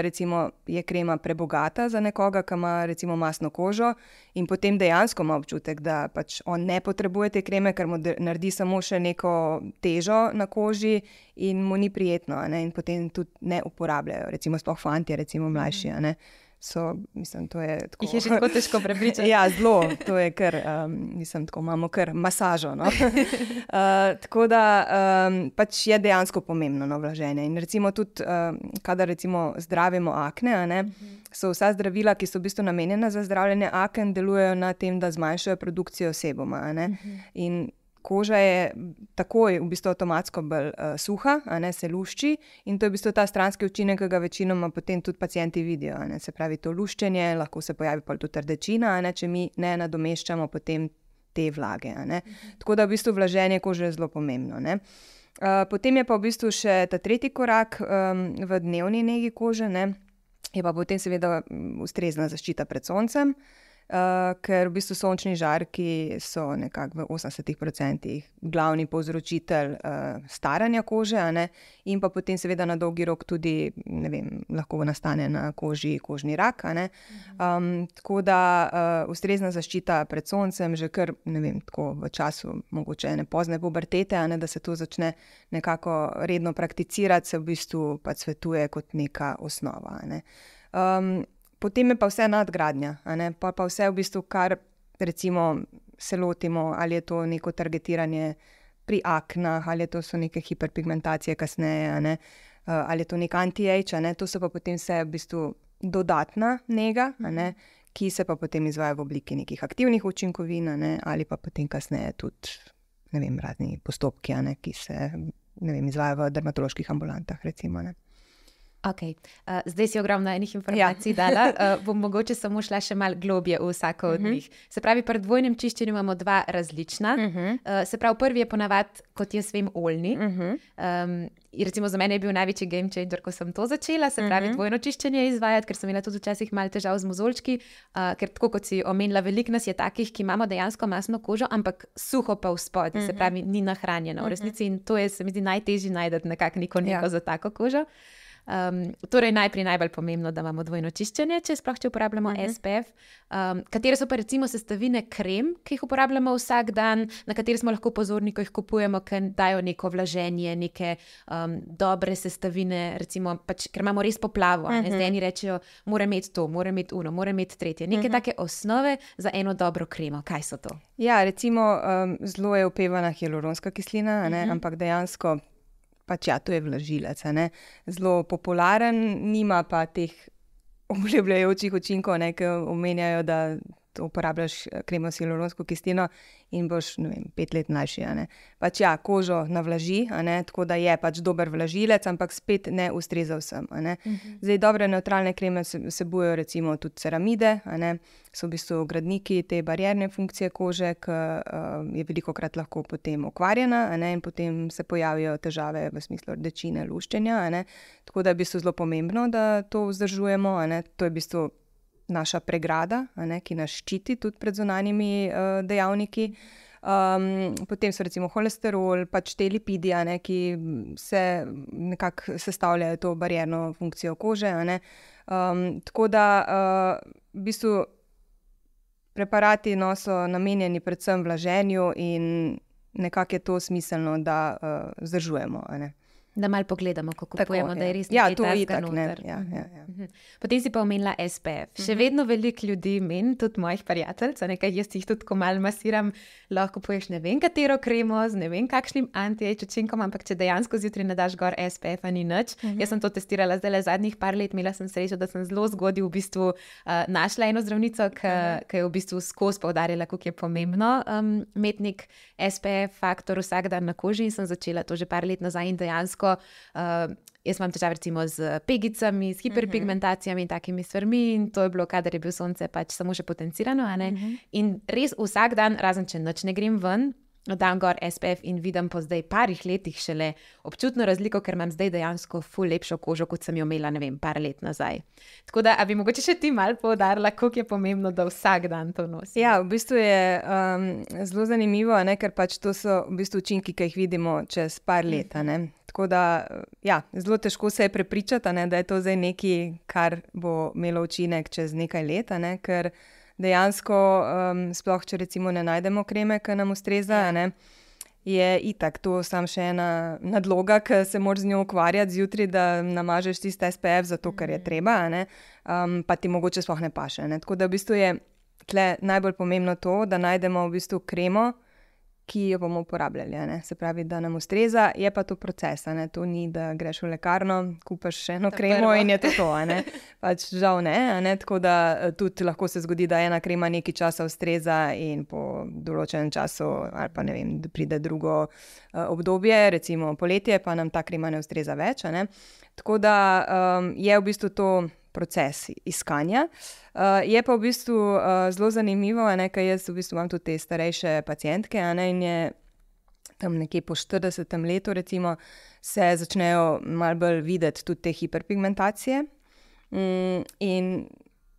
je krema prebogata za nekoga, ki ima recimo masno kožo, in potem dejansko ima občutek, da pač on ne potrebuje te kreme, ker mu naredi samo še neko težo na koži in mu ni prijetno, in potem tudi ne uporabljajo, recimo sploh fanti, recimo mlajši. Mm -hmm so, mislim, to je tako. Jih je že tako težko prepričati. ja, zelo, to je kar, um, mislim, tako imamo kar masažo. No? uh, tako da um, pač je dejansko pomembno no, vlaženje. In recimo tudi, um, kadar recimo zdravimo akne, ne, uh -huh. so vsa zdravila, ki so v bistvu namenjena za zdravljenje aken, delujejo na tem, da zmanjšajo produkcijo sebuma. Uh -huh. In koža je takoj, v bistvu, avtomatsko bolj uh, suha, ne, se lušči in to je v bistvu ta stranski učinek, ki ga večinoma potem tudi pacijenti vidijo. Ne, se pravi, to luščenje, lahko se pojavi pa tudi rdečina, ne, če mi ne nadomeščamo potem te vlage. Tako da v bistvu vlaženje kože je zelo pomembno. Ne. Uh, potem je pa v bistvu še ta tretji korak um, v dnevni negi kože, ne, je pa potem seveda ustrezna zaščita pred soncem. Uh, ker v bistvu sončni žarki so nekako v 80% glavni povzročitelj uh, staranja kože, in pa potem, seveda, na dolgi rok tudi vem, lahko nastane na koži kožni rak. Um, tako da uh, ustrezna zaščita pred soncem, že kar vem, v času mogoče ne pozne pubertete, ne, da se to začne nekako redno prakticirati, se v bistvu pa svetuje kot neka osnova. Ne. Um, potem je pa vse nadgradnja, pa, pa vse v bistvu, kar recimo se lotimo, ali je to neko targetiranje pri aknah, ali to so neke hiperpigmentacije kasneje, ne? ali je to nek anti-age, ne? to so pa potem vse v bistvu dodatna njega. Ki se pa potem izvaja v obliki nekih aktivnih učinkovin, ne, ali pa potem kasneje tudi vem, razni postopki, ne, ki se vem, izvajajo v dermatoloških ambulantah. Recimo, Okay. Uh, zdaj si ogromno enih informacij ja. dala. Uh, bom mogoče samo šla še malo globje v vsako od mhm. njih. Uh -huh. Se pravi, pri dvojnem čiščenju imamo dva različna. Uh -huh. uh, se pravi, prvi je ponavadi, kot jaz vem, oljni. Uh -huh. um, recimo za mene je bil največji game changer, ko sem to začela, se pravi, uh -huh. dvojno čiščenje izvajati, ker sem imela tudi včasih malo težav z mozolčki. Uh, ker tako kot si omenila, veliko nas je takih, ki imamo dejansko masno kožo, ampak suho pa v spodnji, uh -huh. se pravi, ni nahranjeno v resnici. In to je, se mi zdi, najtežje najti nekako neko, neko ja. za tako kožo. Um, torej, najprej najbolj pomembno, da imamo dvojno čiščenje, če sploh če uporabljamo uh mhm. -huh. SPF. Um, katere so pa recimo sestavine krem, ki jih uporabljamo vsak dan, na katere smo lahko pozorni, ko jih kupujemo, ker dajo neko vlaženje, neke um, dobre sestavine, recimo, pač, ker imamo res poplavo. Uh -huh. Zdaj eni rečejo, mora imeti to, mora imeti uno, mora imeti tretje. Neke uh mhm. -huh. take osnove za eno dobro kremo. Kaj so to? Ja, recimo, um, zelo je upevana hialuronska kislina, uh mhm. -huh. ampak dejansko pač ja, to je vlažilec, zelo popularen, nima pa teh obljubljajočih učinkov, ki omenjajo, da uporabljaš eh, kremo s hialuronsko kislino in boš vem, pet let mlajši. Pač ja, kožo navlaži, tako da je pač dober vlažilec, ampak spet ne ustreza vsem. Ne? Uh mhm. -huh. Zdaj, dobre neutralne kreme vsebujejo recimo tudi ceramide, so v bistvu gradniki te barjerne funkcije kože, ki uh, je veliko krat lahko potem okvarjena in potem se pojavijo težave v smislu rdečine, luščenja. Tako da je v bistvu zelo pomembno, da to vzdržujemo. To je v bistvu naša pregrada, ne, ki nas ščiti tudi pred zunanjimi uh, dejavniki. Um, potem so recimo holesterol, pač te lipidi, ne, ki se nekako sestavljajo to barjerno funkcijo kože. Um, tako da uh, v bistvu preparati no, so namenjeni predvsem vlaženju in nekako je to smiselno, da uh, vzdržujemo. Da malo pogledamo, kako kupujemo, da je res ja, to itak, ne. Ja, ja, ja. Mhm. Potem si pa omenila SPF. Še mhm. vedno veliko ljudi meni, tudi mojih prijateljev, nekaj jaz jih tudi, ko malo masiram, lahko poješ ne vem katero kremo z ne vem kakšnim anti-age-učinkom, ampak če dejansko zjutraj ne daš gor SPF, ni nič. Mhm. Jaz sem to testirala zdaj le zadnjih par let, imela sem srečo, da sem zelo zgodaj v bistvu uh, našla eno zdravnico, ki mhm. je v bistvu skozi poudarjala, kako je pomembno um, imeti nek SPF faktor vsak dan na koži in sem začela to že par let nazaj in dejansko uh, jaz imam težave recimo z pegicami, s hiperpigmentacijami in takimi stvarmi, in to je bilo, kadar je bil sonce pač samo še potencirano. Uh mhm. -huh. In res vsak dan, razen če noč ne grem ven, dan gor SPF in vidim po zdaj parih letih šele občutno razliko, ker imam zdaj dejansko ful lepšo kožo, kot sem jo imela, ne vem, par let nazaj. Tako da, bi mogoče še ti mal povdarila, kako je pomembno, da vsak dan to nosi. Ja, v bistvu je um, zelo zanimivo, ne, ker pač to so v bistvu učinki, ki jih vidimo čez par let. Tako da, ja, zelo težko se je prepričati, ne, da je to zdaj nekaj, kar bo imelo učinek čez nekaj let, ne, ker dejansko, um, sploh če recimo ne najdemo kreme, ki nam ustreza, ja. ne, je itak to samo še ena nadloga, ki se moraš z njo ukvarjati zjutraj, da namažeš tiste SPF, zato ker je mhm. treba, ne, um, pa ti mogoče sploh ne paše. Ne. Tako da v bistvu je tle najbolj pomembno to, da najdemo v bistvu kremo ki jo bomo uporabljali. Ne? Se pravi, da nam ustreza, je pa to proces. To ni, da greš v lekarno, kupaš še eno kremo in je to to. Pač žal ne, ne. Tako da eh, tudi lahko se zgodi, da ena krema nekaj časa ustreza in po določenem času, ali pa ne vem, pride drugo uh, obdobje, recimo poletje, pa nam ta krema ne ustreza več. Ne? Tako da um, je v bistvu to proces iskanja. Uh, je pa v bistvu uh, zelo zanimivo, ker jaz v bistvu imam tudi te starejše pacijentke, ne, in je tam nekje po 40 letu, recimo, se začnejo malo bolj videti tudi te hiperpigmentacije. Mm, in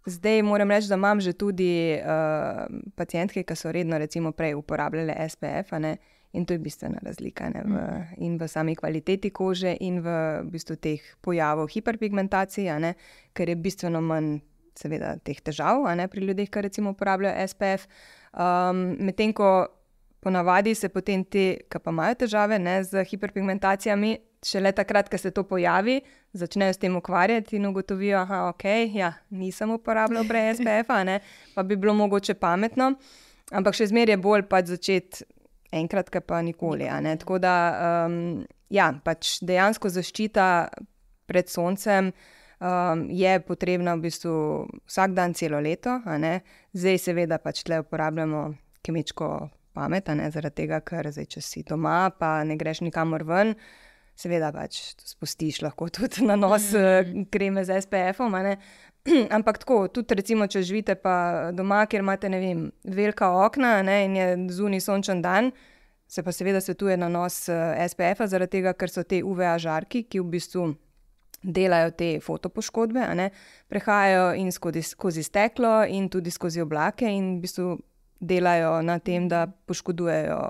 zdaj moram reči, da imam že tudi uh, pacijentke, ki so redno, recimo, prej uporabljale SPF. Ne, In to je bistvena razlika ne, v, mm. in v sami kvaliteti kože, in v, v bistvu teh pojavov hiperpigmentacije, ne, ker je bistveno manj, seveda, teh težav ne, pri ljudeh, ki recimo uporabljajo SPF. Um, Medtem ko ponavadi se potem ti, ki pa imajo težave ne, z hiperpigmentacijami, šele takrat, ko se to pojavi, začnejo s tem ukvarjati in ugotovijo, da okay, ja, nisem uporabljal brez SPF-a, pa bi bilo mogoče pametno. Ampak še zmeraj je bolj pač začeti enkrat, pa nikoli. Tako da um, ja, pač dejansko zaščita pred soncem um, je potrebna v bistvu vsak dan, celo leto. Zdaj, seveda, pač tle uporabljamo kemičko pamet, zaradi tega, ker zdaj, če si doma, pa ne greš nikamor ven. Seveda, pač spustiš lahko tudi na nos mm. kreme z SPF-om, Ampak tako, tudi recimo, če živite doma, kjer imate vem, velika okna ne, in je zunaj sončen dan, se pa seveda svetuje na nos eh, SPF, zaradi tega, ker so te UVA žarki, ki v bistvu delajo te fotopoškodbe, ne, prehajajo in skozi, skozi steklo, in tudi skozi oblake, in v bistvu delajo na tem, da poškodujejo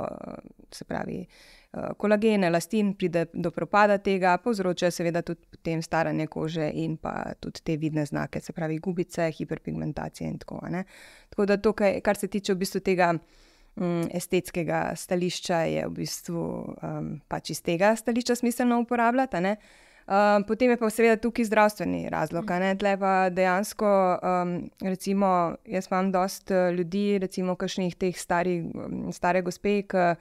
se pravi. Kolagene, elastin, pride do propada tega, povzroča seveda tudi potem staranje kože in pa tudi te vidne znake, se pravi gubice, hiperpigmentacije in tako naprej. Tako da to, kar se tiče v bistvu tega um, estetskega stališča, je v bistvu um, pač iz tega stališča smiselno uporabljati. Um, potem je pa seveda tukaj zdravstveni razlog. Tle pa dejansko, um, recimo, jaz imam dosta eh, ljudi, recimo, kakšnih teh stari, stare gospe, ki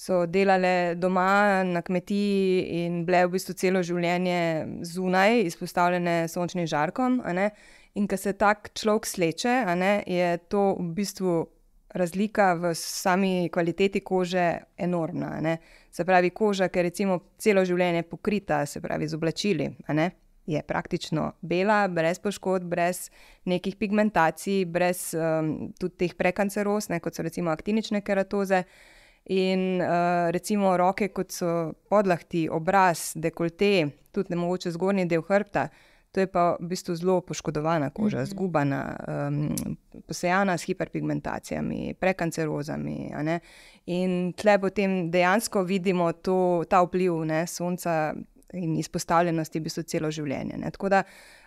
so delale doma na kmetiji in bile v bistvu celo življenje zunaj, izpostavljene sončnim žarkom. In ko se tak človek sleče, ne, je to v bistvu razlika v sami kvaliteti kože enormna. Ne. Se pravi, koža, ki je recimo celo življenje pokrita, se pravi z oblačili. Je praktično bela, brez poškodb, brez nekih pigmentacij, brez um, tudi teh prekanceroz, kot so recimo aktinične keratoze. In uh, recimo roke, kot so podlahti, obraz, dekolte, tudi ne mogoče zgornji del hrbta, to je pa v bistvu zelo poškodovana koža, mm -hmm. zgubana, um, posejana s hiperpigmentacijami, prekancerozami. In tle potem dejansko vidimo to, ta vpliv ne, sonca in izpostavljenosti v bistvu celo življenje. Ne. Tako da,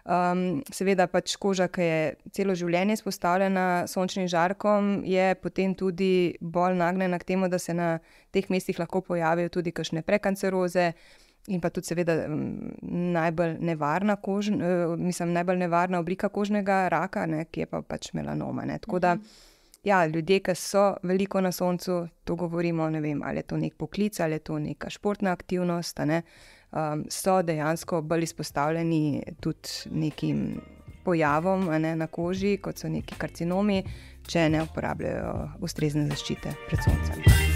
um, seveda, pač koža, ki je celo življenje izpostavljena sončnim žarkom, je potem tudi bolj nagnjena k temu, da se na teh mestih lahko pojavijo tudi kakšne prekanceroze. In pa tudi, seveda, najbolj nevarna, kož, eh, mislim, najbolj nevarna oblika kožnega raka, ne, ki je pa pač melanoma. Ne. Tako da, ja, ljudje, ki so veliko na soncu, to govorimo, ne vem, ali je to nek poklic ali je to neka športna aktivnost, ne, um, so dejansko bolj izpostavljeni tudi nekim pojavom ne, na koži, kot so neki karcinomi, če ne uporabljajo ustrezne zaščite pred soncem.